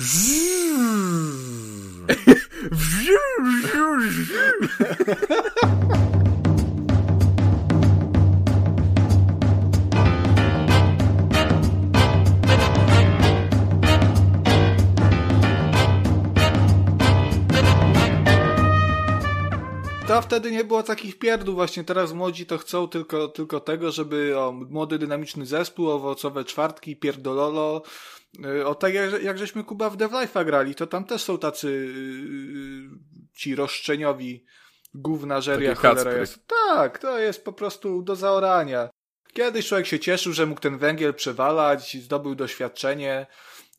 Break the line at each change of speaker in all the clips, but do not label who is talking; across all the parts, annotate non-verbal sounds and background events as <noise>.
To wtedy nie było takich pierdół, właśnie teraz młodzi to chcą tylko, tylko tego, żeby o, młody, dynamiczny zespół, owocowe czwartki, pierdololo. Y, o tak jak, jak żeśmy Kuba w Dev Life'a grali, to tam też są tacy yy, ci roszczeniowi gównażeria
Taki
cholera jest. Tak, to jest po prostu do zaorania. Kiedyś człowiek się cieszył, że mógł ten węgiel przewalać, zdobył doświadczenie,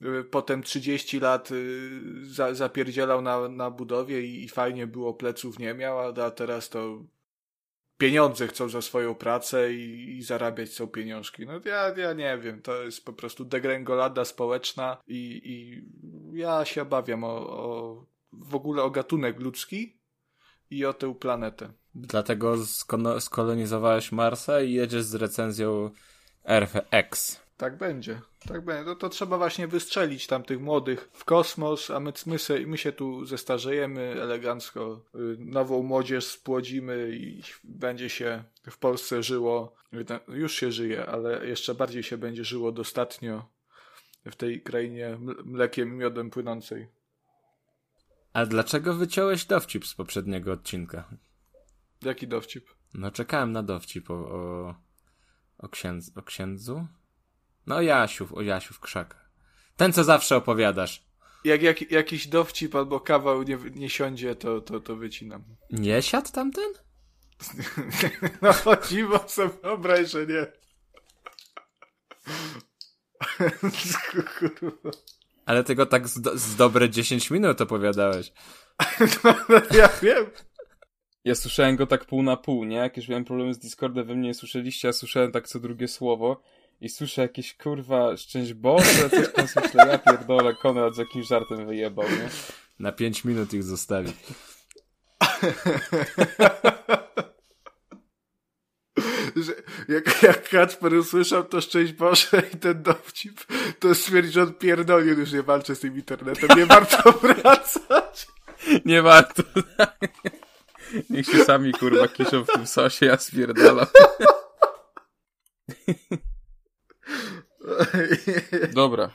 y, potem 30 lat y, za, zapierdzielał na, na budowie i, i fajnie było, pleców nie miał, a teraz to pieniądze chcą za swoją pracę i, i zarabiać chcą pieniążki. No ja, ja nie wiem, to jest po prostu degrengolada społeczna i, i ja się obawiam o, o w ogóle o gatunek ludzki i o tę planetę.
Dlatego skolonizowałeś Marsa i jedziesz z recenzją RFX.
Tak będzie. Tak będzie. No to trzeba właśnie wystrzelić tam tych młodych w kosmos, a my, my, se, my się tu zestarzejemy elegancko, y, nową młodzież spłodzimy i będzie się w Polsce żyło, już się żyje, ale jeszcze bardziej się będzie żyło dostatnio w tej krainie mlekiem i miodem płynącej.
A dlaczego wyciąłeś dowcip z poprzedniego odcinka?
Jaki dowcip?
No czekałem na dowcip o, o, o, księdz, o księdzu? No o Jasiu, o Jasiu w krzakach. Ten, co zawsze opowiadasz.
Jak, jak jakiś dowcip albo kawał nie, nie siądzie, to, to, to wycinam.
Nie siadł tamten? <laughs>
No chodziło sobie, wyobraź, że nie. Kurwa. <laughs>
Ale tego tak z, do, z dobre 10 minut opowiadałeś. <laughs>
Ja wiem.
Ja słyszałem go tak pół na pół, nie? Jak już miałem problemy z Discordem, wy mnie nie słyszeliście, ja słyszałem tak co drugie słowo i słyszę jakieś kurwa szczęść Boże, coś tam słyszę, ja pierdolę, Konrad z jakimś żartem wyjebał, nie?
Na 5 minut ich zostawi. <laughs>
Że jak, jak Kacper usłyszał to szczęść Boże i ten dowcip, to stwierdził, że on pierdolił, już nie walczy z tym internetem, nie warto <laughs> wracać.
Nie warto. Niech się sami kurwa kiszą w tym sosie, ja spierdalam. <laughs> Dobra.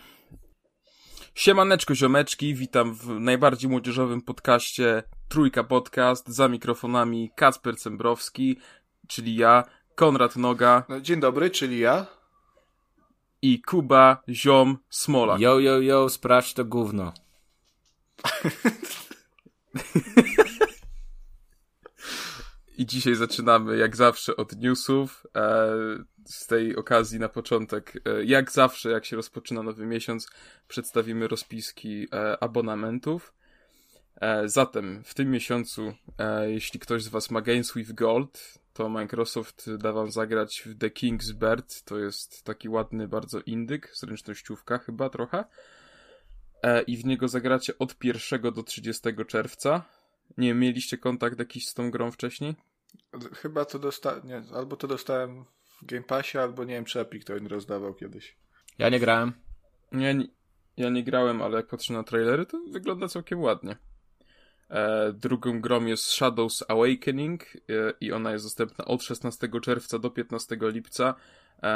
Siemaneczko ziomeczki, witam w najbardziej młodzieżowym podcaście Trójka Podcast, za mikrofonami Kacper Cembrowski, czyli ja, Konrad Noga
No, dzień dobry, czyli ja.
i Kuba Ziom Smola.
Yo, yo, yo, sprawdź to gówno. <laughs>
I dzisiaj zaczynamy jak zawsze od newsów. E, z tej okazji na początek, e, jak zawsze, jak się rozpoczyna nowy miesiąc, przedstawimy rozpiski e, abonamentów. Zatem w tym miesiącu, jeśli ktoś z Was ma Games with Gold, to Microsoft da Wam zagrać w The King's Bird. To jest taki ładny bardzo indyk, zręcznościówka chyba trochę. I w niego zagracie od 1 do 30 czerwca. Nie wiem, mieliście kontakt jakiś z tą grą wcześniej?
Chyba to dostałem, albo to dostałem w Game Passie, albo nie wiem, czy Epic to nie rozdawał kiedyś.
Ja nie grałem.
Ja nie, ja nie grałem, ale jak patrzę na trailery, to wygląda całkiem ładnie. E, drugą grą jest Shadows Awakening e, i ona jest dostępna od 16 czerwca do 15 lipca, e,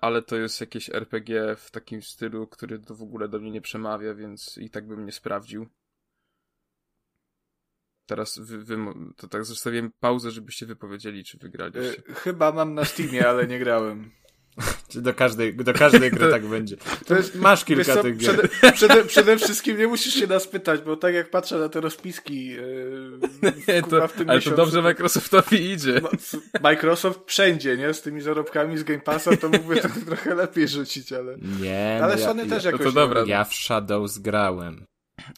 ale to jest jakieś RPG w takim stylu, który to w ogóle do mnie nie przemawia, więc i tak bym nie sprawdził. Teraz wy, wy, to tak zostawiłem pauzę, żebyście wypowiedzieli, czy wygraliście.
Y, chyba mam na Steamie, ale nie grałem. <laughs>
Do każdej, do każdej gry <laughs> tak będzie.
To jest,
Masz kilka
co,
tych gier.
przede, przede, przede wszystkim nie musisz się nas pytać, bo tak jak patrzę na te rozpiski yy, <laughs>
Nie,
kurwa,
to,
w tym
ale
miesiącu,
to dobrze Microsoftowi idzie.
no, Microsoft wszędzie, nie? Z tymi zarobkami z Game Passa to mógłby to trochę lepiej rzucić, ale...
Nie, no
Ale
ja,
Sony też
ja,
jakoś...
to dobra.
ja w Shadows grałem.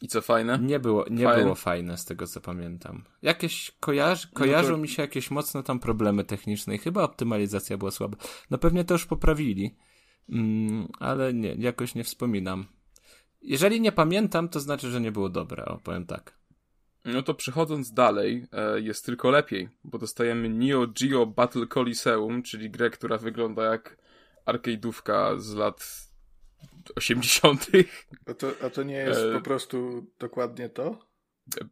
I co fajne?
Nie było, nie
Fajne.
było fajne z tego co pamiętam. Jakieś kojarzy, kojarzą
No to-
mi się jakieś mocno tam problemy techniczne i chyba optymalizacja była słaba. No pewnie to już poprawili, mm, ale nie, jakoś nie wspominam. Jeżeli nie pamiętam, to znaczy, że nie było dobre, o powiem tak.
No to przechodząc dalej, e, jest tylko lepiej, bo dostajemy Neo Geo Battle Coliseum, czyli grę, która wygląda jak arcade'ówka z lat 80.
A to, a to nie jest e... po prostu dokładnie to?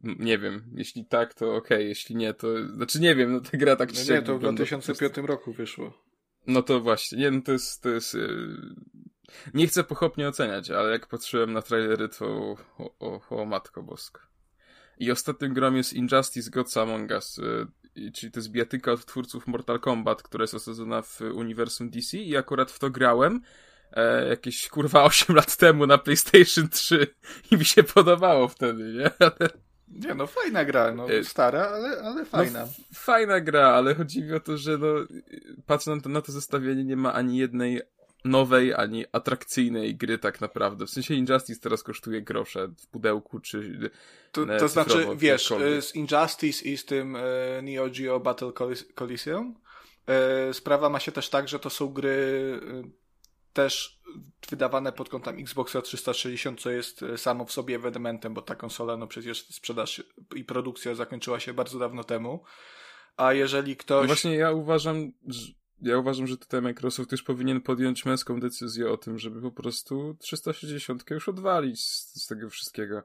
Nie wiem, jeśli tak, to okej, okay. jeśli nie, to... Znaczy nie wiem, no ta gra tak
no Nie, to w 2005 roku wyszło.
No to właśnie, nie, no to jest... To jest yy... Nie chcę pochopnie oceniać, ale jak patrzyłem na trailery, to o, o, o matko bosko. I ostatnim grom jest Injustice Gods Among Us, yy, czyli to jest bijatyka od twórców Mortal Kombat, która jest osadzona w uniwersum DC i akurat w to grałem e, jakieś kurwa <laughs> 8 lat temu na PlayStation 3 i mi się podobało wtedy, nie? <laughs> Ale...
Nie no, fajna gra, no e, stara, ale, ale no, fajna. No,
fajna gra, ale chodzi mi o to, że no, patrząc na to, na to zestawienie, nie ma ani jednej nowej, ani atrakcyjnej gry tak naprawdę. W sensie Injustice teraz kosztuje grosze w pudełku, czy
To, to znaczy, wiesz, z Injustice i z tym e, Neo Geo Battle Coliseum e, sprawa ma się też tak, że to są gry e, też wydawane pod kątem Xboxa 360, co jest e, samo w sobie ewenementem, bo ta konsola, no przecież sprzedaż i produkcja zakończyła się bardzo dawno temu. A jeżeli ktoś. No
właśnie ja uważam, że, ja uważam, że tutaj Microsoft już powinien podjąć męską decyzję o tym, żeby po prostu 360 już odwalić z, z tego wszystkiego.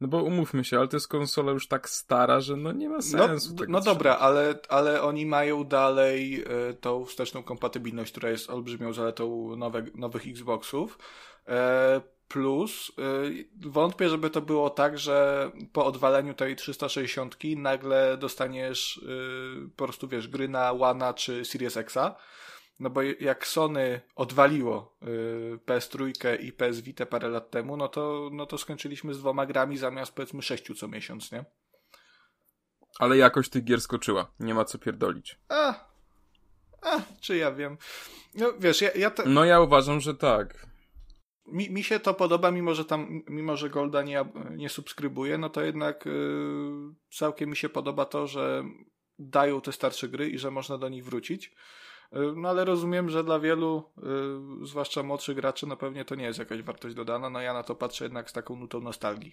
No bo umówmy się, ale to jest konsola już tak stara, że no nie ma no, sensu.
No, no dobra, ale, ale oni mają dalej y, tą wsteczną kompatybilność, która jest olbrzymią zaletą nowe, nowych Xboxów. E, plus y, wątpię, żeby to było tak, że po odwaleniu tej 360 nagle dostaniesz po prostu, wiesz, gry na One czy Series Xa no bo jak Sony odwaliło y, PS3 i PS Vita parę lat temu, no to, no to skończyliśmy z dwoma grami zamiast powiedzmy sześciu co miesiąc, nie?
Ale jakoś tych gier skoczyła. Nie ma co pierdolić.
A, a czy ja wiem. No wiesz, ja, ja
No ja uważam, że tak.
Mi, mi się to podoba, mimo że tam, mimo że Golda nie, nie subskrybuje, no to jednak yy, całkiem mi się podoba to, że dają te starsze gry i że można do nich wrócić. Y, no ale rozumiem, że dla wielu, y, zwłaszcza młodszych graczy, no pewnie to nie jest jakaś wartość dodana. No ja na to patrzę jednak z taką nutą nostalgii.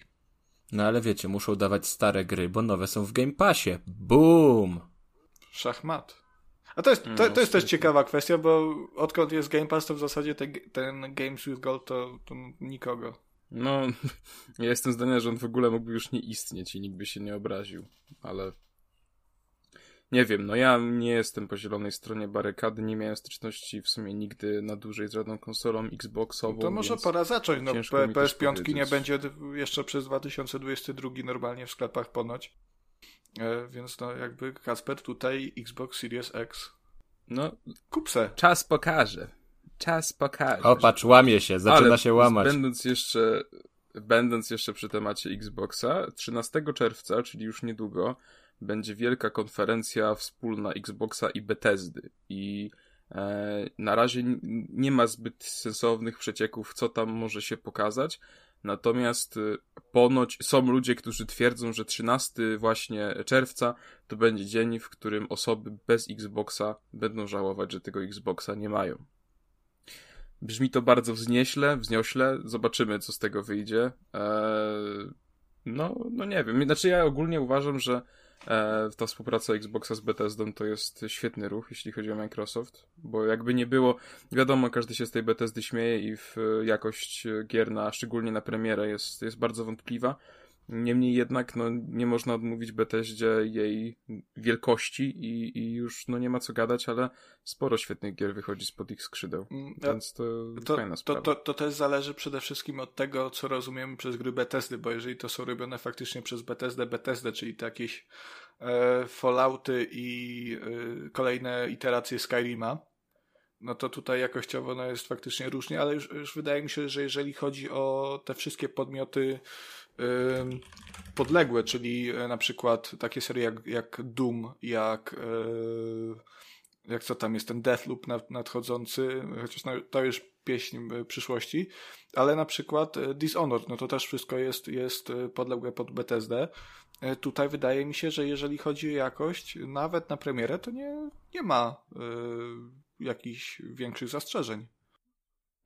No ale wiecie, muszą dawać stare gry, bo nowe są w Game Passie. Boom!
Szachmat. A to jest, to, to jest też ciekawa kwestia, bo odkąd jest Game Pass, to w zasadzie te, ten Games with Gold to, to nikogo.
No, <laughs> ja jestem zdania, że on w ogóle mógłby już nie istnieć i nikt by się nie obraził, ale nie wiem, no ja nie jestem po zielonej stronie barykady, nie miałem styczności w sumie nigdy na dłużej z żadną konsolą Xboxową.
to może pora zacząć, no PS5 nie będzie jeszcze przez 2022 normalnie w sklepach ponoć. E, więc no jakby Kasper tutaj Xbox Series X.
No,
kupse.
Czas pokaże. Czas pokaże.
O, patrz, łamie się, zaczyna Ale się łamać.
Będąc jeszcze, będąc jeszcze przy temacie Xboxa, 13 czerwca, czyli już niedługo, będzie wielka konferencja wspólna Xboxa i Bethesdy i e, na razie nie ma zbyt sensownych przecieków, co tam może się pokazać. Natomiast e, ponoć są ludzie, którzy twierdzą, że 13 właśnie czerwca to będzie dzień, w którym osoby bez Xboxa będą żałować, że tego Xboxa nie mają. Brzmi to bardzo wznieśle, wzniośle. Zobaczymy, co z tego wyjdzie. Eee, no, no nie wiem. Znaczy, ja ogólnie uważam, że ta współpraca Xboxa z Bethesdą to jest świetny ruch, jeśli chodzi o Microsoft, bo jakby nie było, wiadomo, każdy się z tej Bethesdy śmieje i w jakość gier, na, szczególnie na premierę, jest, jest bardzo wątpliwa. Niemniej jednak no, nie można odmówić Bethesdzie jej wielkości i, i już no, nie ma co gadać, ale sporo świetnych gier wychodzi spod ich skrzydeł, mm, więc to, to fajna sprawa.
To, to, to też zależy przede wszystkim od tego, co rozumiemy przez gry Bethesdy, bo jeżeli to są robione faktycznie przez Bethesdę, Bethesdę, czyli to jakieś e, Fallouty i e, kolejne iteracje Skyrima, no to tutaj jakościowo no, jest faktycznie różnie, ale już, już wydaje mi się, że jeżeli chodzi o te wszystkie podmioty podległe, czyli e, na przykład takie serie jak, jak Doom, jak e, jak co tam jest ten Deathloop nadchodzący, chociaż to już pieśń e, przyszłości, ale na przykład Dishonored, no to też wszystko jest, jest podległe pod BTSD. Tutaj wydaje mi się, że jeżeli chodzi o jakość, nawet na premierę, to nie, nie ma y, jakichś większych zastrzeżeń.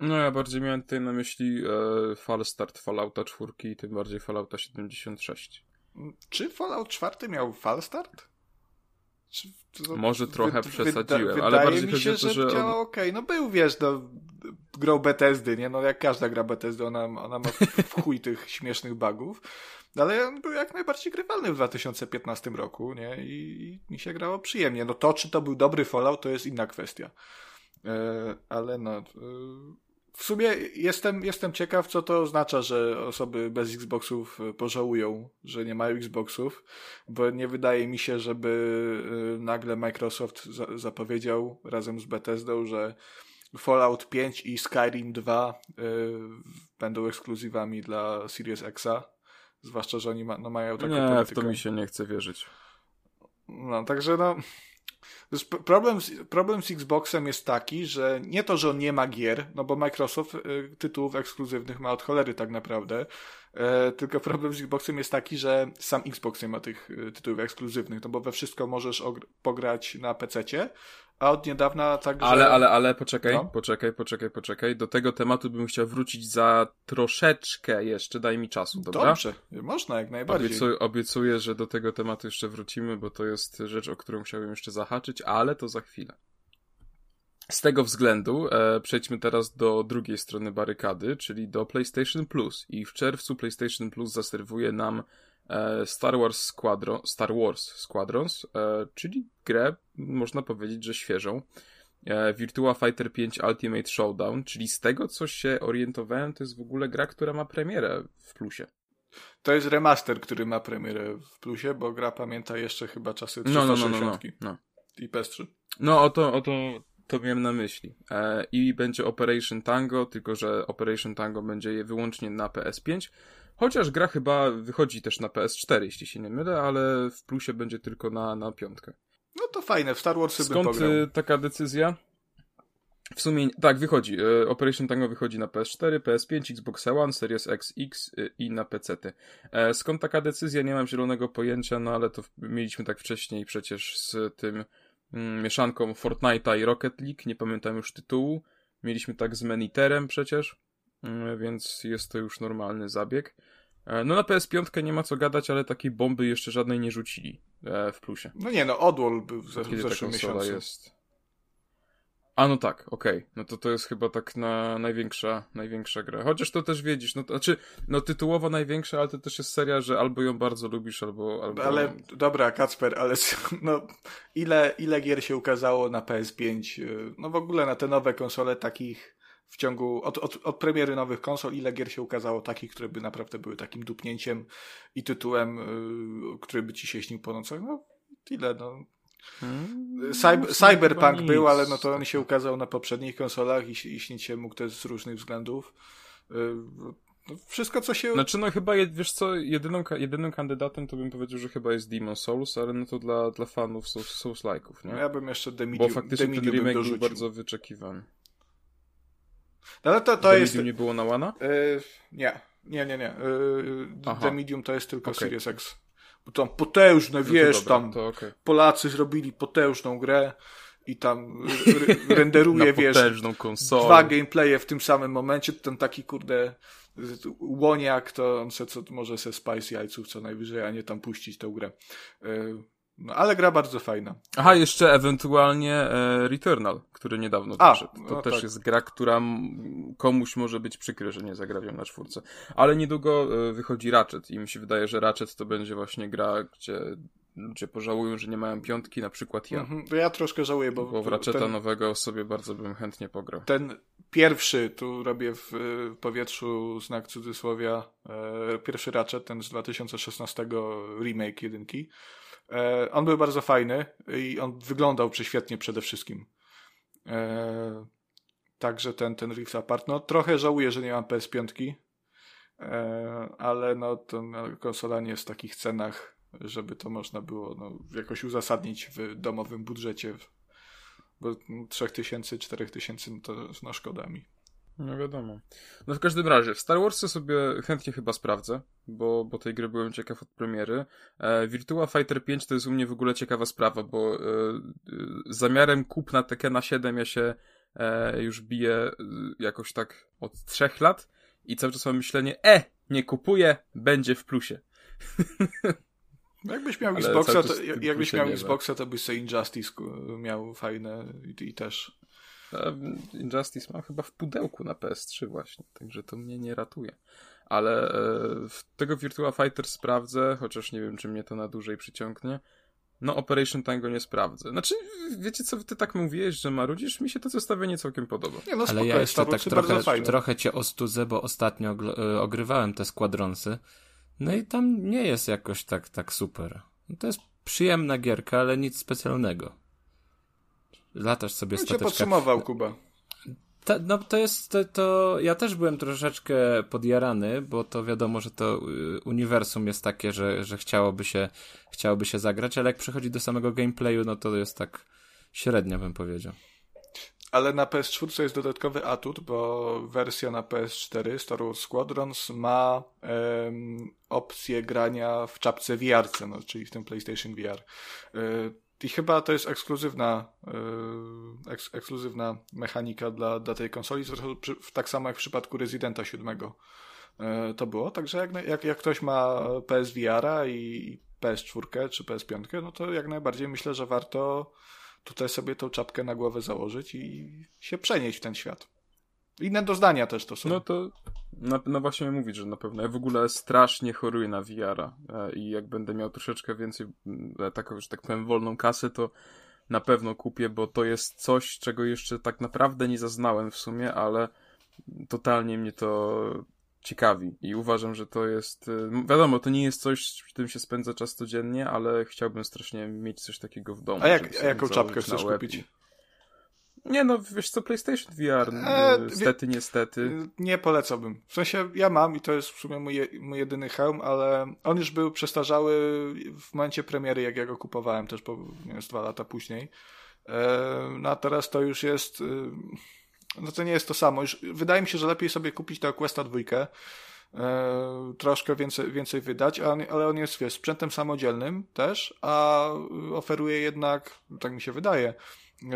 No ja bardziej miałem tutaj na myśli e, fal start Fallouta 4 i tym bardziej Fallouta 76.
Czy Fallout 4 miał fal start?
Czy, to, Może trochę wy, przesadziłem, wyda, ale bardziej
mi się,
chodzi o to, że...
że on... okej, okay. no był, wiesz, no, grą Bethesdy, nie? No jak każda gra Bethesdy, ona, ona ma w chuj tych śmiesznych bugów. Ale on był jak najbardziej grywalny w 2015 roku, nie? I, I, mi się grało przyjemnie. No to, czy to był dobry Fallout, to jest inna kwestia. E, ale no... E, w sumie jestem, jestem ciekaw, co to oznacza, że osoby bez Xboxów pożałują, że nie mają Xboxów, bo nie wydaje mi się, żeby e, nagle Microsoft za zapowiedział razem z Bethesdą, że Fallout 5 i Skyrim 2 y, będą ekskluzywami dla Series Xa. Zwłaszcza, że oni ma, no, mają taką
nie, politykę. w to mi się nie chce wierzyć.
No, także no... Problem z, problem z Xboxem jest taki, że nie to, że on nie ma gier, no bo Microsoft y, tytułów ekskluzywnych ma od cholery tak naprawdę, y, tylko problem z Xboxem jest taki, że sam Xbox nie ma tych y, tytułów ekskluzywnych, no bo we wszystko możesz pograć na PC-cie, a od niedawna także...
Ale, ale, ale, poczekaj, no? poczekaj, poczekaj, poczekaj. Do tego tematu bym chciał wrócić za troszeczkę jeszcze, daj mi czasu, dobra?
Dobrze, można jak najbardziej.
Obiecuję, obiecuję, że do tego tematu jeszcze wrócimy, bo to jest rzecz, o którą chciałbym jeszcze zahaczyć, ale to za chwilę. Z tego względu e, przejdźmy teraz do drugiej strony barykady, czyli do PlayStation Plus. I w czerwcu PlayStation Plus zaserwuje nam Star Wars Squadron, Star Wars Squadrons, e, czyli grę, można powiedzieć, że świeżą. E, Virtua Fighter 5 Ultimate Showdown, czyli z tego, co się orientowałem, to jest w ogóle gra, która ma premierę w plusie.
To jest remaster, który ma premierę w plusie, bo gra pamięta jeszcze chyba czasy 360 no, no, no, no, no. i PS3.
No, o to, o to, to miałem na myśli. I będzie Operation Tango, tylko że Operation Tango będzie wyłącznie na PS5, Chociaż gra chyba wychodzi też na PS4, jeśli się nie mylę, ale w plusie będzie tylko na, na piątkę.
No to fajne, w Star Warsy
Skąd
bym pograł.
Y, taka decyzja? W sumie, tak, wychodzi. Y, Operation Tango wychodzi na PS4, PS5, Xbox One, Series X, X y, i na PC. E, skąd taka decyzja? Nie mam zielonego pojęcia, no ale to mieliśmy tak wcześniej przecież z tym mm, mieszanką Fortnite'a i Rocket League, nie pamiętam już tytułu. Mieliśmy tak z Meniterem przecież, więc jest to już normalny zabieg. E, no na PS5 nie ma co gadać, ale takiej bomby jeszcze żadnej nie rzucili e, w plusie.
No nie, no Odwall był w, w zeszłym miesiącu. jest.
A no tak, okej. Okay. No to to jest chyba tak na największa, największa gra. Chociaż to też wiedzisz, no to znaczy, no tytułowo największa, ale to też jest seria, że albo ją bardzo lubisz, albo... albo...
Ale dobra, Kacper, ale <laughs> no ile, ile gier się ukazało na PS5? No w ogóle na te nowe konsole takich w ciągu, od, od, od premiery nowych konsol, ile gier się ukazało takich, które by naprawdę były takim dupnięciem i tytułem, yy, który by ci się śnił po nocach? No, tyle, no. Hmm, Cyber, no, Cyberpunk był, ale no to on się ukazał na poprzednich konsolach i, i śnić się mógł też z różnych względów. Yy, no, wszystko, co się...
Znaczy, no chyba, wiesz co, jedyną, jedynym kandydatem to bym powiedział, że chyba jest Demon Souls, ale no to dla, dla fanów Souls-like'ów, nie?
No ja bym jeszcze The Medium,
Bo faktycznie The ten remake był bardzo wyczekiwany.
No, ale to, to
The
jest...
Medium nie było na Łana?
Yy, nie, nie, nie, nie. Yy, The Medium to jest tylko okay. Series X. Bo tam potężne, no wiesz, dobra, tam okay. Polacy zrobili potężną grę i tam renderuje, <laughs> wiesz,
konsolę.
dwa gameplaye w tym samym momencie, ten taki, kurde, łoniak, to on se, co, może se spice jajców co najwyżej, a nie tam puścić tę grę. Yy, no, ale gra bardzo fajna.
Aha, jeszcze ewentualnie e, Returnal, który niedawno A, wyszedł. To no też tak. jest gra, która komuś może być przykry, że nie zagra na czwórce. Ale niedługo e, wychodzi Ratchet i mi się wydaje, że Ratchet to będzie właśnie gra, gdzie ludzie pożałują, że nie mają piątki, na przykład ja. Mhm,
ja troszkę żałuję, bo...
Bo w Ratcheta ten, nowego sobie bardzo bym chętnie pograł.
Ten pierwszy, tu robię w powietrzu znak cudzysłowia, e, pierwszy Ratchet, ten z 2016 remake jedynki, E, on był bardzo fajny i on wyglądał prześwietnie przede wszystkim. E, także ten, ten Rift Apart. No trochę żałuję, że nie mam PS5, e, ale no to no, konsola nie jest w takich cenach, żeby to można było no, jakoś uzasadnić w domowym budżecie. Bo 3000, 4000 no to no szkoda mi.
No wiadomo. No w każdym razie, w Star Warsy sobie chętnie chyba sprawdzę, bo, bo tej gry byłem ciekaw od premiery. E, Virtua Fighter 5 to jest u mnie w ogóle ciekawa sprawa, bo e, e zamiarem kupna Tekena 7 ja się e, już biję e, jakoś tak od trzech lat i cały czas mam myślenie, e, nie kupuję, będzie w plusie. <laughs>
No jakbyś miał Xboxa, to, jakbyś miał Xboxa, to byś sobie Injustice miał fajne i, i też
Injustice mam chyba w pudełku na PS3 właśnie, także to mnie nie ratuje. Ale e, tego Virtua Fighter sprawdzę, chociaż nie wiem, czy mnie to na dłużej przyciągnie. No, Operation Tango nie sprawdzę. Znaczy, wiecie co, ty tak mówiłeś, że marudzisz? Mi się to zestawienie całkiem podoba.
Nie, no,
Ale ja jeszcze tak trochę, trochę cię ostudzę, bo ostatnio e, ogrywałem te składronsy. No i tam nie jest jakoś tak, tak super. No to jest przyjemna gierka, ale nic specjalnego. Latasz sobie no stateczka.
podsumował, Kuba.
Ta, no to jest, to, to, ja też byłem troszeczkę podjarany, bo to wiadomo, że to y, uniwersum jest takie, że, że chciałoby się, chciałoby się zagrać, ale jak przychodzi do samego gameplayu, no to jest tak średnio bym powiedział.
Ale na PS4 jest dodatkowy atut, bo wersja na PS4 Star Wars Squadrons ma um, opcję grania w czapce VR, no, czyli w tym PlayStation VR. Y, I chyba to jest ekskluzywna, yy, eks, ekskluzywna mechanika dla, dla tej konsoli, tak samo jak w przypadku Residenta 7 yy, to było. Także jak, jak, jak ktoś ma PSVR-a i PS4 czy PS5, no to jak najbardziej myślę, że warto tutaj sobie tą czapkę na głowę założyć i się przenieść w ten świat. Inne doznania też to są.
No to no, no właśnie mówić, że na pewno. Ja w ogóle strasznie choruję na VR-a e, i jak będę miał troszeczkę więcej, e, taką, że tak powiem, wolną kasę, to na pewno kupię, bo to jest coś, czego jeszcze tak naprawdę nie zaznałem w sumie, ale totalnie mnie to ciekawi i uważam, że to jest, e, wiadomo, to nie jest coś, w czym się spędza czas codziennie, ale chciałbym strasznie mieć coś takiego w domu.
A, jak, a jaką czapkę chcesz kupić?
Nie no, wiesz co, PlayStation VR, e, niestety, niestety.
Nie polecałbym. W sensie ja mam i to jest w sumie mój, mój jedyny hełm, ale on już był przestarzały w momencie premiery, jak ja go kupowałem, też po, nie wiem, dwa lata później. E, no a teraz to już jest, y, no to nie jest to samo. Już, wydaje mi się, że lepiej sobie kupić tego Questa 2, e, troszkę więcej, więcej wydać, ale on jest, wiesz, sprzętem samodzielnym też, a oferuje jednak, tak mi się wydaje,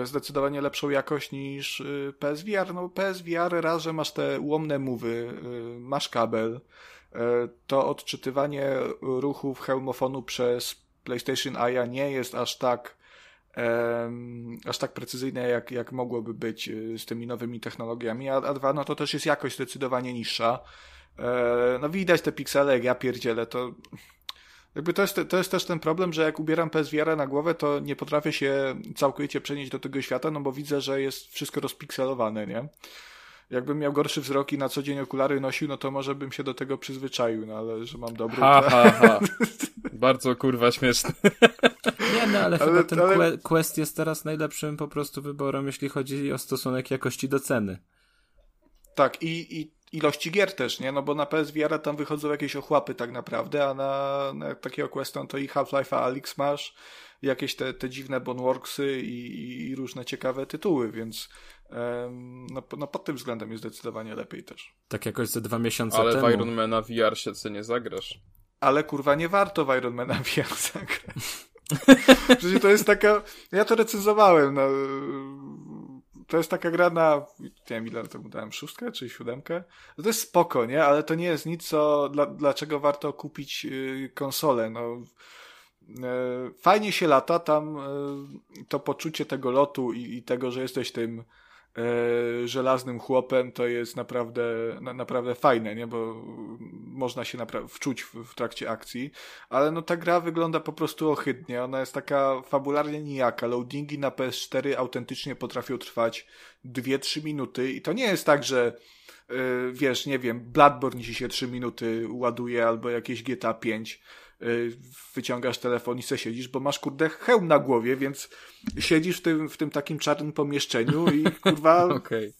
zdecydowanie lepszą jakość niż y, PSVR. No PSVR raz, że masz te ułomne mowy, y, masz kabel, y, to odczytywanie ruchów hełmofonu przez PlayStation Eye nie jest aż tak um, aż tak precyzyjne, jak, jak mogłoby być z tymi nowymi technologiami, a, a dwa, no to też jest jakość zdecydowanie niższa. E, no widać te piksele, jak ja pierdzielę, to jakby to jest, to jest też ten problem, że jak ubieram PSVR na głowę, to nie potrafię się całkowicie przenieść do tego świata, no bo widzę, że jest wszystko rozpikselowane, nie? Jakbym miał gorszy wzrok i na co dzień okulary nosił, no to może bym się do tego przyzwyczaił, no ale że mam dobry...
Ha, ha, ha. <laughs> Bardzo kurwa śmieszny.
Nie, no ale, <laughs> ale chyba ten ale... Quest jest teraz najlepszym po prostu wyborem, jeśli chodzi o stosunek jakości do ceny.
Tak, i, i ilości gier też, nie? No bo na PSVR tam wychodzą jakieś ochłapy tak naprawdę, a na, na takiego Queston to i Half-Life Alyx masz, jakieś te, te dziwne Boneworksy i, i różne ciekawe tytuły, więc um, no, no pod tym względem jest zdecydowanie lepiej też.
Tak jakoś ze dwa miesiące
Ale
temu.
Ale w Ironmana VR się nie zagrasz.
Ale kurwa nie warto w Ironmana VR zagrać. <laughs> Przecież to jest taka... Ja to recenzowałem, no to jest taka gra na, nie wiem ile temu dałem, szóstkę czy siódemkę? To jest spoko, nie? Ale to nie jest nic, co, dla, dlaczego warto kupić yy, konsolę, no. Yy, fajnie się lata, tam yy, to poczucie tego lotu i, i tego, że jesteś tym żelaznym chłopem, to jest naprawdę, na, naprawdę fajne, nie? Bo można się wczuć w, w, trakcie akcji, ale no ta gra wygląda po prostu ohydnie, ona jest taka fabularnie nijaka, loadingi na PS4 autentycznie potrafią trwać 2-3 minuty. I to nie jest tak, że e, wiesz, nie wiem, Bloodborne ci się 3 minuty ładuje albo jakieś GTA 5, Y, wyciągasz telefon i se siedzisz, bo masz kurde hełm na głowie, więc siedzisz w tym, w tym takim czarnym pomieszczeniu i <laughs> kurwa okay.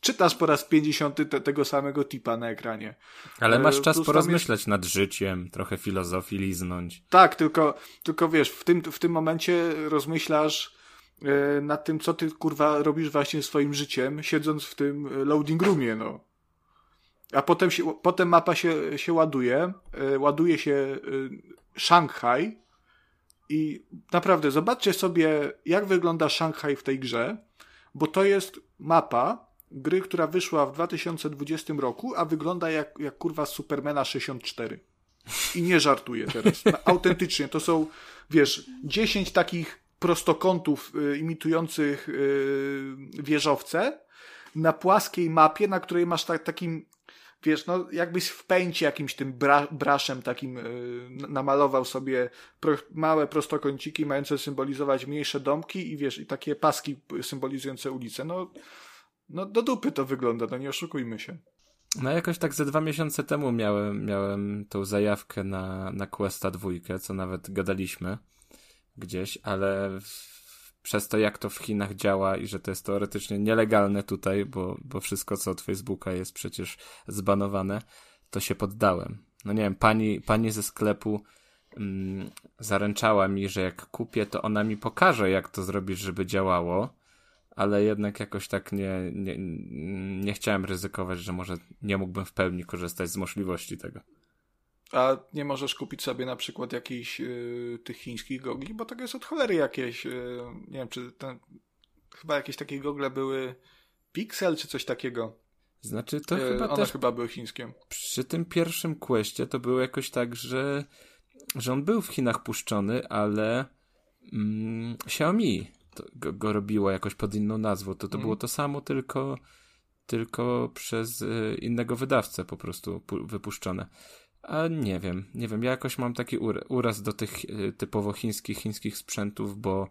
czytasz po raz 50 te, tego samego tipa na ekranie.
Ale masz y, czas Plus porozmyśleć jest... nad życiem, trochę filozofii liznąć.
Tak, tylko, tylko wiesz, w tym, w tym momencie rozmyślasz y, nad tym, co ty kurwa robisz właśnie swoim życiem, siedząc w tym loading roomie, no. A potem, się, potem mapa się, się ładuje, yy, ładuje się yy, Szanghaj i naprawdę zobaczcie sobie, jak wygląda Szanghaj w tej grze, bo to jest mapa gry, która wyszła w 2020 roku, a wygląda jak, jak kurwa Supermana 64. I nie żartuję teraz. <laughs> Autentycznie, to są, wiesz, 10 takich prostokątów y, imitujących y, wieżowce na płaskiej mapie, na której masz tak, takim wiesz, no jakbyś w pęcie jakimś tym bra braszem takim yy, namalował sobie pro małe prostokąciki mające symbolizować mniejsze domki i wiesz, i takie paski symbolizujące ulice. No, no do dupy to wygląda, no nie oszukujmy się.
No jakoś tak ze dwa miesiące temu miałem, miałem tą zajawkę na, na Questa dwójkę, co nawet gadaliśmy gdzieś, ale przez to, jak to w Chinach działa i że to jest teoretycznie nielegalne tutaj, bo, bo wszystko, co od Facebooka jest przecież zbanowane, to się poddałem. No nie wiem, pani, pani ze sklepu mm, zaręczała mi, że jak kupię, to ona mi pokaże, jak to zrobić, żeby działało, ale jednak jakoś tak nie, nie, nie chciałem ryzykować, że może nie mógłbym w pełni korzystać z możliwości tego.
A nie możesz kupić sobie na przykład jakichś y, tych chińskich gogli, bo to jest od cholery jakieś, y, nie wiem, czy ten, chyba jakieś takie gogle były Pixel, czy coś takiego.
Znaczy to y, chyba
One
też...
chyba były chińskie.
Przy tym pierwszym questie to było jakoś tak, że, że on był w Chinach puszczony, ale mm, Xiaomi go, go robiło jakoś pod inną nazwą. To to mm. było to samo, tylko tylko przez innego wydawcę po prostu wypuszczone. A nie wiem, nie wiem, ja jakoś mam taki uraz do tych y, typowo chińskich, chińskich sprzętów, bo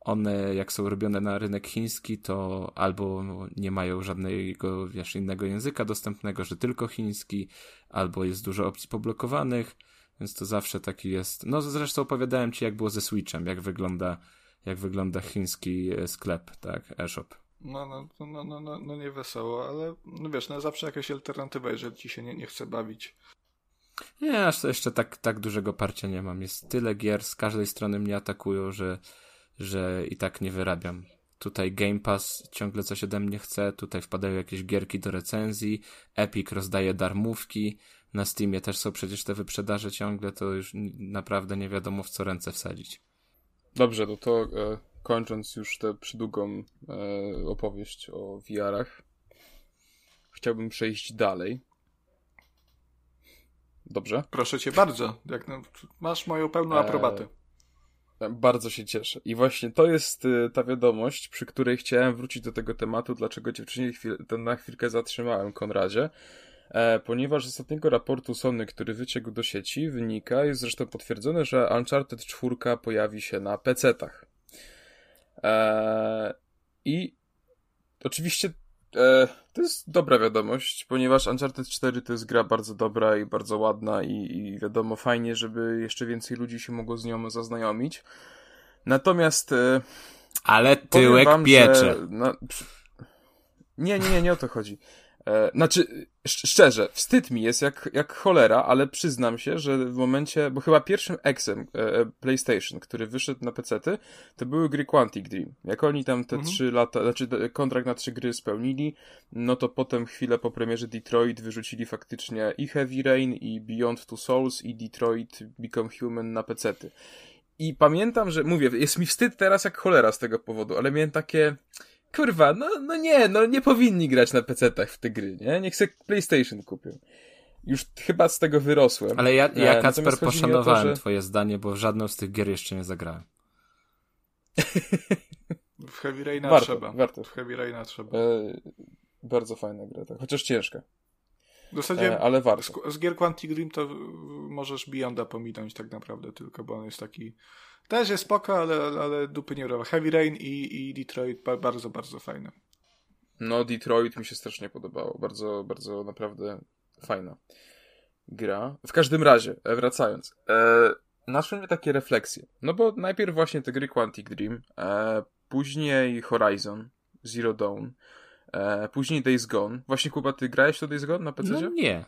one jak są robione na rynek chiński, to albo nie mają żadnego, wiesz, innego języka dostępnego, że tylko chiński, albo jest dużo opcji poblokowanych, więc to zawsze taki jest. No zresztą opowiadałem ci, jak było ze Switchem, jak wygląda, jak wygląda chiński e, sklep, tak, e-shop.
No, no, no, no, no, no nie wesoło, ale no wiesz, no zawsze jakaś alternatywa, jeżeli ci się nie, nie chce bawić.
Nie, aż jeszcze tak, tak dużego parcia nie mam. Jest tyle gier, z każdej strony mnie atakują, że, że i tak nie wyrabiam. Tutaj Game Pass ciągle coś ode mnie chce, tutaj wpadają jakieś gierki do recenzji, Epic rozdaje darmówki, na Steamie też są przecież te wyprzedaże ciągle, to już naprawdę nie wiadomo w co ręce wsadzić.
Dobrze, no to e, kończąc już tę przydługą e, opowieść o VR-ach, chciałbym przejść dalej Dobrze?
Proszę cię bardzo. Jak, no, masz moją pełną aprobatę.
E, bardzo się cieszę. I właśnie to jest y, ta wiadomość, przy której chciałem wrócić do tego tematu, dlaczego chwil, na chwilkę zatrzymałem, Konradzie. E, ponieważ z ostatniego raportu Sony, który wyciekł do sieci, wynika, jest zresztą potwierdzone, że Uncharted 4 pojawi się na PC-tach. E, I oczywiście E, to jest dobra wiadomość, ponieważ Uncharted 4 to jest gra bardzo dobra i bardzo ładna i, i wiadomo, fajnie, żeby jeszcze więcej ludzi się mogło z nią zaznajomić. Natomiast... E,
Ale tyłek wam, piecze. Że, no,
nie, nie, nie, nie o to chodzi. E, znaczy, szczerze, wstyd mi jest jak, jak cholera, ale przyznam się, że w momencie, bo chyba pierwszym eksem e, e PlayStation, który wyszedł na PC-ty, to były gry Quantic Dream. Jak oni tam te mhm. trzy lata, znaczy kontrakt na trzy gry spełnili, no to potem chwilę po premierze Detroit wyrzucili faktycznie i Heavy Rain, i Beyond Two Souls, i Detroit Become Human na PC-ty. I pamiętam, że mówię, jest mi wstyd teraz jak cholera z tego powodu, ale miałem takie kurwa, no, no nie, no nie powinni grać na PC-tach w te gry, nie? Niech se PlayStation kupią. Już chyba z tego wyrosłem.
Ale ja, ja e, Kacper, poszanowałem to, że... twoje zdanie, bo w żadną z tych gier jeszcze nie zagrałem.
w Heavy Raina warto, trzeba. Warto. W Heavy Raina trzeba. E,
bardzo fajna gra, tak. Chociaż ciężka.
W zasadzie e, ale warto. Z, z gier Quantic Dream to możesz Beyonda pominąć tak naprawdę tylko, bo on jest taki też jest spoko, ale, ale dupy nie robią. Heavy Rain i, i Detroit bardzo, bardzo fajne.
No, Detroit mi się strasznie podobało. Bardzo, bardzo naprawdę fajna gra. W każdym razie, e, wracając. E, naszły mnie takie refleksje. No bo najpierw właśnie te gry Quantic Dream, e, później Horizon, Zero Dawn, e, później Days Gone. Właśnie Kuba, ty grałeś to Days Gone na PC?
No nie.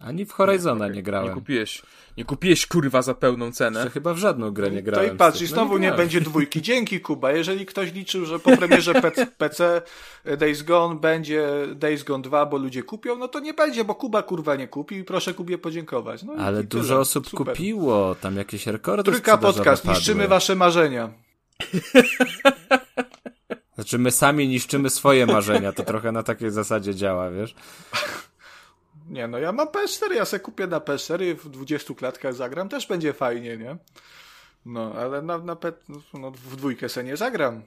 Ani w Horizona nie, nie grałem.
Nie kupiłeś, nie kupiłeś kurwa za pełną cenę.
To chyba w żadną grę nie grałem.
To i patrz, i no znowu no nie, nie będzie dwójki. Dzięki Kuba. Jeżeli ktoś liczył, że po premierze PC, Days Gone będzie Days Gone 2, bo ludzie kupią, no to nie będzie, bo Kuba kurwa nie kupił i proszę Kubie podziękować. No
Ale dużo tyle. osób Super. kupiło, tam jakieś rekordy
Trójka podcast, padły. niszczymy wasze marzenia. <laughs>
Znaczy my sami niszczymy swoje marzenia, to trochę na takiej zasadzie działa, wiesz?
Nie, no ja mam PS4, ja se kupię na PS4 w 20 klatkach zagram, też będzie fajnie, nie? No, ale na, na pet, no, w dwójkę se nie zagram.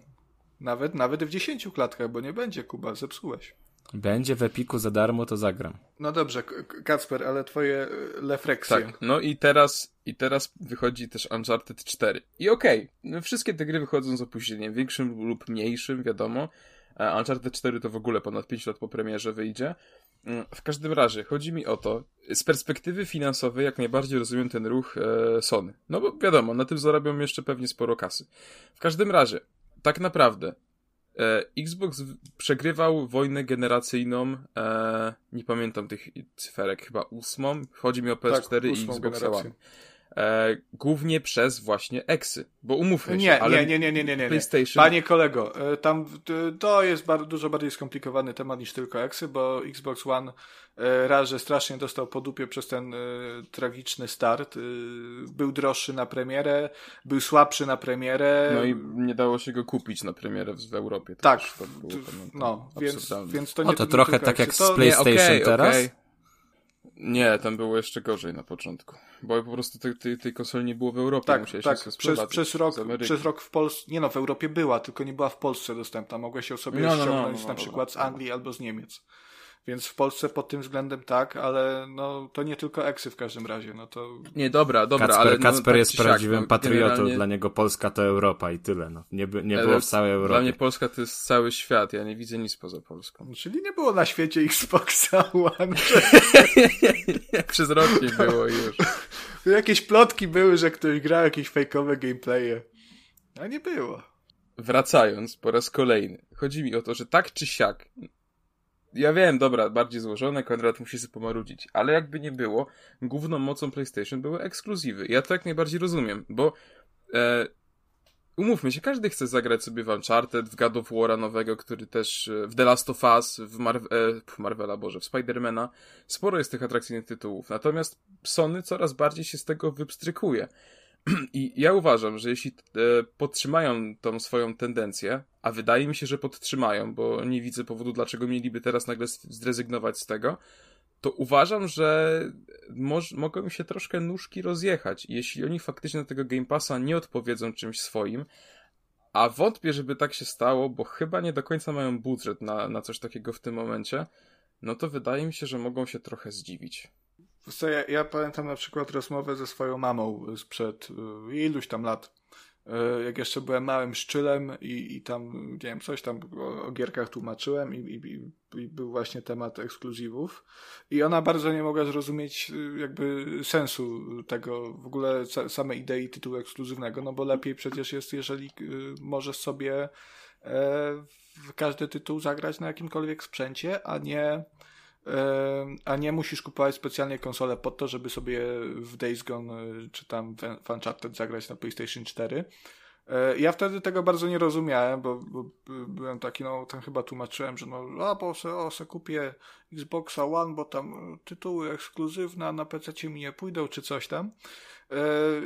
Nawet, nawet w dziesięciu klatkach, bo nie będzie, Kuba, zepsułeś.
Będzie w Epiku za darmo, to zagram.
No dobrze, Kacper, ale twoje refleksje.
Tak, no i teraz, i teraz wychodzi też Uncharted 4. I okej, okay, no wszystkie te gry wychodzą z opóźnieniem, większym lub mniejszym, wiadomo. Uncharted 4 to w ogóle ponad 5 lat po premierze wyjdzie. W każdym razie, chodzi mi o to, z perspektywy finansowej jak najbardziej rozumiem ten ruch e, Sony. No bo wiadomo, na tym zarabią jeszcze pewnie sporo kasy. W każdym razie, tak naprawdę, e, Xbox przegrywał wojnę generacyjną, e, nie pamiętam tych cyferek, chyba ósmą. Chodzi mi o PS4 tak, i Xbox One. E, głównie przez właśnie Exy, bo umówmy
nie,
się,
ale nie, nie, nie, nie, nie, PlayStation... Panie kolego, e, tam to jest bardzo, dużo bardziej skomplikowany temat niż tylko Exy, bo Xbox One e, raz, że strasznie dostał po dupie przez ten tragiczny start, był droższy na premierę, był słabszy na premierę.
No i nie dało się go kupić na premierę w, w Europie.
To tak, to było, no, więc, więc to nie
O, to, trochę tak jak z PlayStation nie, okay, teraz. Okay.
Nie, tam było jeszcze gorzej na początku. Bo po prostu tej, tej, tej konsoli nie było w Europie.
Tak, tak. Przez, przez, rok, przez rok w Polsce, nie no, w Europie była, tylko nie była w Polsce dostępna. Mogłeś ją sobie no, no, no ściągnąć no, no, na przykład z Anglii albo z Niemiec. Więc w Polsce pod tym względem tak, ale no to nie tylko eksy w każdym razie, no to...
Nie, dobra, dobra,
Kacper,
ale...
No, Kacper tak jest prawdziwym no, patriotą, generalnie... dla niego Polska to Europa i tyle, no. Nie, nie było w całej Europie.
Dla mnie Polska to jest cały świat, ja nie widzę nic poza Polską.
Czyli nie było na świecie Xboxa <laughs> One. <laughs>
Przez rok nie było już. <laughs>
Jakieś plotki były, że ktoś grał jakieś fejkowe gameplaye. A nie było.
Wracając po raz kolejny. Chodzi mi o to, że tak czy siak ja wiem, dobra, bardziej złożone, Konrad musi sobie pomarudzić, ale jakby nie było, główną mocą PlayStation były ekskluzywy. Ja to jak najbardziej rozumiem, bo e, umówmy się, każdy chce zagrać sobie w Uncharted, w God of War'a nowego, który też, e, w The Last of Us, w, Marve e, Marvela, Boże, w Spidermana. Sporo jest tych atrakcyjnych tytułów, natomiast Sony coraz bardziej się z tego wypstrykuje. <clears throat> I ja uważam, że jeśli e, podtrzymają tą swoją tendencję, a wydaje mi się, że podtrzymają, bo nie widzę powodu, dlaczego mieliby teraz nagle zrezygnować z tego, to uważam, że moż, mogą się troszkę nóżki rozjechać. Jeśli oni faktycznie na tego Game Passa nie odpowiedzą czymś swoim, a wątpię, żeby tak się stało, bo chyba nie do końca mają budżet na, na coś takiego w tym momencie, no to wydaje mi się, że mogą się trochę zdziwić.
Co, ja, ja, pamiętam na przykład rozmowę ze swoją mamą sprzed y, iluś tam lat. Y, jak jeszcze byłem małym szczylem i, i tam, nie wiem, coś tam o, o gierkach tłumaczyłem i, i, i, był właśnie temat ekskluzywów. I ona bardzo nie mogła zrozumieć y, jakby sensu tego, w ogóle samej idei tytułu ekskluzywnego, no bo lepiej przecież jest, jeżeli możesz sobie e, w każdy tytuł zagrać na jakimkolwiek sprzęcie, a nie a nie musisz kupować specjalnie konsolę po to, żeby sobie w Days Gone e, czy tam w Uncharted zagrać na PlayStation 4. E, ja wtedy tego bardzo nie rozumiałem, bo, bo byłem taki, no tam chyba tłumaczyłem, że no, a bo se, o, se kupię Xboxa One, bo tam tytuły ekskluzywne na PC mi nie pójdą, czy coś tam. E,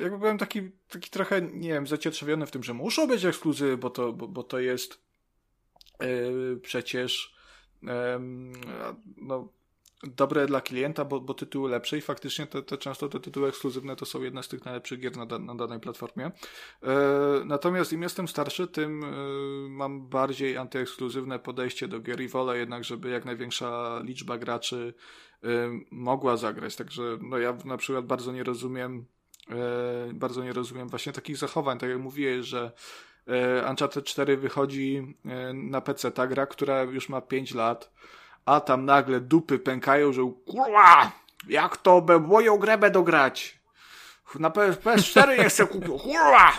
jakby byłem taki, taki trochę, nie wiem, zacietrzewiony w tym, że muszą być ekskluzywy, bo to, bo, bo to jest przecież no, dobre dla klienta, bo, bo tytuły lepsze i faktycznie te, te często te tytuły ekskluzywne to są jedne z tych najlepszych gier na, da, na danej platformie. E, natomiast im jestem starszy, tym e, mam bardziej antyekskluzywne podejście do gier i wolę jednak, żeby jak największa liczba graczy e, mogła zagrać. Także no ja na przykład bardzo nie rozumiem bardzo nie rozumiem właśnie takich zachowań, tak jak mówiłeś, że Uncharted 4 wychodzi e, na PC, ta gra, która już ma 5 lat, a tam nagle dupy pękają, że kurwa, jak to be, moją grę będę grać? Na PS4 nie chcę kupić, kurwa!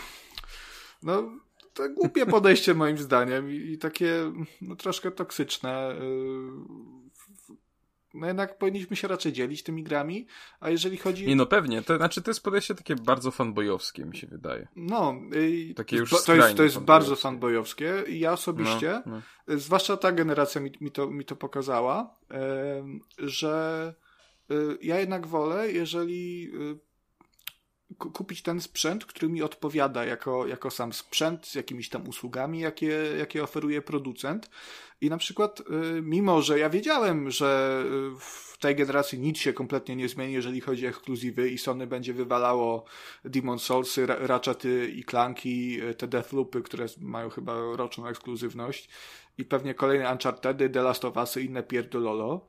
No, to głupie podejście moim zdaniem i, i takie no, troszkę toksyczne. Yy no jednak powinniśmy się raczej dzielić tymi grami, a jeżeli chodzi...
Nie no pewnie, to znaczy to jest podejście takie bardzo fanboyowskie mi się wydaje.
No, yy, takie już to, to jest, to jest bardzo fanboyowskie i ja osobiście, no, no. zwłaszcza ta generacja mi, mi, to, mi to pokazała, yy, że yy, ja jednak wolę, jeżeli y, kupić ten sprzęt, który mi odpowiada jako, jako sam sprzęt z jakimiś tam usługami, jakie, jakie oferuje producent. I na przykład, y, mimo że ja wiedziałem, że y, w tej generacji nic się kompletnie nie zmieni, jeżeli chodzi o ekskluzywy i Sony będzie wywalało Demon Soulsy, Ratchety i Clanki, y, te Deathloopy, które mają chyba roczną ekskluzywność i pewnie kolejne Unchartedy, The Last of Us i inne pierdololo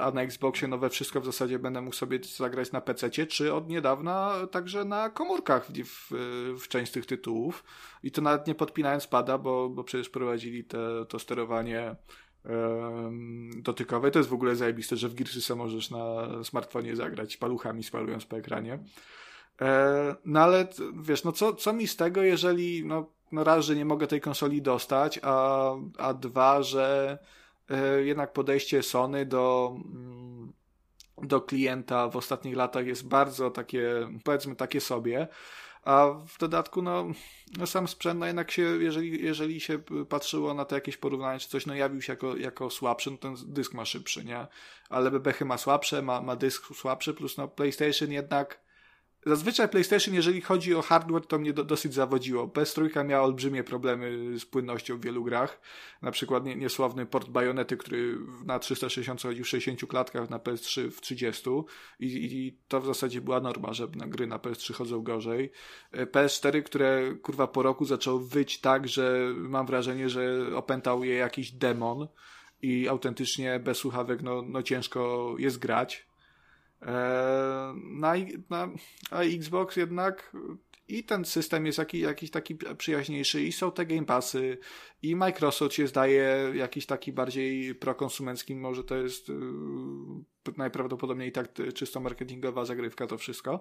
a na Xboxie nowe wszystko w zasadzie będę mógł sobie zagrać na PC, czy od niedawna także na komórkach w, w, w część tych tytułów. I to nawet nie podpinając pada, bo, bo przecież prowadzili te, to sterowanie um, dotykowe. To jest w ogóle zajebiste, że w Gearsy możesz na smartfonie zagrać paluchami spalując po ekranie. E, no ale wiesz, no co, co mi z tego, jeżeli no, no raz, że nie mogę tej konsoli dostać, a, a dwa, że E, jednak podejście Sony do, mm, do klienta w ostatnich latach jest bardzo takie, powiedzmy, takie sobie. A w dodatku, no, no sam sprzęt, no jednak się, jeżeli, jeżeli się patrzyło na to jakieś porównanie czy coś, no jawił się jako, jako słabszy, no ten dysk ma szybszy, nie? Ale bebechy ma słabsze, ma, ma dysk słabszy, plus no PlayStation jednak Zazwyczaj PlayStation, jeżeli chodzi o hardware, to mnie do, dosyć zawodziło. PS3 miała olbrzymie problemy z płynnością w wielu grach. Na przykład nie, niesławny port Bajonety, który na 360 chodził w 60 klatkach, na PS3 w 30 I, i to w zasadzie była norma, że na gry na PS3 chodzą gorzej. E, PS4, które kurwa po roku zaczął wyć tak, że mam wrażenie, że opętał je jakiś demon i autentycznie bez słuchawek no, no ciężko jest grać. E, na, na, Xbox jednak i ten system jest jakiś, jakiś taki przyjaźniejszy i są te Game Passy i Microsoft się zdaje jakiś taki bardziej prokonsumencki, może to jest yy, najprawdopodobniej tak czysto marketingowa zagrywka to wszystko.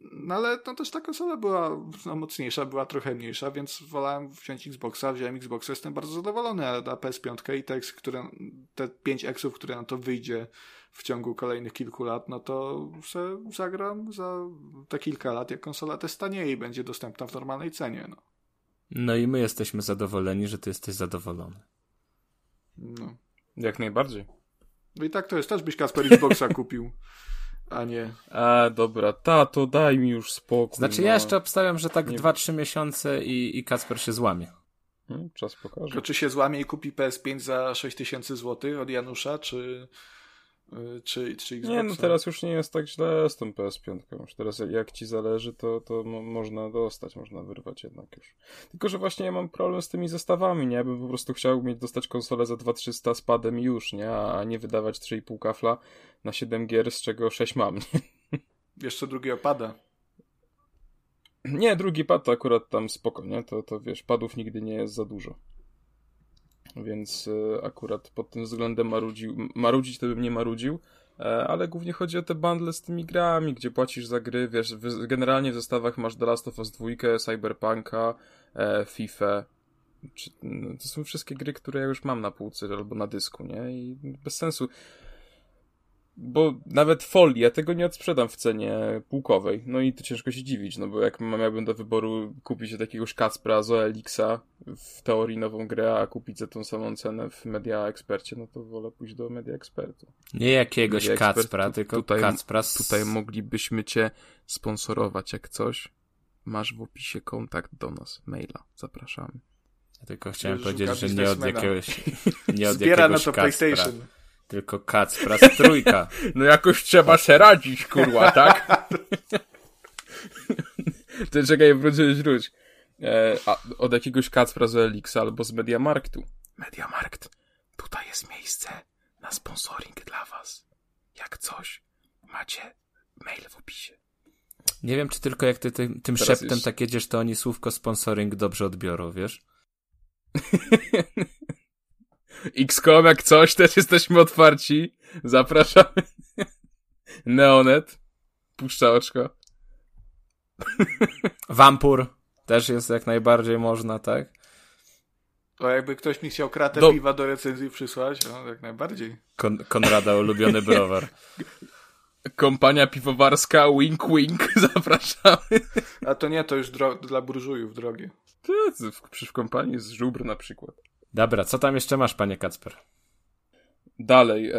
no ale no też ta konsola była no, mocniejsza, była trochę mniejsza, więc wolałem wziąć Xboxa, wziąłem Xboxa, jestem bardzo zadowolony, ale na PS5 i te, które, te 5 Xów, które na to wyjdzie w ciągu kolejnych kilku lat, no to se zagram za te kilka lat, jak konsola te stanieje i będzie dostępna w normalnej cenie. No.
no i my jesteśmy zadowoleni, że ty jesteś zadowolony.
No. Jak najbardziej.
No i tak to jest, też byś Kasper Xboxa <laughs> kupił, a nie...
A, dobra, tato, daj mi już spokój.
Znaczy no. ja jeszcze obstawiam, że tak 2-3 miesiące i, i Kasper się złamie.
Hmm, czas pokaże.
To czy się złamie i kupi PS5 za 6000 zł od Janusza, czy czy, czy Xboxa.
Nie, no teraz już nie jest tak źle z tym PS5. Już teraz jak ci zależy, to, to można dostać, można wyrwać jednak już. Tylko, że właśnie ja mam problem z tymi zestawami, nie? Bym po prostu chciał mieć dostać konsolę za 2300 z padem już, nie? A nie wydawać 3,5 kafla na 7 gier, z czego 6 mam, nie? <laughs>
Jeszcze drugiego pada.
Nie, drugi pad to akurat tam spoko, nie? To, to wiesz, padów nigdy nie jest za dużo. Więc e, akurat pod tym względem marudził, marudzić to bym nie marudził, e, ale głównie chodzi o te bundle z tymi grami, gdzie płacisz za gry, wiesz, generalnie w zestawach masz The Last of Us 2, Cyberpunka, e, FIFA, no, to są wszystkie gry, które ja już mam na półce albo na dysku, nie? I bez sensu bo nawet folii, ja tego nie odsprzedam w cenie półkowej. No i to ciężko się dziwić, no bo jak miałbym do wyboru kupić od jakiegoś Kacpra, Zoelixa w teorii nową grę, a kupić za tą samą cenę w Media Expercie, no to wolę pójść do Media Expertu.
Nie jakiegoś Media Kacpra, tylko tutaj, Kacpra.
Z... Tutaj moglibyśmy cię sponsorować jak coś. Masz w opisie kontakt do nas, maila. Zapraszamy.
Ja tylko chciałem powiedzieć, że nie od jakiegoś <laughs> nie od
Zbiera jakiegoś na to Kacpra. PlayStation.
Tylko Kacpra z trójka. <laughs>
No jakoś trzeba się radzić, kurwa, tak? <laughs> to czekaj, wróć, wróć. E, a, od jakiegoś Kacpra z Elixa albo z Mediamarktu. Mediamarkt, tutaj jest miejsce na sponsoring dla was. Jak coś, macie mail w opisie.
Nie wiem, czy tylko jak ty tym, tym szeptem już... tak jedziesz, to oni słówko sponsoring dobrze odbiorą, wiesz? <laughs>
XCOM jak coś, też jesteśmy otwarci. Zapraszamy. <laughs> Neonet. Puszcza oczko. <laughs>
Wampur. Też jest jak najbardziej można, tak?
O, jakby ktoś mi chciał kratę do... piwa do recenzji przysłać, no jak najbardziej.
Kon Konrada ulubiony browar. <laughs>
Kompania piwowarska, wink wink, zapraszamy.
A to nie, to już dla burżujów drogie.
To w, w kompanii z żubr na przykład.
Dobra, co tam jeszcze masz, panie Kacper?
Dalej. E,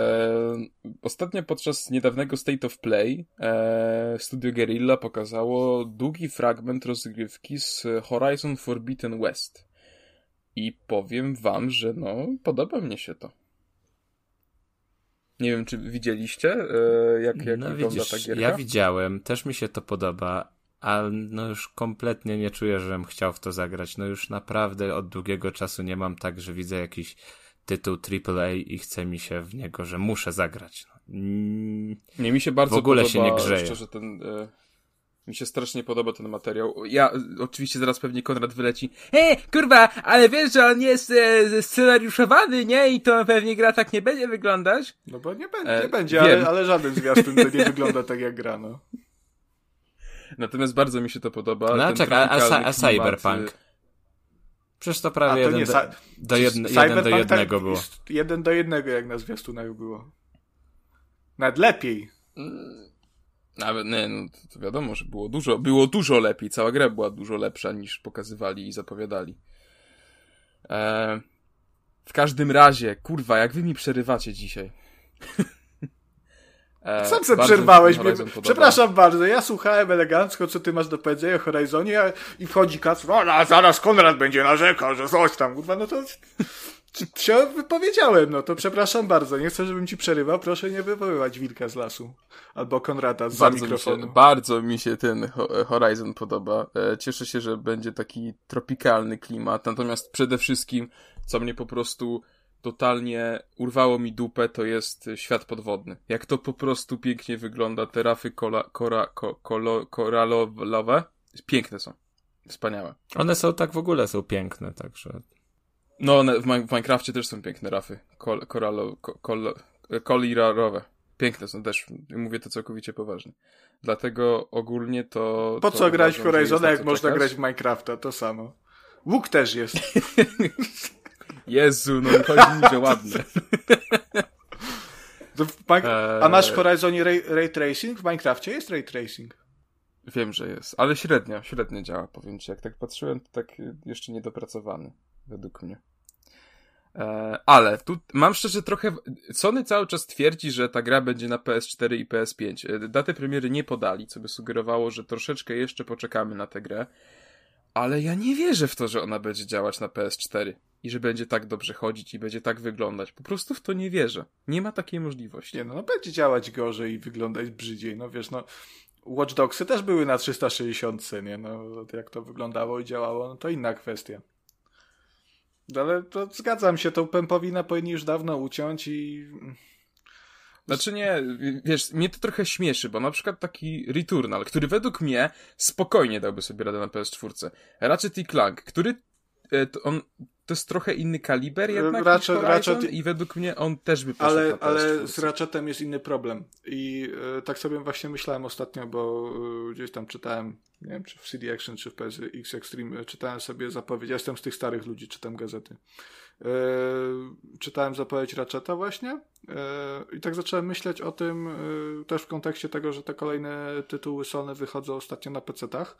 ostatnio podczas niedawnego State of Play e, Studio Guerrilla pokazało długi fragment rozgrywki z Horizon Forbidden West. I powiem wam, że no, podoba mnie się to. Nie wiem, czy widzieliście, e, jak, jak no, wygląda widzisz, ta gierka?
Ja widziałem, też mi się to podoba, ale no już kompletnie nie czuję, żebym chciał w to zagrać. No już naprawdę od długiego czasu nie mam tak, że widzę jakiś tytuł AAA i chce mi się w niego, że muszę zagrać.
Mm, nie, mi się bardzo w ogóle podoba, się nie grzeje. Szczerze, ten, e, mi się strasznie podoba ten materiał. Ja, oczywiście zaraz pewnie Konrad wyleci. Hej, kurwa, ale wiesz, że on jest e, scenariuszowany, nie? I to pewnie gra tak nie będzie wyglądać.
No bo nie, be nie e, będzie, ale, ale, żaden zwiastun to nie <laughs> wygląda tak jak gra, no.
Natomiast bardzo mi się to podoba.
No czekaj, a, a, a Cyberpunk? Przecież to prawie to jeden, do, do jedne, jeden do jednego tak, było.
Jeden do jednego, jak na zwiastunach było. Nawet lepiej. Mm,
nawet nie, no to wiadomo, że było dużo, było dużo lepiej. Cała gra była dużo lepsza niż pokazywali i zapowiadali. Eee, w każdym razie, kurwa, jak wy mi przerywacie dzisiaj. <laughs>
Sam se przerwałeś. Przepraszam bardzo, ja słuchałem elegancko, co ty masz do powiedzenia o Horizonie i wchodzi kac, no zaraz Konrad będzie narzekał, że coś tam, kurwa, no to się wypowiedziałem, no to przepraszam bardzo, nie chcę, żebym ci przerywał, proszę nie wywoływać wilka z lasu. Albo Konrada z bardzo mikrofonu.
Mi się, bardzo mi się ten Horizon podoba. E, cieszę się, że będzie taki tropikalny klimat, natomiast przede wszystkim, co mnie po prostu totalnie urwało mi dupę, to jest świat podwodny. Jak to po prostu pięknie wygląda, te rafy kola, kora, ko, kolo, koralowe, piękne są. Wspaniałe.
One są tak w ogóle, są piękne, także...
No, one w, w Minecrafcie też są piękne rafy. Kol, koralo, kol, kolirarowe. Piękne są też, mówię to całkowicie poważnie. Dlatego ogólnie to...
Po to co grać w Horizona, jak można grać w Minecrafta? To samo. Łuk też jest. <laughs>
Jezu, no chodzi mi, że ładnie. <laughs>
A masz w Horizonie ray, ray tracing? W Minecrafcie jest ray tracing.
Wiem, że jest, ale średnio, średnio działa, powiem ci. Jak tak patrzyłem, to tak jeszcze niedopracowany, według mnie. E, ale tu mam szczerze trochę. Sony cały czas twierdzi, że ta gra będzie na PS4 i PS5. E, daty premiery nie podali, co by sugerowało, że troszeczkę jeszcze poczekamy na tę grę. Ale ja nie wierzę w to, że ona będzie działać na PS4 i że będzie tak dobrze chodzić i będzie tak wyglądać. Po prostu w to nie wierzę. Nie ma takiej możliwości.
Nie, no, no będzie działać gorzej i wyglądać brzydziej. No wiesz, no Watch Dogsy też były na 360, nie? No jak to wyglądało i działało, no to inna kwestia. Ale to zgadzam się, tą pępowinę powinni już dawno uciąć i
znaczy nie, wiesz, mnie to trochę śmieszy, bo na przykład taki Returnal, który według mnie spokojnie dałby sobie radę na PS4. Ratchet i Clank, który e, on to jest trochę inny kaliber jednak Ratchet, niż Ratchet... i według mnie on też by poszedł
Ale, ale z Ratchetem jest inny problem i e, tak sobie właśnie myślałem ostatnio, bo e, gdzieś tam czytałem, nie wiem czy w CD Action czy w PSX Extreme, czytałem sobie zapowiedź, ja jestem z tych starych ludzi, czytam gazety. E, czytałem zapowiedź Ratcheta właśnie e, i tak zacząłem myśleć o tym e, też w kontekście tego, że te kolejne tytuły Sony wychodzą ostatnio na PC-tach.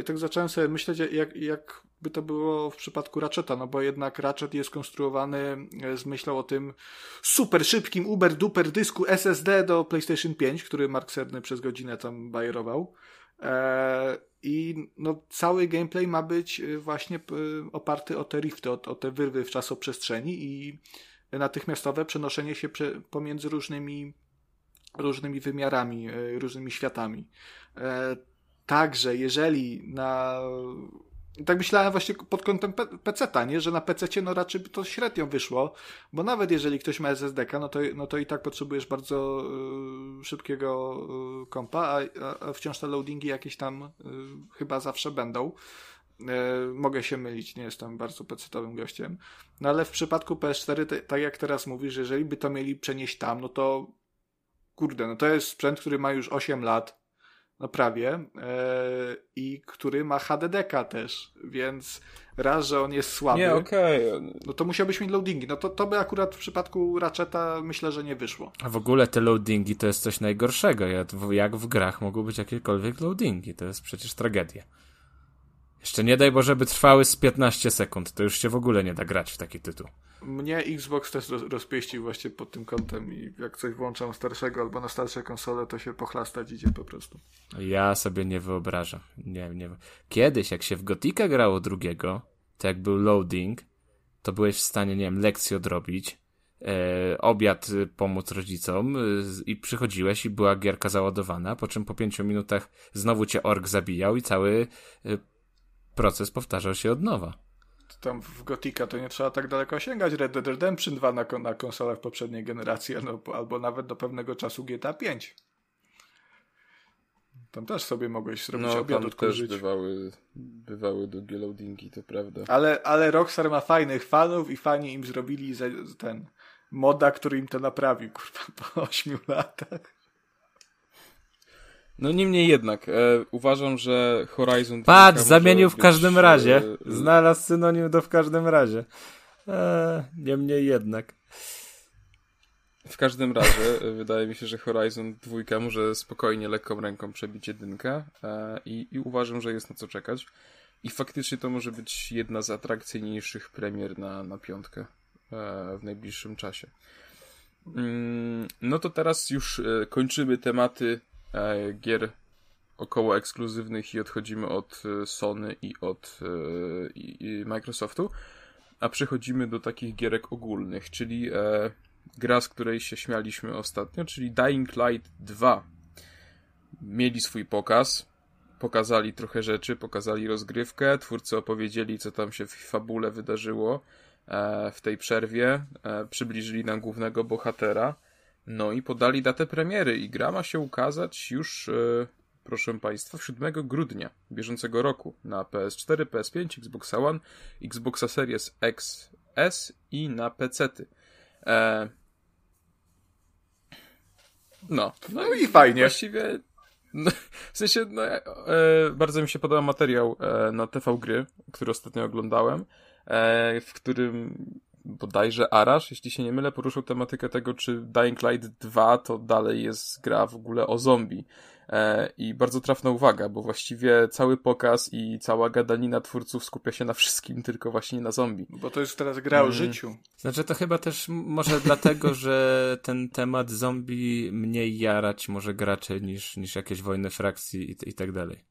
I tak zacząłem sobie myśleć, jak, jak by to było w przypadku Ratcheta, no bo jednak Ratchet jest konstruowany z myślą o tym super szybkim uber duper dysku SSD do PlayStation 5, który Mark Cerny przez godzinę tam bajerował. I no, cały gameplay ma być właśnie oparty o te rifty, o, o te wyrwy w czasoprzestrzeni i natychmiastowe przenoszenie się pomiędzy różnymi, różnymi wymiarami, różnymi światami. Także jeżeli na tak myślałem właśnie pod kątem PC-ta, nie? Że na PC no raczej by to średnio wyszło, bo nawet jeżeli ktoś ma SSD, no to, no to i tak potrzebujesz bardzo y, szybkiego y, kompa, a, a, wciąż te loadingi jakieś tam y, chyba zawsze będą. Y, mogę się mylić, nie jestem bardzo PC-owym gościem. No ale w przypadku PS4, te, tak jak teraz mówisz, jeżeli by to mieli przenieść tam, no to kurde, no to jest sprzęt, który ma już 8 lat, no prawie, e, i który ma HDDK też, więc raz, że on jest słaby.
Nie, okej. Okay.
No to musiałbyś mieć loadingi. No to, to by akurat w przypadku Ratcheta myślę, że nie wyszło.
A w ogóle te loadingi to jest coś najgorszego. Jak w grach mogą być jakiekolwiek loadingi. To jest przecież tragedia. Jeszcze nie daj Boże, by trwały z 15 sekund. To już się w ogóle nie da grać w taki tytuł.
Mnie Xbox też rozpieścił właśnie pod tym kątem i jak coś włączam starszego albo na starsze konsole, to się pochlastać idzie po prostu.
Ja sobie nie wyobrażam. Nie, nie. Kiedyś, jak się w Gotika grało drugiego, to jak był loading, to byłeś w stanie, nie wiem, lekcję odrobić, e, obiad y, pomóc rodzicom y, i przychodziłeś i była gierka załadowana, po czym po pięciu minutach znowu cię ork zabijał i cały y, proces powtarzał się od nowa.
Tam w Gotika to nie trzeba tak daleko sięgać. Red Dead Redemption 2 na, na konsolach poprzedniej generacji, no, albo nawet do pewnego czasu GTA 5. Tam też sobie mogłeś zrobić
no,
obiad
tam
odkurzyć.
też bywały, bywały długie loadingi, to prawda.
Ale, ale Rockstar ma fajnych fanów i fani im zrobili ten moda, który im to naprawił, kurwa, po 8 latach.
No niemniej jednak, e, uważam, że Horizon...
Patrz, zamienił w
być,
każdym razie.
E,
Znalazł synonim do w każdym razie. E, niemniej jednak.
W każdym razie e, wydaje mi się, że Horizon 2 może spokojnie, lekką ręką przebić jedynkę e, i, i uważam, że jest na co czekać. I faktycznie to może być jedna z atrakcyjniejszych premier na, na piątkę e, w najbliższym czasie. Mm, no to teraz już e, kończymy tematy gier około ekskluzywnych i odchodzimy od e, Sony i od e, i, Microsoftu, a przechodzimy do takich gierek ogólnych, czyli e, gra, z której się śmialiśmy ostatnio, czyli Dying Light 2. Mieli swój pokaz, pokazali trochę rzeczy, pokazali rozgrywkę, twórcy opowiedzieli, co tam się w fabule wydarzyło e, w tej przerwie, e, przybliżyli nam głównego bohatera, no i podali datę premiery i gra ma się ukazać już, e, proszę Państwa, 7 grudnia bieżącego roku na PS4, PS5, Xbox One, Xboxa Series X, S i na PC-ty. E... No.
No i fajnie.
Właściwie. No, w sensie, no, e, bardzo mi się podoba materiał e, na TV Gry, który ostatnio oglądałem, e, w którym bodajże Arash, jeśli się nie mylę, poruszył tematykę tego, czy Dying Light 2 to dalej jest gra w ogóle o zombie. E, I bardzo trafna uwaga, bo właściwie cały pokaz i cała gadanina twórców skupia się na wszystkim, <laughs> tylko właśnie na zombie.
Bo to jest teraz gra o
Mm.
życiu.
Znaczy to chyba też może <laughs> dlatego, że ten temat zombie mniej jarać może gracze niż, niż jakieś wojny frakcji i, i tak dalej.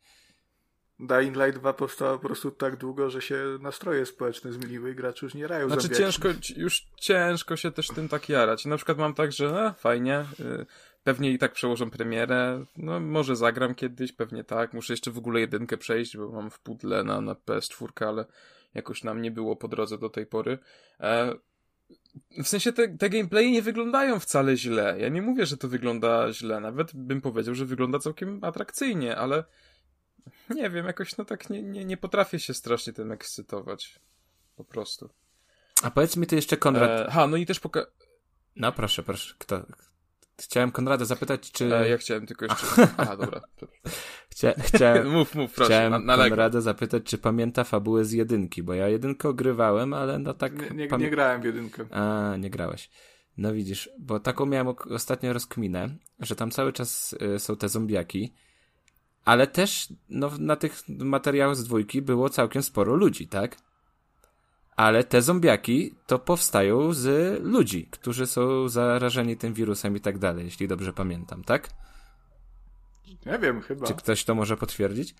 Dying Light 2 powstała po prostu tak długo, że się nastroje społeczne zmieniły i gracze już nie rają
Znaczy
zombiaki.
ciężko, już ciężko się też tym tak jarać. Na przykład mam tak, że e, fajnie, y, pewnie i tak przełożą premierę, no może zagram kiedyś, pewnie tak. Muszę jeszcze w ogóle jedynkę przejść, bo mam w pudle na, na PS4, ale jakoś nam nie było po drodze do tej pory. E, w sensie te, te gameplaye nie wyglądają wcale źle. Ja nie mówię, że to wygląda źle. Nawet bym powiedział, że wygląda całkiem atrakcyjnie, ale nie wiem, jakoś no tak nie, nie, nie potrafię się strasznie tym ekscytować. Po prostu.
A powiedz mi ty jeszcze, Konrad.
E, ha, no i też poka...
No proszę, proszę. Kto? Chciałem Konrada zapytać, czy.
E, ja chciałem tylko jeszcze... <laughs> Aha, dobra.
Chcia... Chciałem... <laughs>
mów, mów, proszę,
Chciałem
na, nalegam.
Konrada zapytać, czy pamięta fabułę z jedynki, bo ja jedynkę ogrywałem, ale no tak...
Nie, nie, nie grałem w jedynkę.
A, nie grałeś. No widzisz, bo taką miałem ostatnio rozkminę, że tam cały czas y, są te zombiaki, ale też no, na tych materiałach z dwójki było całkiem sporo ludzi, tak? Ale te zombiaki to powstają z ludzi, którzy są zarażeni tym wirusem i tak dalej, jeśli dobrze pamiętam, tak?
Nie wiem, chyba.
Czy ktoś to może potwierdzić?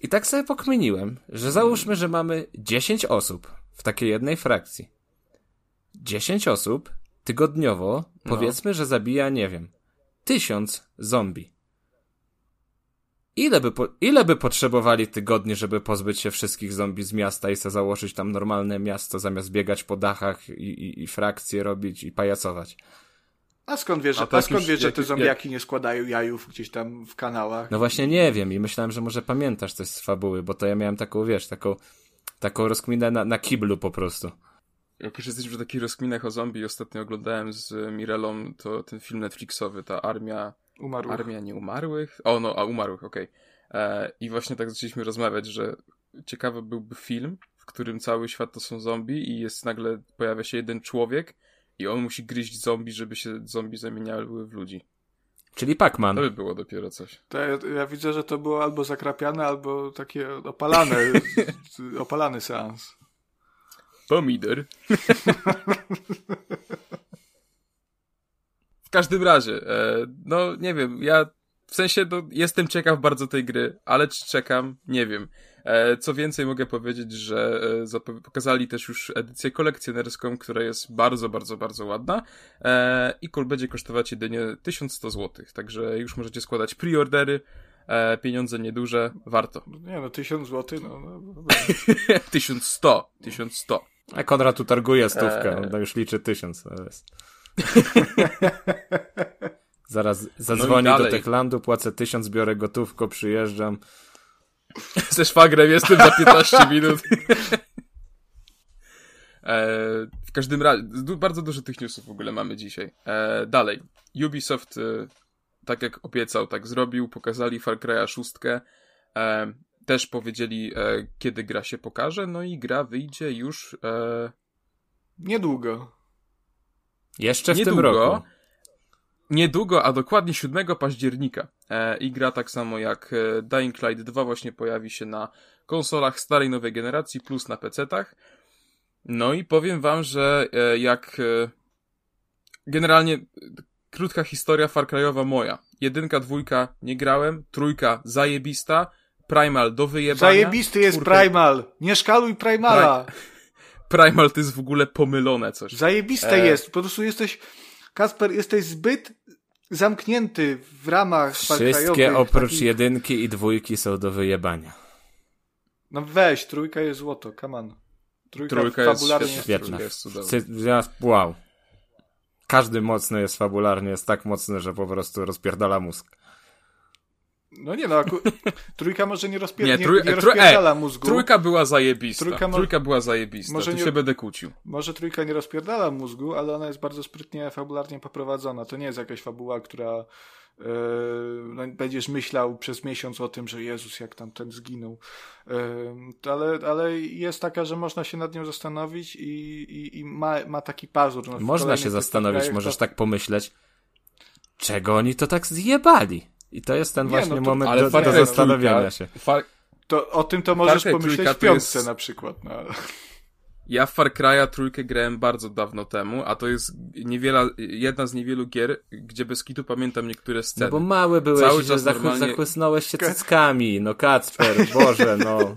I tak sobie pokminiłem, że załóżmy, że mamy 10 osób w takiej jednej frakcji. 10 osób tygodniowo,
No.
powiedzmy, że zabija, nie wiem, tysiąc zombie. Ile by, po, ile by potrzebowali tygodni, żeby pozbyć się wszystkich zombie z miasta i sobie założyć tam normalne miasto, zamiast biegać po dachach i, i, i frakcje robić i pajacować?
A skąd wiesz,
A
a skąd wiesz że te zombiaki nie składają jajów gdzieś tam w kanałach?
No właśnie nie wiem i myślałem, że może pamiętasz coś z fabuły, bo to ja miałem taką, wiesz, taką, taką rozkminę na, na kiblu po prostu.
Jak już jesteśmy w takich rozkminach o zombie, ostatnio oglądałem z Mirelą to ten film Netflixowy, ta Armia...
Umarł.
Armia Nieumarłych? O, no, a Umarłych, okej. E, I właśnie tak zaczęliśmy rozmawiać, że ciekawy byłby film, w którym cały świat to są zombie i jest nagle, pojawia się jeden człowiek i on musi gryźć zombie, żeby się zombie zamieniały w ludzi.
Czyli Pac-Man.
To by było dopiero coś.
To ja, ja widzę, że to było albo zakrapiane, albo takie opalane, <laughs> opalany seans.
Pomidor. <laughs> w każdym razie, e, no nie wiem, ja w sensie no, jestem ciekaw bardzo tej gry, ale czy czekam, nie wiem. E, co więcej mogę powiedzieć, że e, pokazali też już edycję kolekcjonerską, która jest bardzo, bardzo, bardzo ładna e, i kol będzie kosztować jedynie 1100 zł, także już możecie składać preordery, e, pieniądze nieduże, warto. <laughs>
Nie no, 1000 zł, no. no, no.
1100, 1100.
A Konrad tu targuje stówkę, eee. on już liczy tysiąc. <laughs> Zaraz zadzwoni no do Techlandu, płacę tysiąc, biorę gotówko, przyjeżdżam. <laughs>
Ze szwagrem jestem za 15 minut. <laughs> E, w każdym razie, bardzo dużo tych newsów w ogóle mamy dzisiaj. E, dalej. Ubisoft, e, tak jak obiecał, tak zrobił. Pokazali Far Cry'a 6. E, też powiedzieli, e, kiedy gra się pokaże. No i gra wyjdzie już... E,
niedługo.
Jeszcze w niedługo. tym roku.
Niedługo, a dokładnie 7 października. E, I gra tak samo jak e, Dying Light 2 właśnie pojawi się na konsolach starej nowej generacji plus na PC-tach. No i powiem wam, że e, jak generalnie krótka historia Far Cry'owa moja. Jedynka, dwójka nie grałem, trójka zajebista, Primal do wyjebania.
Zajebisty jest czwórka... Primal! Nie szkaluj Primala!
Primal to jest w ogóle pomylone coś.
Zajebiste e... jest, po prostu jesteś Kasper, jesteś zbyt zamknięty w ramach
Wszystkie oprócz takich... jedynki i dwójki są do wyjebania.
No weź, trójka jest złoto, come on.
Trójka, trójka jest
świetna. Jest wow. Każdy mocny jest fabularnie, jest tak mocny, że po prostu rozpierdala mózg.
No nie no, aku... <laughs> trójka może nie, rozpier... nie, trój... nie, nie rozpierdala e, mózgu.
Trójka była zajebista. Trójka, mo... trójka była zajebista, może tu nie... się będę kłócił.
Może trójka nie rozpierdala mózgu, ale ona jest bardzo sprytnie, fabularnie poprowadzona. To nie jest jakaś fabuła, która yy, no, będziesz myślał przez miesiąc o tym, że Jezus, jak tam ten zginął. Yy, ale, ale jest taka, że można się nad nią zastanowić i, i, i ma, ma taki pazur. No,
można się zastanowić, możesz to... tak pomyśleć, czego oni to tak zjebali? I to jest ten nie, właśnie no to, moment do, do zastanowienia się. Far...
To, o tym to możesz Far pomyśleć w piątce jest... na przykład. No.
Ja w Far Cry'a trójkę grałem bardzo dawno temu, a to jest niewiele, jedna z niewielu gier, gdzie bez kitu pamiętam niektóre sceny.
No bo mały byłeś, Cały że zachły, normalnie... zachłysnąłeś się cyckami, no Kacper, <laughs> Boże, no.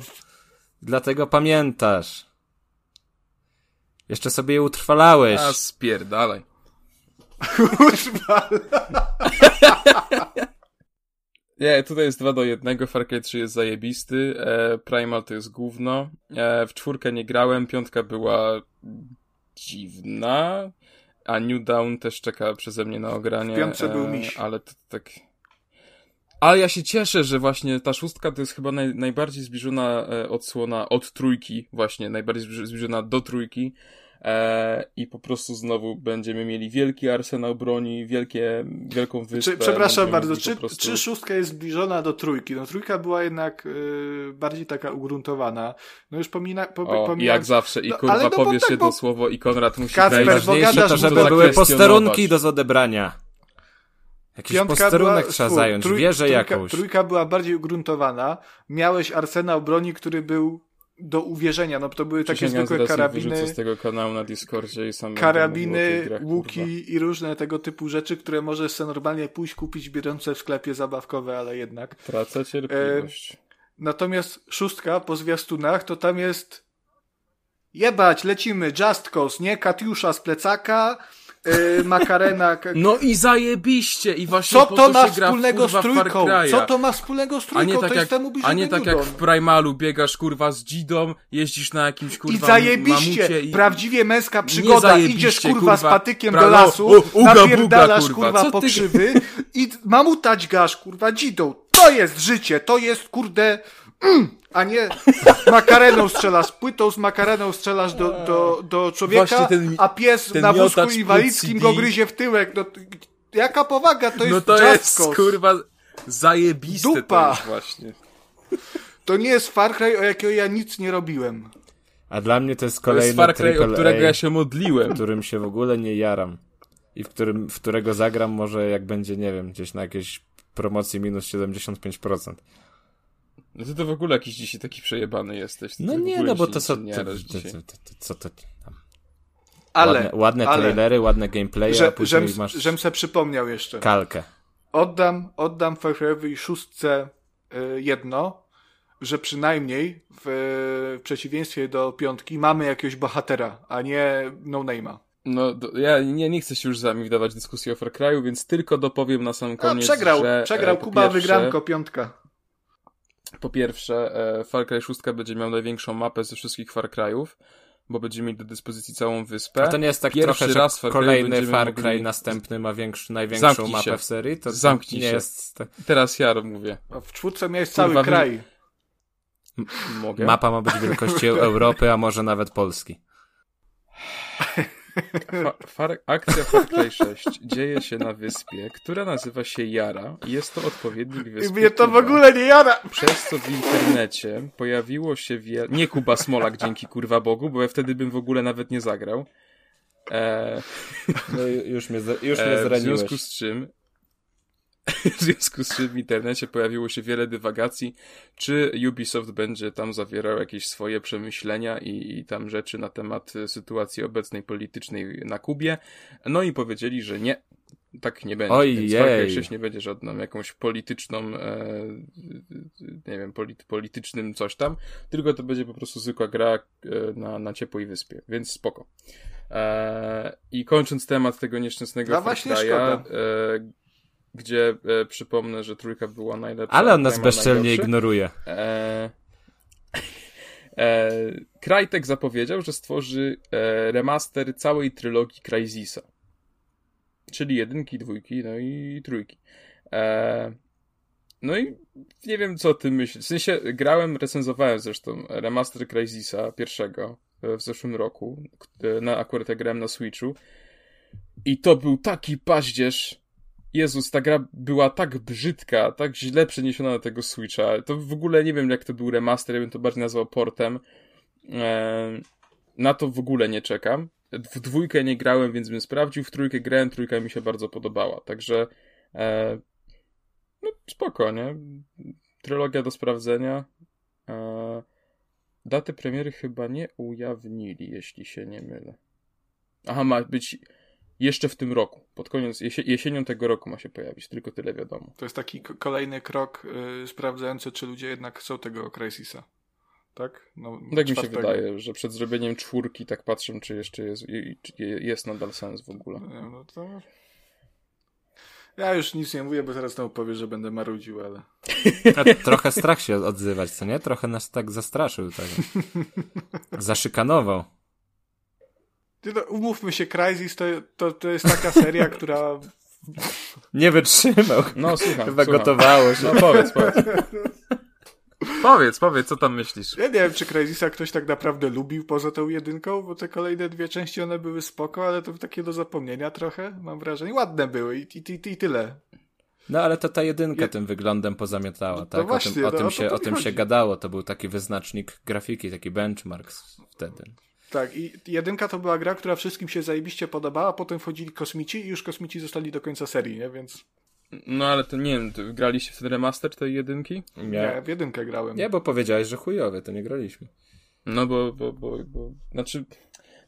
Dlatego pamiętasz. Jeszcze sobie je utrwalałeś.
A spierdalaj.
Utrwalaj. <laughs>
Nie, tutaj jest 2 do 1, Far Cry 3 jest zajebisty, e, Primal to jest gówno, e, w czwórkę nie grałem, piątka była dziwna, a New Dawn też czeka przeze mnie na ogranie. W
piątce e, był miś.
Ale to tak... Ale ja się cieszę, że właśnie ta szóstka to jest chyba naj, najbardziej zbliżona e, odsłona od trójki, właśnie najbardziej zbliżona do trójki, i po prostu znowu będziemy mieli wielki arsenał broni, wielkie, wielką wyspę.
Czy, przepraszam bardzo, czy, prostu... czy szóstka jest zbliżona do trójki? No trójka była jednak y, bardziej taka ugruntowana. No już pomina, po,
o, pomina... jak zawsze i no, kurwa no, powiesz tak, jedno bo... słowo i Konrad musi
Kacper, wejść. Najważniejsze to, żeby były posterunki do zodebrania. Jakiś Piątka posterunek była, trzeba zająć, trój, wieżę trójka, jakąś.
Trójka była bardziej ugruntowana. Miałeś arsenał broni, który był do uwierzenia, no to były takie zwykłe karabiny.
z tego kanału na Discordzie i sam
Karabiny, grach, łuki kurwa. i różne tego typu rzeczy, które możesz sobie normalnie pójść kupić biorące w sklepie zabawkowe, ale jednak.
Tracę cierpliwość. E,
natomiast szóstka po zwiastunach to tam jest jebać, lecimy, Just Cause, nie? Katiusza z plecaka, yy, makarena.
No i zajebiście i właśnie
Co to ma wspólnego z trójką? Co to ma wspólnego z trójką? A nie tak, jak,
a nie tak jak w Primalu biegasz kurwa z Dzidą, jeździsz na jakimś kurwa
I zajebiście, i... prawdziwie męska przygoda, idziesz kurwa, kurwa z patykiem pra... do lasu, o, uga, napierdalasz buga, kurwa, kurwa pokrzywy ty... i mamutać gasz kurwa Dzidą. To jest życie, to jest kurde... Mm, a nie makareną strzelasz, płytą z makareną strzelasz do, do, do człowieka, ten, a pies na wózku inwalidzkim go gryzie w tyłek. No, jaka powaga, to jest No to jest,
kurwa, zajebiste Dupa. to jest właśnie.
To nie jest Far Cry, o jakiego ja nic nie robiłem.
A dla mnie to jest kolejny
to jest Far Cry, o którego ja się modliłem.
Którym się w ogóle nie jaram. i w, którym, w którego zagram może jak będzie, nie wiem, gdzieś na jakiejś promocji minus 75%.
No ty to w ogóle jakiś dzisiaj taki przejebany jesteś. Ty
No
w
nie, no bo to są...
nie
To, to,
dzisiaj.
to, to, co to tam?
Ale,
ładne ładne
ale,
trailery, ładne gameplaye, a
że,
później
żem,
masz
żem se przypomniał jeszcze.
kalkę.
Oddam, oddam Far Cry'owi szóstce y, jedno, że przynajmniej w, w przeciwieństwie do piątki mamy jakiegoś bohatera, a nie no-name'a.
No, do, ja nie, nie chcę się już z wami wdawać w dyskusję o Far Cry'u, więc tylko dopowiem na sam
A,
koniec,
przegrał,
że...
przegrał
e, po
Kuba,
pierwsze-
wygranko, piątka.
Po pierwsze, e, Far Cry 6 będzie miał największą mapę ze wszystkich Far Cry'ów, bo będzie mieć do dyspozycji całą wyspę.
A to nie jest tak
Pierwszy
trochę,
raz Far
kolejny
będziemy
Far
mogli-
Cry następny ma większy, największą
Zamknij
mapę
się.
w serii? To
Zamknij
nie
się.
jest... tak-
Teraz ja mówię.
A w czwórce miałeś
Kurwa,
cały
wy-
kraj.
Mogę?
Mapa ma być wielkości <laughs> Europy, a może nawet Polski. <laughs>
Fa far akcja Far Cry 6 dzieje się na wyspie, która nazywa się Jara i jest to odpowiednik
I
wyspy
mnie to w
Kuba.
ogóle nie jara.
Przez co w internecie pojawiło się wiele... Nie Kuba Smolak, dzięki kurwa Bogu, bo ja wtedy bym w ogóle nawet nie zagrał. E,
No już mnie, już
e, w związku z czym w związku z czym w internecie pojawiło się wiele dywagacji, czy Ubisoft będzie tam zawierał jakieś swoje przemyślenia i, i tam rzeczy na temat e, sytuacji obecnej politycznej na Kubie. No i powiedzieli, że nie, tak nie będzie.
Ojej.
Więc Far Cry 6 nie będzie żadną jakąś polityczną, e, nie wiem, polit, politycznym coś tam, tylko to będzie po prostu zwykła gra e, na, na ciepłej wyspie, więc spoko. E, I kończąc temat tego nieszczęsnego
No
Far Cry'a, e, gdzie e, przypomnę, że trójka była najlepsza.
Ale on nas bezczelnie ignoruje.
E, <laughs> e, Crytek zapowiedział, że stworzy e, remaster całej trylogii Crysisa. Czyli jedynki, dwójki, no i trójki. E, no i nie wiem, co o tym myślisz. W sensie grałem, recenzowałem zresztą remaster Crysisa pierwszego e, w zeszłym roku. e, Na, akurat ja grałem na Switchu. I to był taki paździerz. Jezus, ta gra była tak brzydka, tak źle przeniesiona na tego Switcha. To w ogóle nie wiem, jak to był remaster, ja bym to bardziej nazwał portem. E, na to w ogóle nie czekam. W dwójkę nie grałem, więc bym sprawdził. W trójkę grałem, trójka mi się bardzo podobała. Także e, no spoko, nie? Trylogia do sprawdzenia. E, daty premiery chyba nie ujawnili, jeśli się nie mylę. Aha, ma być jeszcze w tym roku. Pod koniec, jesie, jesienią tego roku ma się pojawić, tylko tyle wiadomo.
To jest taki kolejny krok y, sprawdzający, czy ludzie jednak chcą tego Crysisa. Tak? No,
Tak mi się wydaje, że przed zrobieniem czwórki tak patrzę, czy jeszcze jest, czy je- jest nadal sens w ogóle.
Nie, No to... Ja już nic nie mówię, bo zaraz znowu powie, że będę marudził, ale...
A <laughs> trochę strach się odzywać, co nie? Trochę nas tak zastraszył. Tak. <laughs> Zaszykanował.
No, umówmy się, Crysis to, to, to jest taka seria, która...
Nie wytrzymał.
No słucham,
Chyba
słucham.
gotowało się.
No powiedz, powiedz. powiedz, powiedz, co tam myślisz?
Ja nie wiem, czy Crysisa ktoś tak naprawdę lubił poza tą jedynką, bo te kolejne dwie części, one były spoko, ale to takie do zapomnienia trochę, mam wrażenie. Ładne były i, i, i, i tyle.
No ale to ta jedynka
Je-
tym wyglądem pozamiatała,
No
tak? o
właśnie,
tym, o
no,
tym,
o to
się,
to
o tym się gadało. To był taki wyznacznik grafiki, taki benchmark wtedy.
Tak, i jedynka to była gra, która wszystkim się zajebiście podobała, potem wchodzili kosmici i już kosmici zostali do końca serii, nie? Więc
No ale to nie wiem, to graliście w ten remaster tej jedynki?
nie, w jedynkę grałem.
Nie, bo powiedziałeś, że chujowy, to nie graliśmy.
No bo, bo, bo, bo znaczy,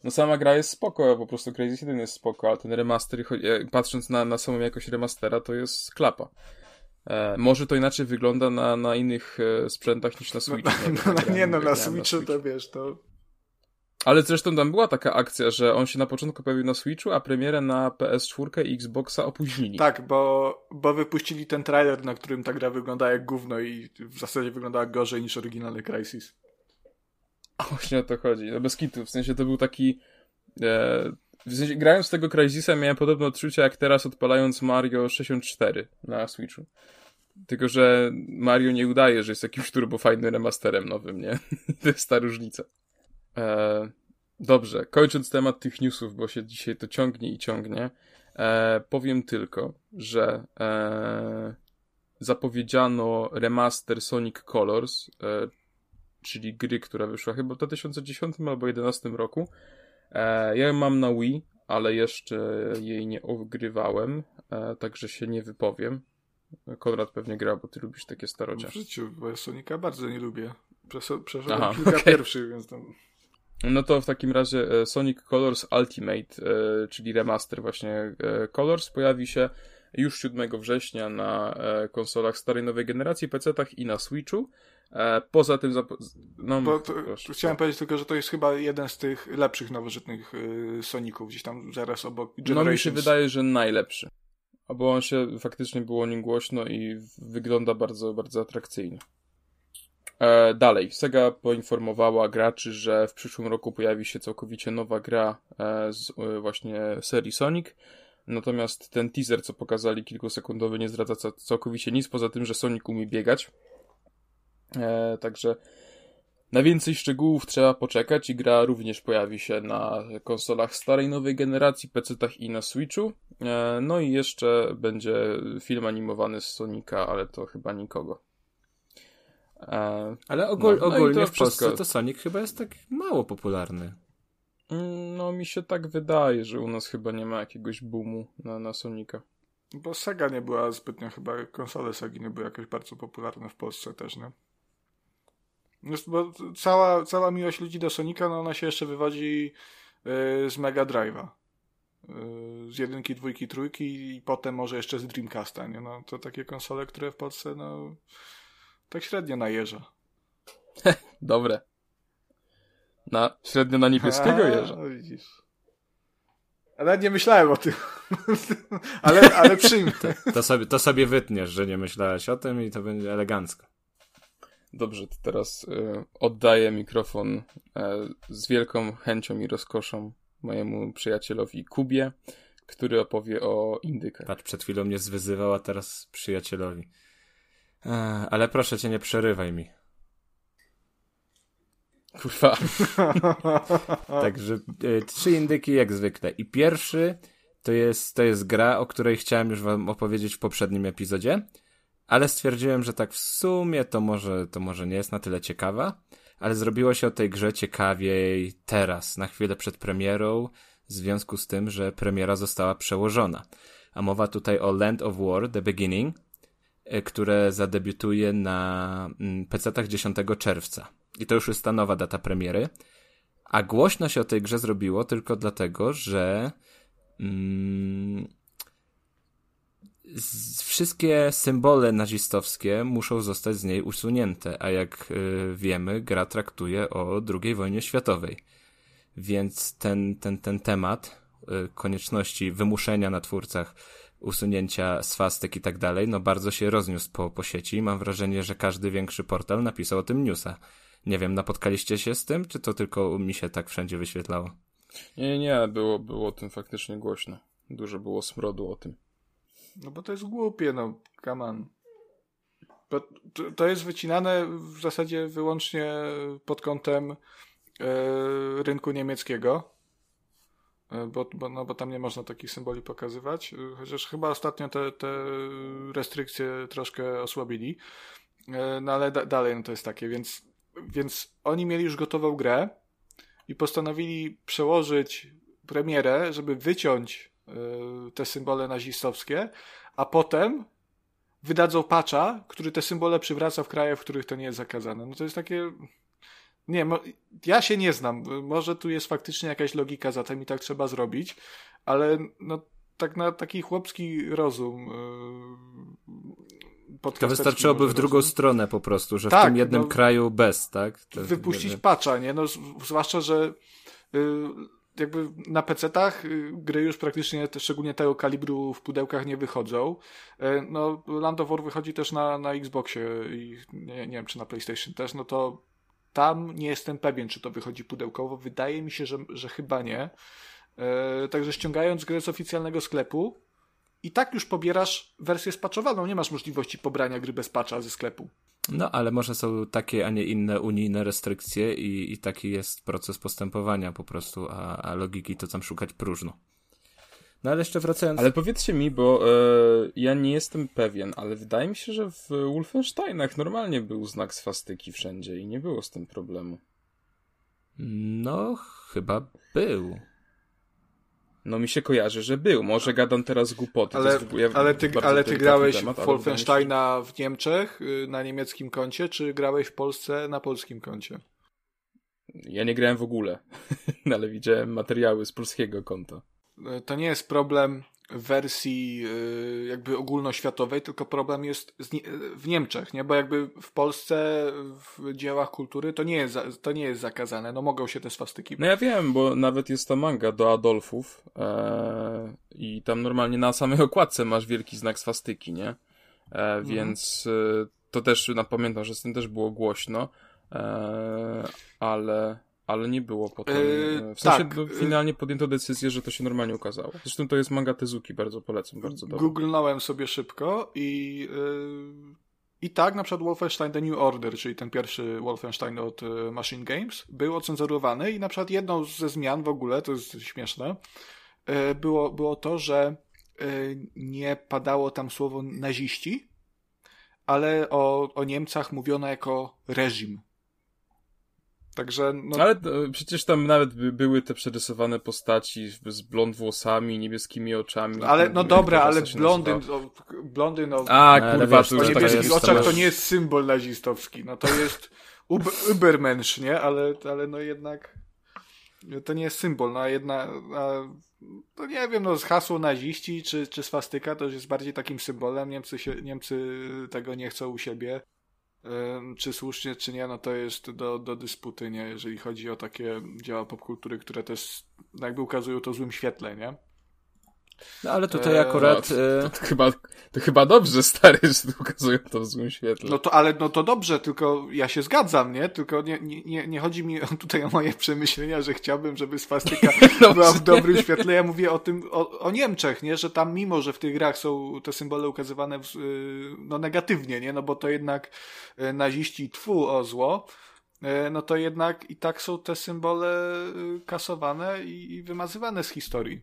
no sama gra jest spoko, po prostu Crazy 1 jest spoko, ale ten remaster, e, patrząc na, na samą jakość remastera, to jest klapa. E, może to inaczej wygląda na, na innych e, sprzętach niż na
No,
Switchu. <laughs>
no, no,
grałem-
nie no, na
grałem
Switchu to wiesz, to...
Ale zresztą tam była taka akcja, że on się na początku pojawił na Switchu, a premierę na PS4 i Xboxa opóźnili.
Tak, bo, bo wypuścili ten trailer, na którym ta gra wygląda jak gówno i w zasadzie wyglądała gorzej niż oryginalny Crysis.
Właśnie o to chodzi. No bez kitu. W sensie to był taki. E, w sensie, grając tego Crysisa miałem podobne odczucia jak teraz odpalając Mario 64 na Switchu. Tylko, że Mario nie udaje, że jest jakimś turbofajnym remasterem nowym, nie? <laughs> to jest ta różnica. E, dobrze, kończąc temat tych newsów, bo się dzisiaj to ciągnie i ciągnie, e, powiem tylko, że e, zapowiedziano remaster Sonic Colors, e, czyli gry, która wyszła chyba w 2010 albo 2011 roku. E, ja ją mam na Wii ale jeszcze jej nie ogrywałem, e, także się nie wypowiem. Konrad pewnie gra, bo ty lubisz takie
W
starocie.
życiu, bo ja Sonika bardzo nie lubię. Przeszedłem
Aha,
kilka
okej.
pierwszych, więc tam...
No to w takim razie e, Sonic Colors Ultimate, e, czyli remaster właśnie e, Colors, pojawi się już 7 września na konsolach starej nowej generacji, PC-tach i na Switchu. Poza tym... No,
Bo to, chciałem powiedzieć tylko, że to jest chyba jeden z tych lepszych nowożytnych Soników, gdzieś tam zaraz obok
No mi się wydaje, że najlepszy. Bo on się faktycznie było o nim głośno i wygląda bardzo, bardzo atrakcyjnie. E, dalej, Sega poinformowała graczy, że w przyszłym roku pojawi się całkowicie nowa gra e, z e, właśnie serii Sonic. Natomiast ten teaser, co pokazali kilkusekundowy, nie zdradza ca- całkowicie nic, poza tym, że Sonic umie biegać. Także na więcej szczegółów trzeba poczekać i gra również pojawi się na konsolach starej nowej generacji, PC-tach i na Switchu. No i jeszcze będzie film animowany z Sonika, ale to chyba nikogo. E,
Ale ogól,
No, no i
ogólnie
to
w Polsce to Sonic chyba jest tak mało popularny.
mm, No mi się tak wydaje, że u nas chyba nie ma jakiegoś boomu na, na Sonika.
Bo Sega nie była zbytnio, chyba konsole Segi nie były jakoś bardzo popularne w Polsce też, nie? Jest, bo cała, cała miłość ludzi do Sonika, no ona się jeszcze wywodzi y, z Mega Drive'a. Y, z jedynki, dwójki, trójki i potem może jeszcze z Dreamcasta, nie? No to takie konsole, które w Polsce, no tak średnio najeża. <laughs>
Dobre. Na, średnio na niebieskiego
A,
jeża.
no widzisz. Ale nie myślałem o tym. <laughs> ale, ale przyjmę. <laughs>
To sobie, to sobie wytniesz, że nie myślałeś o tym i to będzie elegancko.
Dobrze, to teraz e, oddaję mikrofon e, z wielką chęcią i rozkoszą mojemu przyjacielowi Kubie, który opowie o indykach.
Patrz, przed chwilą mnie zwyzywał, a teraz przyjacielowi. Ale proszę cię, nie przerywaj mi.
Kurwa. <laughs>
Także e, trzy indyki jak zwykle. I pierwszy to jest, to jest gra, o której chciałem już wam opowiedzieć w poprzednim epizodzie, ale stwierdziłem, że tak w sumie to może, to może nie jest na tyle ciekawa, ale zrobiło się o tej grze ciekawiej teraz, na chwilę przed premierą, w związku z tym, że premiera została przełożona. A mowa tutaj o Land of War, The Beginning, które zadebiutuje na mm, PC-tach 10 czerwca. I to już jest ta nowa data premiery. A głośno się o tej grze zrobiło tylko dlatego, że mm, wszystkie symbole nazistowskie muszą zostać z niej usunięte, a jak y, wiemy, gra traktuje o II wojnie światowej. Więc ten, ten, ten temat y, konieczności wymuszenia na twórcach usunięcia swastyk i tak dalej, no bardzo się rozniósł po, po sieci. Mam wrażenie, że każdy większy portal napisał o tym newsa. Nie wiem, napotkaliście się z tym, czy to tylko mi się tak wszędzie wyświetlało?
Nie, nie, było, było o tym faktycznie głośno. Dużo było smrodu o tym.
No bo to jest głupie, no, come on. Bo to, jest wycinane w zasadzie wyłącznie pod kątem e, rynku niemieckiego. E, Bo, bo, no, bo tam nie można takich symboli pokazywać. E, Chociaż chyba ostatnio te, te restrykcje troszkę osłabili. E, No ale da, dalej no to jest takie, więc, więc oni mieli już gotową grę i postanowili przełożyć premierę, żeby wyciąć te symbole nazistowskie, a potem wydadzą patcha, który te symbole przywraca w krajach, w których to nie jest zakazane. No to jest takie... Nie, ja się nie znam. Może tu jest faktycznie jakaś logika za tym i tak trzeba zrobić, ale no tak na taki chłopski rozum. Yy,
To wystarczyłoby w drugą
rozum.
stronę po prostu, że w
Tak,
tym jednym
no,
kraju bez, tak? To,
wypuścić
nie-
patcha, nie? No, zwłaszcza, że y, jakby na PC-tach y, gry już praktycznie, szczególnie tego kalibru w pudełkach nie wychodzą. Y, no, Land of War wychodzi też na, na Xboxie i nie, nie wiem, czy na PlayStation też, no to tam nie jestem pewien, czy to wychodzi pudełkowo. Wydaje mi się, że, że chyba nie. Y, także ściągając grę z oficjalnego sklepu i tak już pobierasz wersję spaczowaną. Nie masz możliwości pobrania gry bez patcha ze sklepu.
No, ale może są takie, a nie inne unijne restrykcje i, i taki jest proces postępowania po prostu, a, a logiki to tam szukać próżno. No ale jeszcze wracając...
Ale powiedzcie mi, bo e, ja nie jestem pewien, ale wydaje mi się, że w Wolfensteinach normalnie był znak swastyki wszędzie i nie było z tym problemu.
No, chyba był.
No mi się kojarzy, że był. Może gadam teraz głupoty.
Ale,
jest, ja,
ale ty, ale ty grałeś temat, w Wolfensteina w Niemczech y, na niemieckim koncie, czy grałeś w Polsce na polskim koncie?
Ja nie grałem w ogóle, <laughs> ale widziałem materiały z polskiego konta.
Y, to nie jest problem wersji y, jakby ogólnoświatowej, tylko problem jest w Niemczech, nie? Bo jakby w Polsce w dziełach kultury to nie jest, to nie jest zakazane. No mogą się te swastyki.
No ja wiem, bo nawet jest ta manga do Adolfów ee, i tam normalnie na samej okładce masz wielki znak swastyki, nie? E, mhm. Więc e, to też, no, pamiętam, że z tym też było głośno, e, ale ale nie było potem. Yy, w sensie tak. no, finalnie podjęto decyzję, że to się normalnie ukazało. Zresztą to jest manga Tezuki, bardzo polecam, bardzo dobrze.
Googlnąłem sobie szybko i yy, i tak na przykład Wolfenstein The New Order, czyli ten pierwszy Wolfenstein od yy, Machine Games, był ocenzurowany i na przykład jedną ze zmian w ogóle, to jest śmieszne, yy, było, było to, że yy, nie padało tam słowo naziści, ale o, o Niemcach mówiono jako reżim. Także, no...
Ale to, przecież tam nawet by, były te przerysowane postaci z blond włosami, niebieskimi oczami.
Ale, no dobra, ale blondyn, o, blondyn o,
A, kurwa,
to już niebieskich oczach to nie jest symbol nazistowski. No to jest ubermensch, nie? Ale, ale no jednak to nie jest symbol, no a jedna, a, to nie wiem, no hasło naziści czy, czy swastyka to już jest bardziej takim symbolem. Niemcy, się, Niemcy tego nie chcą u siebie czy słusznie, czy nie, no to jest do, do dysputy, nie? Jeżeli chodzi o takie dzieła popkultury, które też jakby ukazują to złym świetle, nie?
No ale tutaj eee, akurat...
No, to, to, chyba, to chyba dobrze, stary, <laughs> że ukazują to w złym świetle.
No to, ale no to dobrze, tylko ja się zgadzam, nie? Tylko nie, nie, nie chodzi mi <laughs> tutaj o moje przemyślenia, że chciałbym, żeby swastyka <laughs> no, była w dobrym świetle. Ja mówię o tym, o, o Niemczech, nie? Że tam mimo, że w tych grach są te symbole ukazywane w, y, no negatywnie, nie? No bo to jednak y, naziści twu o zło, y, no to jednak i tak są te symbole kasowane i, i wymazywane z historii.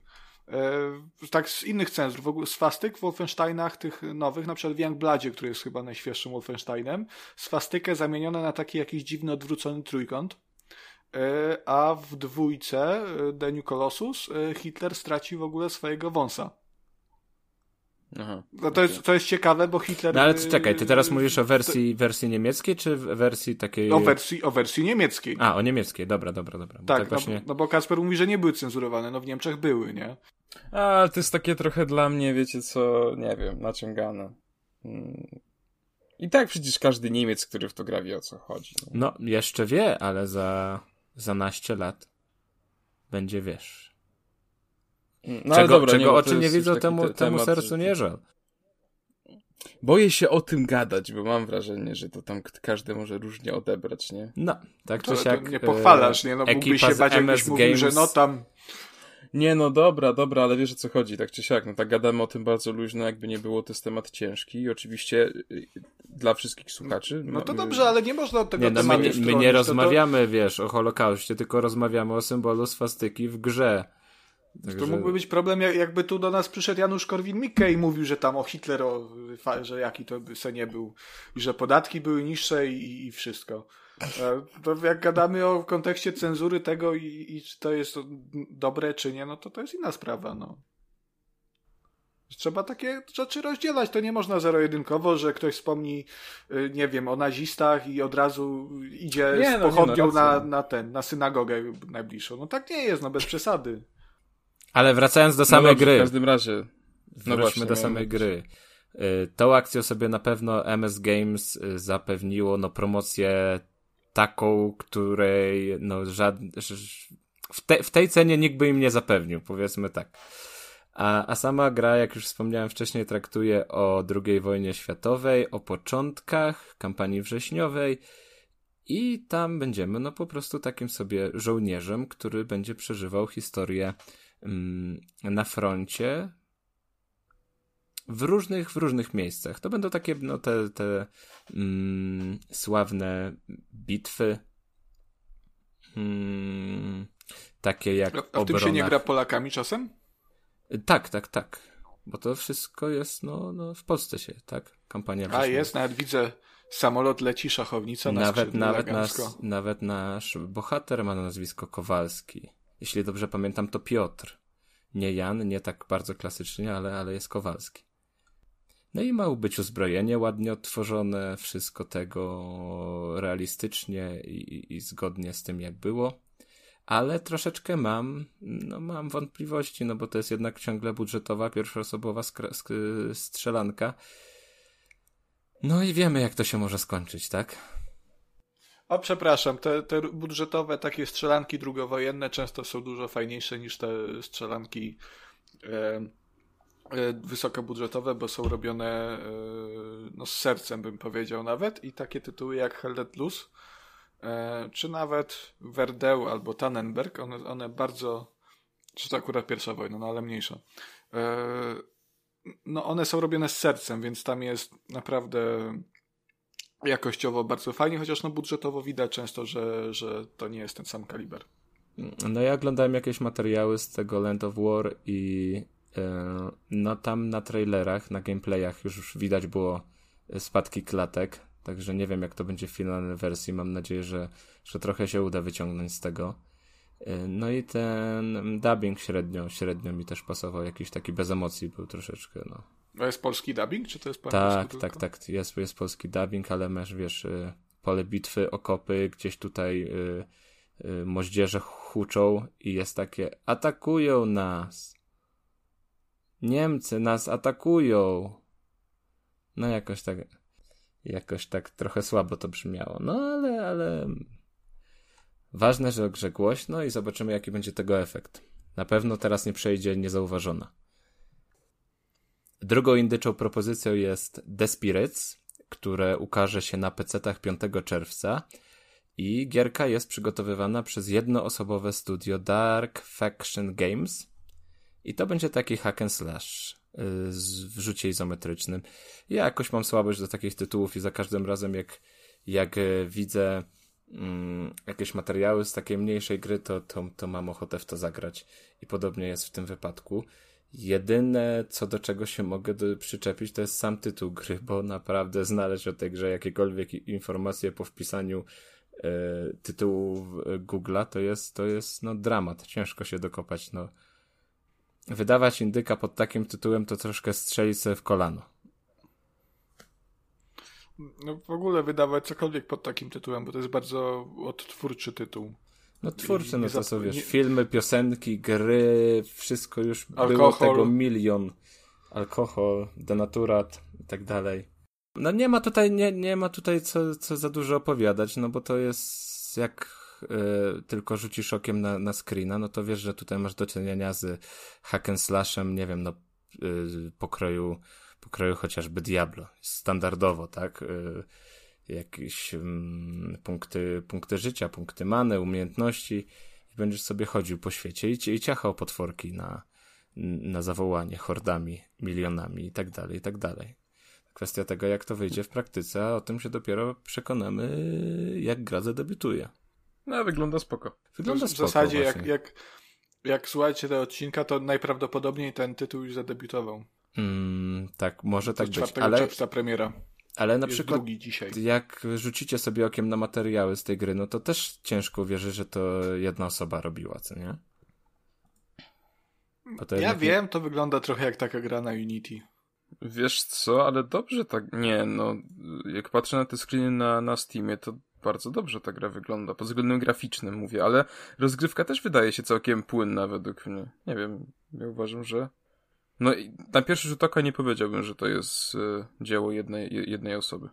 E, tak z innych cenzur, w ogóle swastyk w Wolfensteinach tych nowych, na przykład w Youngbladzie, który jest chyba najświeższym Wolfensteinem, swastykę zamienione na taki jakiś dziwny odwrócony trójkąt, e, a w dwójce e, The New Colossus Hitler straci w ogóle swojego wąsa. Aha, no to, jest, to jest ciekawe, bo Hitler...
No ale czekaj, ty teraz mówisz o wersji, wersji niemieckiej, czy wersji takiej...
O wersji, o wersji niemieckiej.
A, o niemieckiej, dobra, dobra, dobra.
Tak, tak no, właśnie... no, bo Kasper mówi, że nie były cenzurowane, no w Niemczech były, nie?
A, to jest takie trochę dla mnie, wiecie co, nie wiem, naciągane. Hmm. I tak przecież każdy Niemiec, który w to gra wie o co chodzi.
Nie? No, jeszcze wie, ale za, za naście lat będzie, wiesz, no, czego, dobra, czego nie, oczy nie widzą, temu, temu sercu nie żal.
Boję się o tym gadać, bo mam wrażenie, że to tam każdy może różnie odebrać, nie?
No, tak czy siak.
Nie pochwalasz, nie? No mógłbyś się bać, jakbyś mówił, że no tam...
Nie, no dobra, dobra, ale wiesz o co chodzi, tak czy siak. No tak gadamy o tym bardzo luźno, jakby nie było, to jest temat ciężki i oczywiście y, dla wszystkich słuchaczy.
No to dobrze, ale nie można tego nie, no,
My, nie, my nie rozmawiamy, to... wiesz, o Holokauście, tylko rozmawiamy o symbolu swastyki w grze.
Także... To mógłby być problem, jakby tu do nas przyszedł Janusz Korwin-Mikke i mówił, że tam o Hitler, o, że jaki to by se nie był, i że podatki były niższe i, i wszystko. E, to jak gadamy o kontekście cenzury tego i, i czy to jest dobre, czy nie, no to to jest inna sprawa, no. Trzeba takie rzeczy rozdzielać. To nie można zero-jedynkowo, że ktoś wspomni, y, nie wiem, o nazistach i od razu idzie nie, z no, pochodnią no, na, na ten, na synagogę najbliższą. No tak nie jest, no bez przesady.
Ale wracając do samej no dobrze, gry.
W każdym razie.
No Wróćmy do samej gry. Y, tą akcją sobie na pewno MS Games y, zapewniło no, promocję taką, której no, żad... w, te, w tej cenie nikt by im nie zapewnił, powiedzmy tak. A, a sama gra, jak już wspomniałem wcześniej, traktuje o II wojnie światowej, o początkach kampanii wrześniowej i tam będziemy no po prostu takim sobie żołnierzem, który będzie przeżywał historię na froncie w różnych, w różnych miejscach. To będą takie no, te, te mm, sławne bitwy. Mm, takie jak. A w
obronach. tym się nie gra Polakami czasem?
Tak, tak, tak. Bo to wszystko jest no, no w Polsce się, tak? Kampania
A jest, nawet widzę samolot leci, szachownica na nawet,
nawet, nas, nawet nasz bohater ma nazwisko Kowalski. Jeśli dobrze pamiętam, to Piotr. Nie Jan, nie tak bardzo klasycznie, ale, ale jest Kowalski. No i ma być uzbrojenie ładnie odtworzone, wszystko tego realistycznie i, i zgodnie z tym, jak było. Ale troszeczkę mam, no mam wątpliwości, no bo to jest jednak ciągle budżetowa, pierwszoosobowa strzelanka. No i wiemy, jak to się może skończyć, tak?
O, przepraszam, te, te budżetowe takie strzelanki drugowojenne często są dużo fajniejsze niż te strzelanki e, e, wysokobudżetowe, bo są robione e, no, z sercem, bym powiedział nawet. I takie tytuły jak Hell Let Loose, czy nawet Verdeu albo Tannenberg, one, one bardzo, czy to akurat pierwsza wojna, no ale mniejsza. E, no one są robione z sercem, więc tam jest naprawdę jakościowo bardzo fajnie, chociaż no budżetowo widać często, że, że to nie jest ten sam kaliber.
No ja oglądałem jakieś materiały z tego Land of War i yy, no tam na trailerach, na gameplayach już widać było spadki klatek, także nie wiem jak to będzie w finalnej wersji, mam nadzieję, że, że trochę się uda wyciągnąć z tego. Yy, no i ten dubbing średnio, średnio mi też pasował, jakiś taki bez emocji był troszeczkę, no.
A jest polski dubbing, czy to jest po
Tak, tak, tak, jest, jest polski dubbing, ale masz, wiesz, y, pole bitwy, okopy, gdzieś tutaj y, y, moździerze huczą i jest takie atakują nas. Niemcy nas atakują. No jakoś tak jakoś tak trochę słabo to brzmiało. No ale, ale ważne, że grze głośno i zobaczymy jaki będzie tego efekt. Na pewno teraz nie przejdzie niezauważona. Drugą indyczą propozycją jest The Spirits, które ukaże się na PC-tach 5 czerwca i gierka jest przygotowywana przez jednoosobowe studio Dark Faction Games i to będzie taki hack and slash y, w rzucie izometrycznym. Ja jakoś mam słabość do takich tytułów i za każdym razem jak, jak y, widzę mm, jakieś materiały z takiej mniejszej gry, to, to, to mam ochotę w to zagrać. I podobnie jest w tym wypadku. Jedyne, co do czego się mogę do, przyczepić, to jest sam tytuł gry, bo naprawdę znaleźć o tej grze jakiekolwiek informacje po wpisaniu e, tytułu Google'a to jest, to jest no dramat. Ciężko się dokopać. No. Wydawać indyka pod takim tytułem to troszkę strzelić sobie w kolano.
No w ogóle wydawać cokolwiek pod takim tytułem, bo to jest bardzo odtwórczy tytuł.
No twórcy, no to są wiesz, filmy, piosenki, gry, wszystko już Alkohol. było tego milion. Alkohol, denaturat i tak dalej. No nie ma tutaj, nie, nie ma tutaj co, co za dużo opowiadać, no bo to jest jak y, tylko rzucisz okiem na, na screena, no to wiesz, że tutaj masz do czynienia z hack and slashem, nie wiem, no y, pokroju, pokroju chociażby Diablo. Standardowo, tak? Y, jakieś um, punkty, punkty życia, punkty many, umiejętności i będziesz sobie chodził po świecie i, i ciachał potworki na, na zawołanie hordami, milionami i tak dalej, i tak dalej. Kwestia tego, jak to wyjdzie w praktyce, a o tym się dopiero przekonamy, jak gra zadebiutuje.
No, wygląda spoko.
Wygląda spoko. W zasadzie, jak, jak, jak słuchajcie tego odcinka, to najprawdopodobniej ten tytuł już zadebiutował.
Mm, tak, może tak być.
Ale czerwca premiera.
Ale na przykład, jak rzucicie sobie okiem na materiały z tej gry, no to też ciężko wierzyć, że to jedna osoba robiła, co nie?
ja wiem, to wygląda trochę jak taka gra na Unity.
Wiesz co, ale dobrze tak. Nie, no, jak patrzę na te screeny na, na Steamie, to bardzo dobrze ta gra wygląda. Pod względem graficznym mówię, ale rozgrywka też wydaje się całkiem płynna według mnie. Nie wiem, ja uważam, że no na pierwszy rzut oka nie powiedziałbym, że to jest y, dzieło jednej, jednej osoby.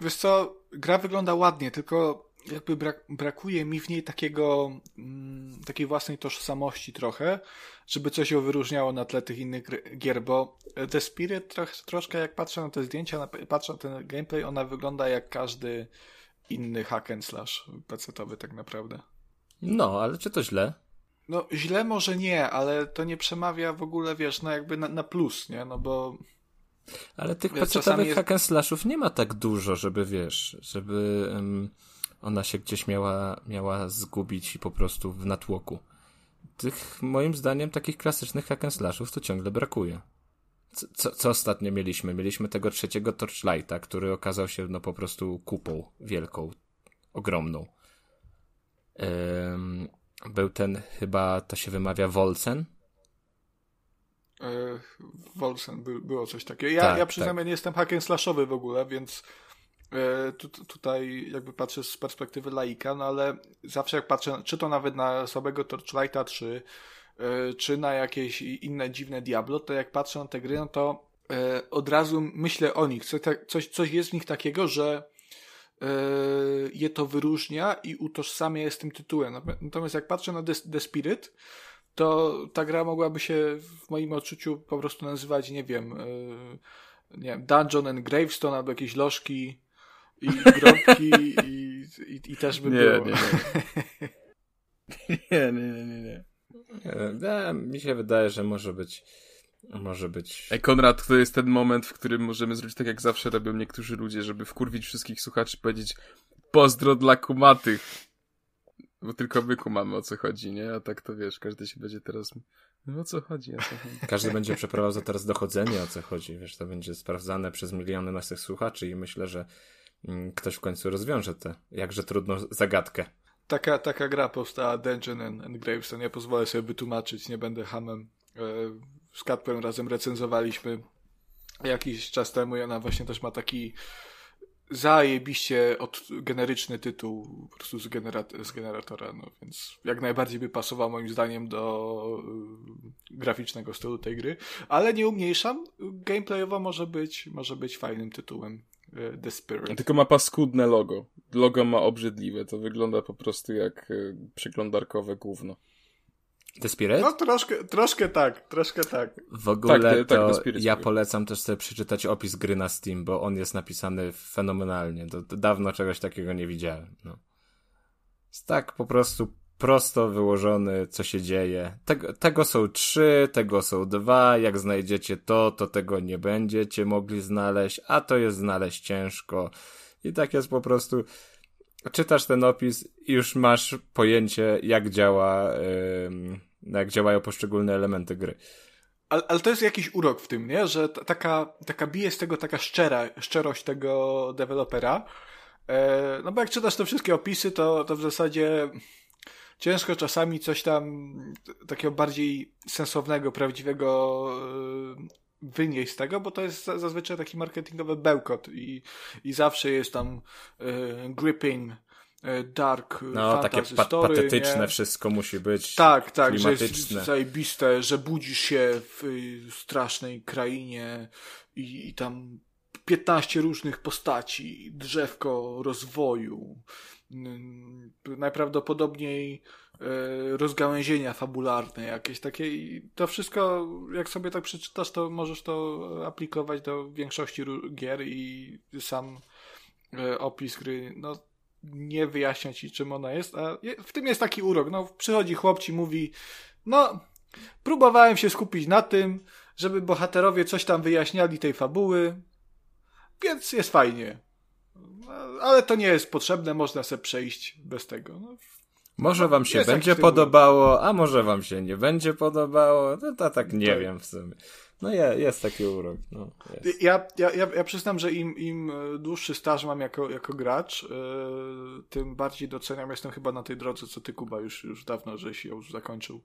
Wiesz co, gra wygląda ładnie, tylko jakby brak, brakuje mi w niej takiego, mm, takiej własnej tożsamości trochę, żeby coś ją wyróżniało na tle tych innych gier, bo The Spirit troch, troszkę jak patrzę na te zdjęcia, na, patrzę na ten gameplay, ona wygląda jak każdy inny hack and slash pecetowy tak naprawdę.
No, ale czy to źle?
No, źle może nie, ale to nie przemawia w ogóle, wiesz, no jakby na, na plus, nie? No bo.
Ale tych podstawowych jest... hack and slashów nie ma tak dużo, żeby wiesz, żeby um, ona się gdzieś miała, miała zgubić i po prostu w natłoku. Tych, moim zdaniem, takich klasycznych hack and slashów to ciągle brakuje. Co, co, co ostatnio mieliśmy? Mieliśmy tego trzeciego Torchlighta, który okazał się no po prostu kupą wielką, ogromną. Um, był ten chyba, to się wymawia Wolcen.
E, Wolsen by, było coś takiego. Ja,
Tak,
ja przyznam,
tak.
ja nie jestem and slashowy w ogóle, więc e, tu, tutaj jakby patrzę z perspektywy laika, no ale zawsze jak patrzę, czy to nawet na samego Torchlighta 3, e, czy na jakieś inne dziwne Diablo, to jak patrzę na te gry, no to e, od razu myślę o nich. Co, tak- coś, coś jest w nich takiego, że je to wyróżnia i utożsamia je z tym tytułem. Natomiast jak patrzę na The, The Spirit, to ta gra mogłaby się w moim odczuciu po prostu nazywać, nie wiem, e, nie wiem, Dungeon and Gravestone albo jakieś lożki i grobki i, i, i też by
Nie,
było.
nie, nie. <laughs> nie, nie, nie, nie.
E, mi się wydaje, że może być. Może być.
Ej, Konrad, to jest ten moment, w którym możemy zrobić tak, jak zawsze robią niektórzy ludzie, żeby wkurwić wszystkich słuchaczy, powiedzieć pozdro dla kumatych. Bo tylko my kumamy o co chodzi, nie? A tak to wiesz, każdy się będzie teraz... No o co chodzi, o co chodzi? <laughs>
Każdy będzie przeprowadzał teraz dochodzenie, o co chodzi. Wiesz, to będzie sprawdzane przez miliony naszych słuchaczy i myślę, że mm, ktoś w końcu rozwiąże tę jakże trudną zagadkę.
Taka, taka gra powstała, Dungeon and, and Gravestone. Ja pozwolę sobie wytłumaczyć, nie będę hamem. E, Z Katpem razem recenzowaliśmy jakiś czas temu i ona właśnie też ma taki zajebiście od, generyczny tytuł po prostu z, z generatora, no więc jak najbardziej by pasował moim zdaniem do y, graficznego stylu tej gry, ale nie umniejszam, gameplayowo może być, może być fajnym tytułem y, The Spirit.
Tylko ma paskudne logo. Logo ma obrzydliwe, to wygląda po prostu jak y, przeglądarkowe gówno.
The Spirit?
No troszkę, troszkę tak, troszkę tak.
W ogóle
Tak, tak,
to
The Spirit
ja polecam też sobie przeczytać opis gry na Steam, bo on jest napisany fenomenalnie. To, to dawno czegoś takiego nie widziałem. No. Jest tak po prostu prosto wyłożony, co się dzieje. Tego, tego są trzy, tego są dwa. Jak znajdziecie to, to tego nie będziecie mogli znaleźć, a to jest znaleźć ciężko. I tak jest po prostu. Czytasz ten opis i już masz pojęcie, jak działa, jak działają poszczególne elementy gry.
Ale, ale to jest jakiś urok w tym, nie? Że taka, taka bije z tego taka szczera, szczerość tego dewelopera. E, no bo jak czytasz te wszystkie opisy, to, to w zasadzie ciężko czasami coś tam takiego bardziej sensownego, prawdziwego e, wynieść z tego, bo to jest za- zazwyczaj taki marketingowy bełkot i, i zawsze jest tam e, gripping, e, dark,
No,
fantasy
takie pa-
story,
patetyczne
nie?
wszystko musi być.
Tak, tak, że jest zajebiste, że budzisz się w y, strasznej krainie i, i tam 15 różnych postaci, drzewko rozwoju, najprawdopodobniej e, rozgałęzienia fabularne jakieś takie i to wszystko, jak sobie tak przeczytasz, to możesz to aplikować do większości gier i sam e, opis gry, no nie wyjaśnia ci, czym ona jest, a w tym jest taki urok. No, przychodzi chłop ci mówi, no, próbowałem się skupić na tym, żeby bohaterowie coś tam wyjaśniali tej fabuły, więc jest fajnie. No, Ale to nie jest potrzebne, można sobie przejść bez tego. No,
Może wam się
Jest
będzie podobało, a może wam się nie będzie podobało. No to tak nie
Tak.
wiem w sumie. No je, jest taki urok. No, jest.
Ja, ja, ja, ja przyznam, że im, im dłuższy staż mam jako, jako gracz, yy, tym bardziej doceniam. Jestem chyba na tej drodze, co ty, Kuba, już, już dawno, żeś ją już zakończył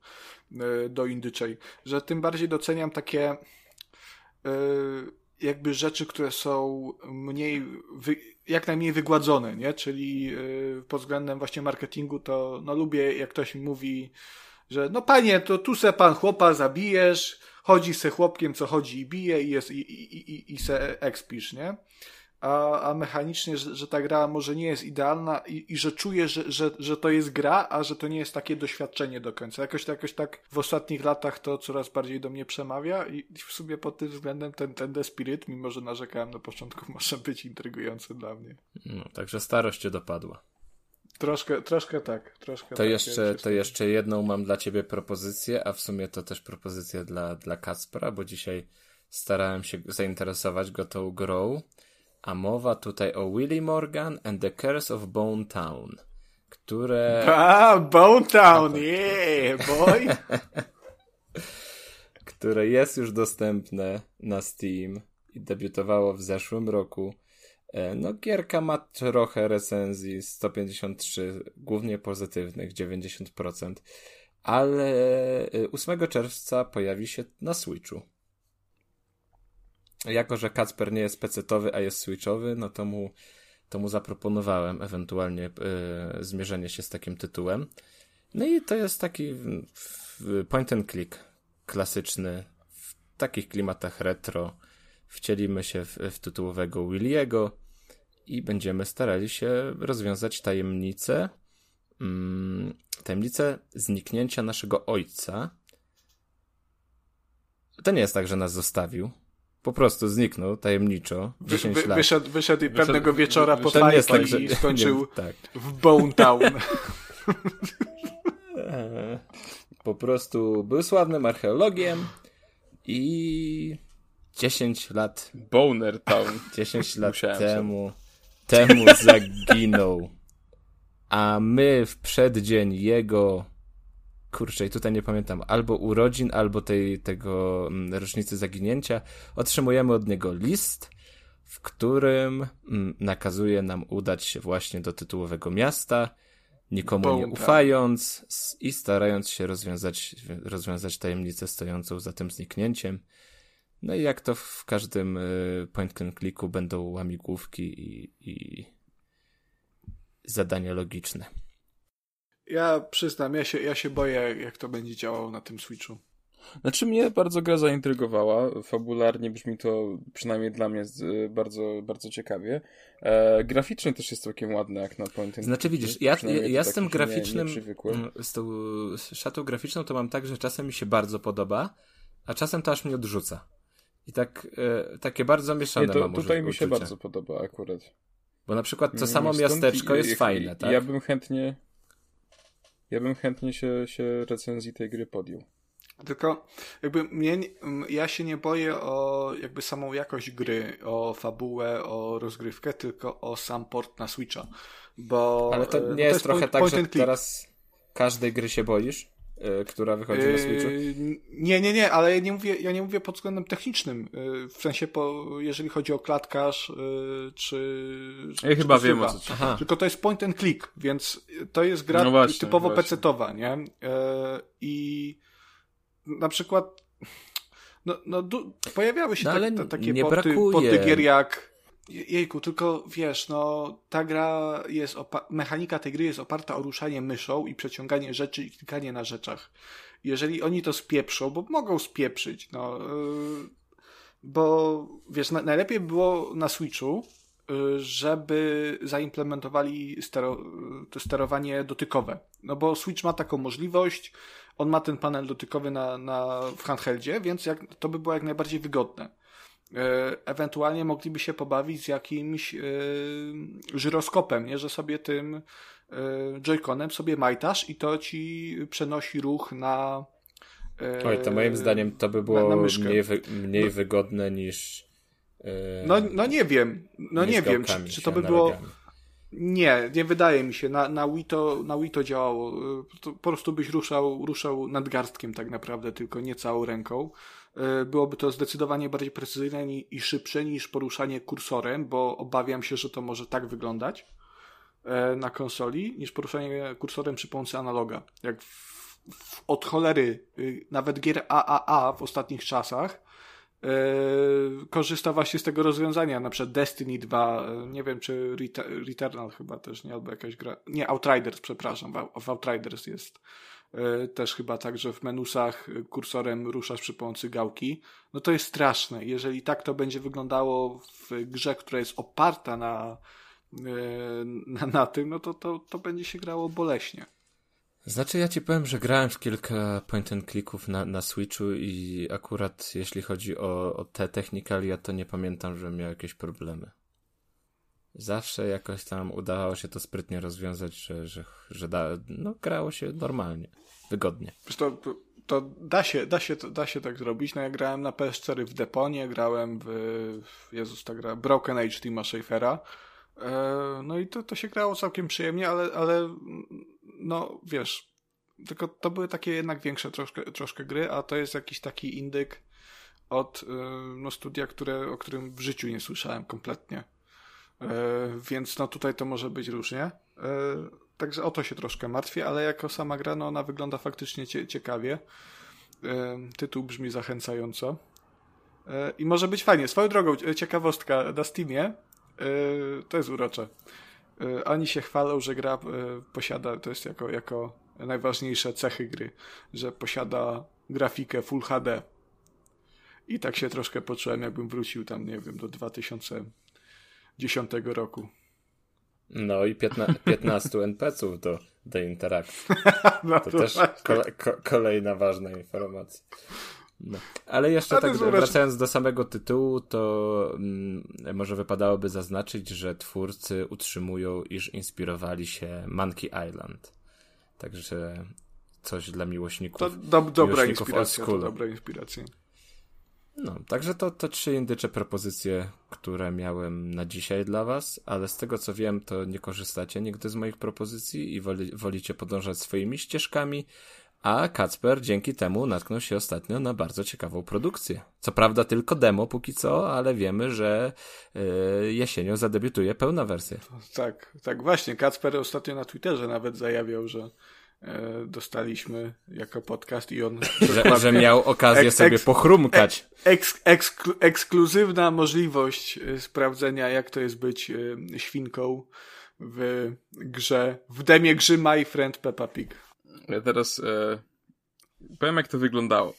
yy, do Indyczej, że tym bardziej doceniam takie yy, jakby rzeczy, które są mniej, wy, jak najmniej wygładzone, nie? Czyli yy, pod względem właśnie marketingu to no lubię, jak ktoś mi mówi, że no panie, to tu se pan chłopa zabijesz, chodzi se chłopkiem, co chodzi i bije i, jest, i, i, i, i se expisz, nie? A, a mechanicznie, że, że ta gra może nie jest idealna i, i że czuję, że, że, że to jest gra, a że to nie jest takie doświadczenie do końca. Jakoś, jakoś tak w ostatnich latach to coraz bardziej do mnie przemawia i w sumie pod tym względem ten, ten The Spirit, mimo że narzekałem na początku, <laughs> może być intrygujący dla mnie.
No, także starość cię dopadła.
Troszkę, troszkę tak, troszkę
To
tak.
jeszcze,
Ja
to jeszcze jedną mam dla ciebie propozycję, a w sumie to też propozycja dla, dla Kacpra, bo dzisiaj starałem się zainteresować go tą grą, a mowa tutaj o Willie Morgan and the Curse of Bone Town, które...
A, Bone Town, yeah, boy! <laughs>
które jest już dostępne na Steam i debiutowało w zeszłym roku. E, No, gierka ma trochę recenzji, 153, głównie pozytywnych, 90%. ale 8 czerwca pojawi się na Switchu. Jako, że Kacper nie jest pecetowy, a jest switchowy, no to mu, to mu zaproponowałem ewentualnie y, zmierzenie się z takim tytułem. No i to jest taki point and click klasyczny, w takich klimatach retro. Wcielimy się w, w tytułowego Williego i będziemy starali się rozwiązać tajemnicę, mm, tajemnicę zniknięcia naszego ojca. To nie jest tak, że nas zostawił. Po prostu zniknął tajemniczo. 10 wy, wy,
lat. Wyszedł, wyszedł i pewnego wieczora po
fajce
tak,
że,
i skończył <laughs>
nie, tak.
w Bone Town. <laughs>
po prostu był sławnym archeologiem i 10 lat.
Boner Town. <laughs>
10 lat temu, temu zaginął. A my w przeddzień jego kurczę, i tutaj nie pamiętam, albo urodzin, albo tej, tego mm, rocznicy zaginięcia, otrzymujemy od niego list, w którym mm, nakazuje nam udać się właśnie do tytułowego miasta, nikomu nie ufając i starając się rozwiązać, rozwiązać tajemnicę stojącą za tym zniknięciem. No i jak to w każdym y, point and clicku będą łamigłówki i, i zadania logiczne.
Ja przyznam, ja się, ja się boję, jak to będzie działało na tym Switchu.
Znaczy mnie bardzo gra zaintrygowała. Fabularnie brzmi to przynajmniej dla mnie bardzo, bardzo ciekawie. E, graficznie też jest całkiem ładne, jak na point
Znaczy widzisz, ja, ja, ja z tym graficznym, nie, nie mm, z tą szatą graficzną to mam tak, że czasem mi się bardzo podoba, a czasem to aż mnie odrzuca. I tak, e, takie bardzo mieszane nie, to,
mam Tutaj mi się bardzo podoba akurat.
Bo na przykład to samo miasteczko jest fajne, tak?
Ja bym chętnie ja bym chętnie się, się recenzji tej gry podjął.
Tylko jakby mnie, ja się nie boję o jakby samą jakość gry, o fabułę, o rozgrywkę, tylko o sam port na Switcha. Bo,
Ale to e, nie to jest, jest, trochę point, tak, point że teraz każdej gry się boisz? E, która wychodzi na Switchu? Yy,
nie, nie, nie, ale ja nie mówię, ja nie mówię pod względem technicznym. Yy, w sensie, po, jeżeli chodzi o klatkarz, yy, czy.
Ja czy chyba wiem o co.
Aha. Tylko to jest point and click, więc to jest gra no właśnie, typowo pecetowa, nie? I na przykład. No, no, pojawiały się no, tak, takie porty, porty gier jak Jejku, tylko wiesz, no ta gra jest, mechanika tej gry jest oparta o ruszanie myszą i przeciąganie rzeczy i klikanie na rzeczach. Jeżeli oni to spieprzą, bo mogą spieprzyć, no, yy, bo wiesz, na, najlepiej było na Switchu, yy, żeby zaimplementowali stero, sterowanie dotykowe. No bo Switch ma taką możliwość, on ma ten panel dotykowy na, na, w handheldzie, więc jak, to by było jak najbardziej wygodne. E, ewentualnie mogliby się pobawić z jakimś e, żyroskopem, nie? że sobie tym e, joyconem sobie majtasz i to ci przenosi ruch na
Oj, to moim zdaniem to by było mniej, wy, mniej no, wygodne niż
no, no nie wiem, no nie wiem, czy, czy to by było nie, nie wydaje mi się. Na, na, Wii to, na Wii to działało. po prostu byś ruszał, ruszał nadgarstkiem tak naprawdę, tylko nie całą ręką. E, byłoby to zdecydowanie bardziej precyzyjne i szybsze niż poruszanie kursorem, bo obawiam się, że to może tak wyglądać e, na konsoli, niż poruszanie kursorem przy pomocy analoga. Jak w, w, od cholery, y, nawet gier AAA w ostatnich czasach korzysta właśnie z tego rozwiązania, na przykład Destiny 2, nie wiem czy Returnal chyba też, nie, albo jakaś gra, nie, Outriders, przepraszam, w, Outriders jest E, też chyba tak, że w menusach kursorem ruszasz przy pomocy gałki, no to jest straszne. Jeżeli tak to będzie wyglądało w grze, która jest oparta na, e, na, na tym, no to, to, to będzie się grało boleśnie.
Znaczy ja ci powiem, że grałem w kilka point and clicków na, na Switchu i akurat jeśli chodzi o, o te technikalia, to nie pamiętam, że miał jakieś problemy. Zawsze jakoś tam udawało się to sprytnie rozwiązać, że, że, że da, no, grało się normalnie, wygodnie.
To, to da, się, da, się, da się tak zrobić. No ja grałem na PS4 w Deponie, grałem w, Jezus, ta gra, Broken Age Tima Schafera. E, no i to, to się grało całkiem przyjemnie, ale, ale no wiesz, tylko to były takie jednak większe troszkę, troszkę gry, a to jest jakiś taki indyk od e, no, studia, które, o którym w życiu nie słyszałem kompletnie. E, więc no tutaj to może być różnie. Także o to się troszkę martwię, ale jako sama gra, no ona wygląda faktycznie cie, ciekawie. Tytuł brzmi zachęcająco. I może być fajnie. Swoją drogą, ciekawostka na Steamie, to jest urocze. Oni się chwalą, że gra posiada, to jest jako, jako najważniejsze cechy gry, że posiada grafikę Full HD. I tak się troszkę poczułem, jakbym wrócił tam, nie wiem, do 2010 roku.
No i 15, 15 NPC-ów do, do interakcji. <laughs> No to, to też kole, ko, kolejna ważna informacja. No. Ale jeszcze tak wracając do samego tytułu, to mm, może wypadałoby zaznaczyć, że twórcy utrzymują, iż inspirowali się Monkey Island. Także coś dla miłośników.
To do, dobra inspiracja, to dobra inspiracja.
No, także to, to trzy indycze propozycje, które miałem na dzisiaj dla was, ale z tego co wiem, to nie korzystacie nigdy z moich propozycji i woli, wolicie podążać swoimi ścieżkami, a Kacper dzięki temu natknął się ostatnio na bardzo ciekawą produkcję. Co prawda tylko demo póki co, ale wiemy, że yy, jesienią zadebiutuje pełna wersja.
Tak, tak właśnie. Kacper ostatnio na Twitterze nawet zajawiał, że E, dostaliśmy jako podcast i on...
Że, że miał okazję eks, sobie pochrumkać.
Eks, eksklu, ekskluzywna możliwość e, sprawdzenia, jak to jest być e, świnką w grze, w demie grzy My Friend Peppa Pig.
Ja teraz e, powiem, jak to wyglądało.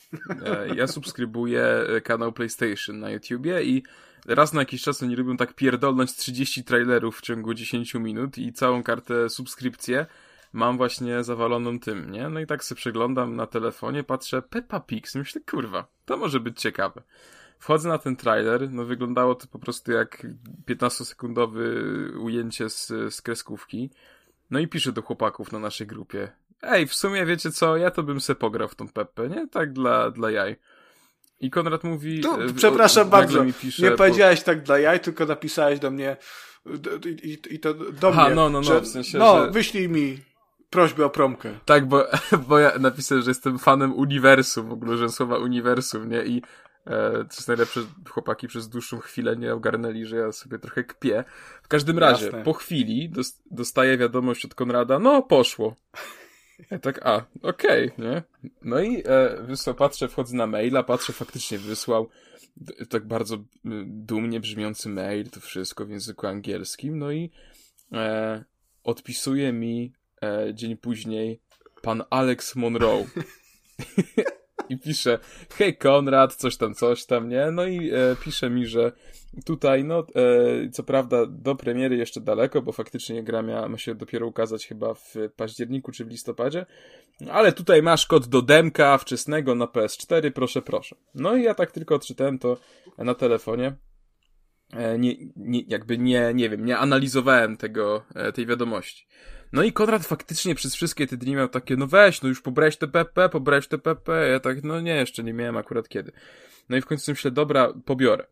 E, ja subskrybuję kanał PlayStation na YouTubie i raz na jakiś czas oni lubią tak pierdolnąć 30 trailerów w ciągu 10 minut i całą kartę subskrypcję mam właśnie zawaloną tym, nie? No i tak sobie przeglądam na telefonie, patrzę Peppa Pig, myślę, kurwa, to może być ciekawe. Wchodzę na ten trailer, no wyglądało to po prostu jak 15-sekundowy ujęcie z, z kreskówki. No i piszę do chłopaków na naszej grupie. Ej, w sumie wiecie co, ja to bym se pograł w tą Peppę, nie? Tak dla, dla jaj. I Konrad mówi...
To, e, przepraszam o, bardzo, pisze, nie powiedziałeś po... tak dla jaj, tylko napisałeś do mnie i, i, to do
Aha,
mnie.
no, no, no, że, w sensie,
No,
że...
wyślij mi prośbę o promkę.
Tak, bo, <laughs> bo ja napisałem, że jestem fanem uniwersum, w ogóle, że słowa uniwersum, nie? I e, co jest najlepsze, chłopaki przez dłuższą chwilę nie ogarnęli, że ja sobie trochę kpię. W każdym razie, Jasne. po chwili dostaję wiadomość od Konrada, no poszło. Tak, a, okej, okay, nie? No i e, wysłał, patrzę, wchodzę na maila, patrzę, faktycznie wysłał tak bardzo dumnie brzmiący mail, to wszystko w języku angielskim, no i e, odpisuje mi e, dzień później pan Alex Monroe. <laughs> I pisze, hej Konrad, coś tam, coś tam, nie? No i e, pisze mi, że tutaj, no, e, co prawda do premiery jeszcze daleko, bo faktycznie gra ma się dopiero ukazać chyba w październiku czy w listopadzie, ale tutaj masz kod do demka wczesnego na PS4, proszę, proszę. No i ja tak tylko odczytałem to na telefonie. E, nie, nie, jakby nie, nie wiem, nie analizowałem tego, e, tej wiadomości. No i Konrad faktycznie przez wszystkie te dni miał takie, no weź, no już pobrałeś TPP, pobrałeś TPP, ja tak, no nie, jeszcze nie miałem akurat kiedy. No i w końcu myślę, dobra, pobiorę.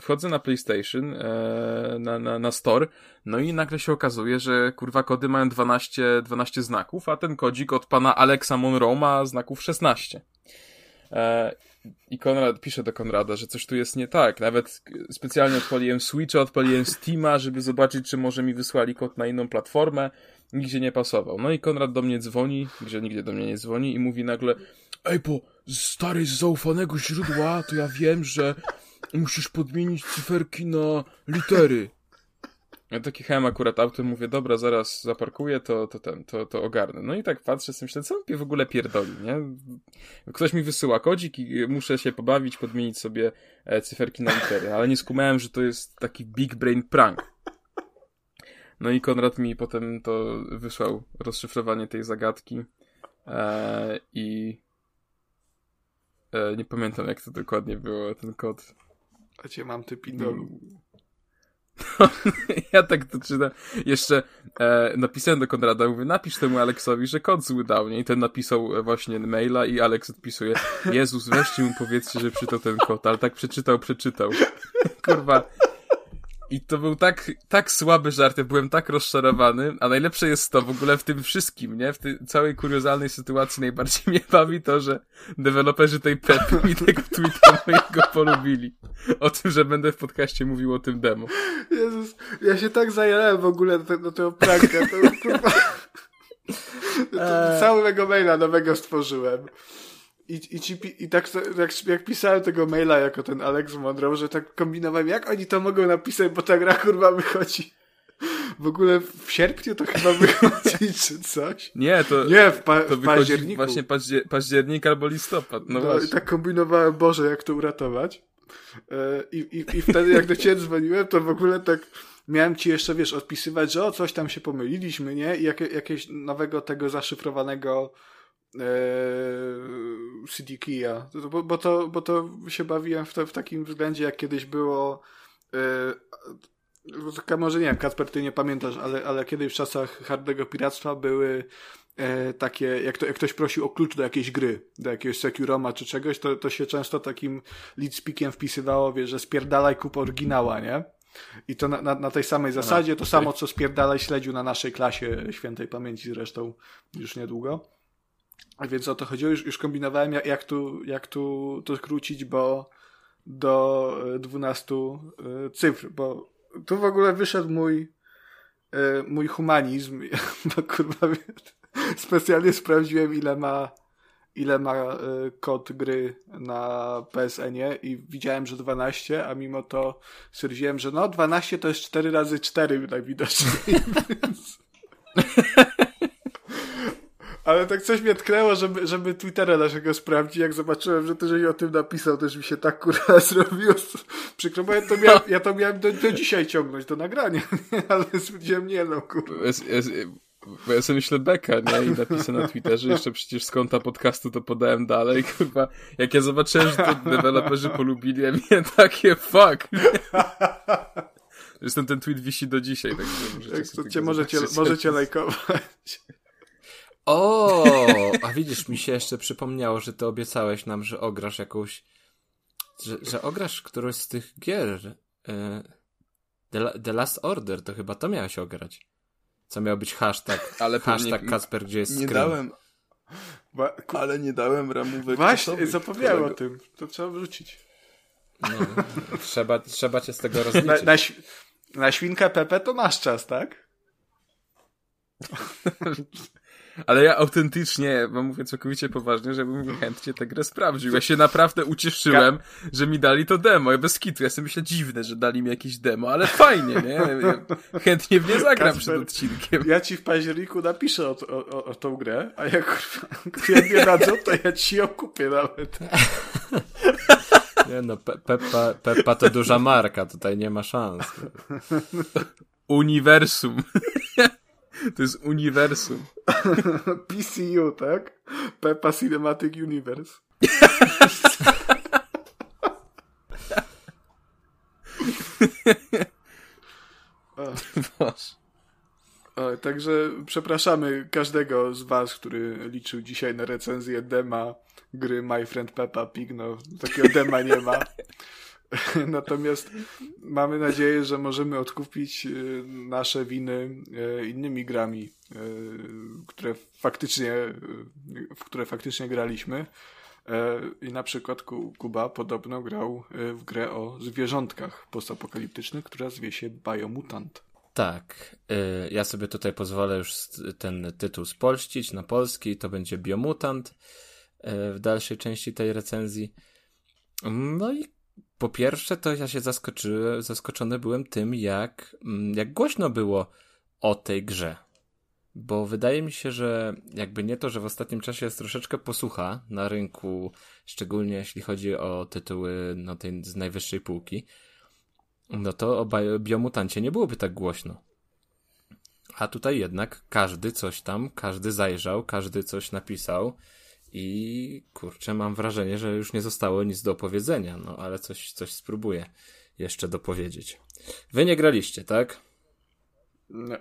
Wchodzę na PlayStation, e, na, na, na store, no i nagle się okazuje, że kurwa kody mają 12, 12 znaków, a ten kodzik od pana Alexa Monroe ma znaków 16. E, I Konrad pisze do Konrada, że coś tu jest nie tak. Nawet specjalnie odpaliłem Switcha, odpaliłem Steama, żeby zobaczyć, czy może mi wysłali kod na inną platformę nigdzie nie pasował. No i Konrad do mnie dzwoni, gdzie nigdzie do mnie nie dzwoni i mówi nagle Ej, po stary z zaufanego źródła to ja wiem, że musisz podmienić cyferki na litery. Ja taki jechałem akurat autem, mówię, dobra, zaraz zaparkuję, to, to ten, to, to ogarnę. No i tak patrzę, sobie myślę, co on w ogóle pierdoli, nie? Ktoś mi wysyła kodzik i muszę się pobawić, podmienić sobie e, cyferki na litery, ale nie skumałem, że to jest taki big brain prank. No i Konrad mi potem to wysłał rozszyfrowanie tej zagadki e, i e, nie pamiętam jak to dokładnie było, ten kod.
A cię mam ty pidolu. <laughs>
ja tak to czytam. Jeszcze e, napisałem do Konrada, mówię, napisz temu Aleksowi, że kod zły dał, nie? I ten napisał właśnie maila i Aleks odpisuje, Jezus, weźcie mu powiedzcie, że przeczytał ten kod, ale tak przeczytał, przeczytał. <laughs> Kurwa, i to był tak, tak słaby żart, ja byłem tak rozczarowany, a najlepsze jest to w ogóle w tym wszystkim, nie? W tej całej kuriozalnej sytuacji najbardziej <laughs> mnie bawi to, że deweloperzy tej Pepy mi tego tweeta mojego polubili. O tym, że będę w podcaście mówił o tym demo.
Jezus, ja się tak zajarałem w ogóle do, do tego pranka, to kurwa... <laughs> Eee. Całego maila nowego stworzyłem. I, i, ci, i tak jak, jak pisałem tego maila jako ten Alex Monroe, że tak kombinowałem, jak oni to mogą napisać, bo ta gra kurwa wychodzi w ogóle w sierpniu to chyba <laughs> wychodzi, czy coś?
Nie, to,
Nie, w, pa
to
w październiku.
właśnie paździer październik albo listopad. No, no
i tak kombinowałem, Boże, jak to uratować. E, I, i, I wtedy, jak do ciebie dzwoniłem, to w ogóle tak miałem ci jeszcze, wiesz, odpisywać, że o, coś tam się pomyliliśmy, nie? I jak, jakiegoś nowego tego zaszyfrowanego CD keya. Bo, bo, to, bo to się bawiłem w, to, w takim względzie, jak kiedyś było e, może nie wiem, Kasper, ty nie pamiętasz, ale, ale kiedyś w czasach hardego piractwa były e, takie, jak, to, jak ktoś prosił o klucz do jakiejś gry, do jakiegoś Securoma czy czegoś, to, to się często takim leadspeakiem wpisywało, wie, że spierdalaj kup oryginała, nie? I to na, na, na tej samej zasadzie, to samo co spierdalaj śledził na naszej klasie świętej pamięci zresztą już niedługo. Więc o to chodziło, już, już kombinowałem jak, jak, tu, jak tu to skrócić, bo do 12 e, cyfr, bo tu w ogóle wyszedł mój e, mój humanizm, <laughs> bo kurwa <laughs> specjalnie sprawdziłem ile ma ile ma e, kod gry na PSN-ie i widziałem, że 12, a mimo to stwierdziłem, że no 12 to jest 4 razy 4 najwidoczniej. <laughs> Więc... Ale tak coś mnie tknęło, żeby, żeby Twittera naszego sprawdzić. Jak zobaczyłem, że ty żeś o tym napisał, też mi się tak kurwa <laughs> zrobiło. Przykro, bo ja to miałem, ja to miałem do, do dzisiaj ciągnąć, do nagrania. <laughs> Ale stwierdziłem, nie no, kurwa.
Bo ja sobie myślę beka, nie? I napisę na Twitterze, jeszcze przecież z konta podcastu to podałem dalej, kurwa. Jak ja zobaczyłem, że to deweloperzy polubili, ja miałem takie fuck. Zresztą ten tweet wisi do dzisiaj, tak
możecie, tak, cię możecie, możecie lajkować.
O, a widzisz, mi się jeszcze przypomniało, że ty obiecałeś nam, że ograsz jakąś, że, że ograsz którąś z tych gier. E, The, The Last Order, to chyba to miałeś ograć. Co miał być hashtag, <laughs> ale hashtag nie, Kasper, gdzie jest
Nie screen. dałem, ba, ale nie dałem ramówek
Właśnie, zapomniałem o tym. To trzeba wrzucić.
No, trzeba, trzeba cię z tego rozliczyć.
Na, na, na świnkę Pepe to masz czas, tak? <laughs>
Ale ja autentycznie, bo mówię całkowicie poważnie, żebym chętnie tę grę sprawdził. Ja się naprawdę ucieszyłem, że mi dali to demo. Ja bez kitu, ja sobie myślę dziwne, że dali mi jakieś demo, ale fajnie, nie? Ja chętnie w nie zagram Kasper, przed odcinkiem.
Ja ci w październiku napiszę o, o, o tą grę, a jak nie dadzą, to ja ci ją kupię nawet.
Nie no, Pe Peppa, Peppa to duża marka, tutaj nie ma szans.
Uniwersum. To jest uniwersum. <laughs>
PCU, tak? Peppa Cinematic Universe. o. także przepraszamy każdego z was, który liczył dzisiaj na recenzję dema gry My Friend Peppa Pig. No, takiego dema nie ma. <laughs> Natomiast mamy nadzieję, że możemy odkupić y, nasze winy y, innymi grami, y, które faktycznie, w które faktycznie graliśmy. I na przykład Kuba podobno grał w grę o zwierzątkach postapokaliptycznych, która zwie się Biomutant.
Tak. Ja sobie tutaj pozwolę już ten tytuł spolścić na polski. To będzie Biomutant w dalszej części tej recenzji. No i po pierwsze, to ja się zaskoczyłem, zaskoczony byłem tym, jak, mm, jak głośno było o tej grze. Bo wydaje mi się, że jakby nie to, że w ostatnim czasie jest troszeczkę posłucha na rynku, szczególnie jeśli chodzi o tytuły no, tej z najwyższej półki, no to o biomutancie nie byłoby tak głośno. A tutaj jednak każdy coś tam, każdy zajrzał, każdy coś napisał i kurczę, mam wrażenie, że już nie zostało nic do opowiedzenia, no ale coś, coś spróbuję jeszcze dopowiedzieć. Wy nie graliście, tak?
Nie.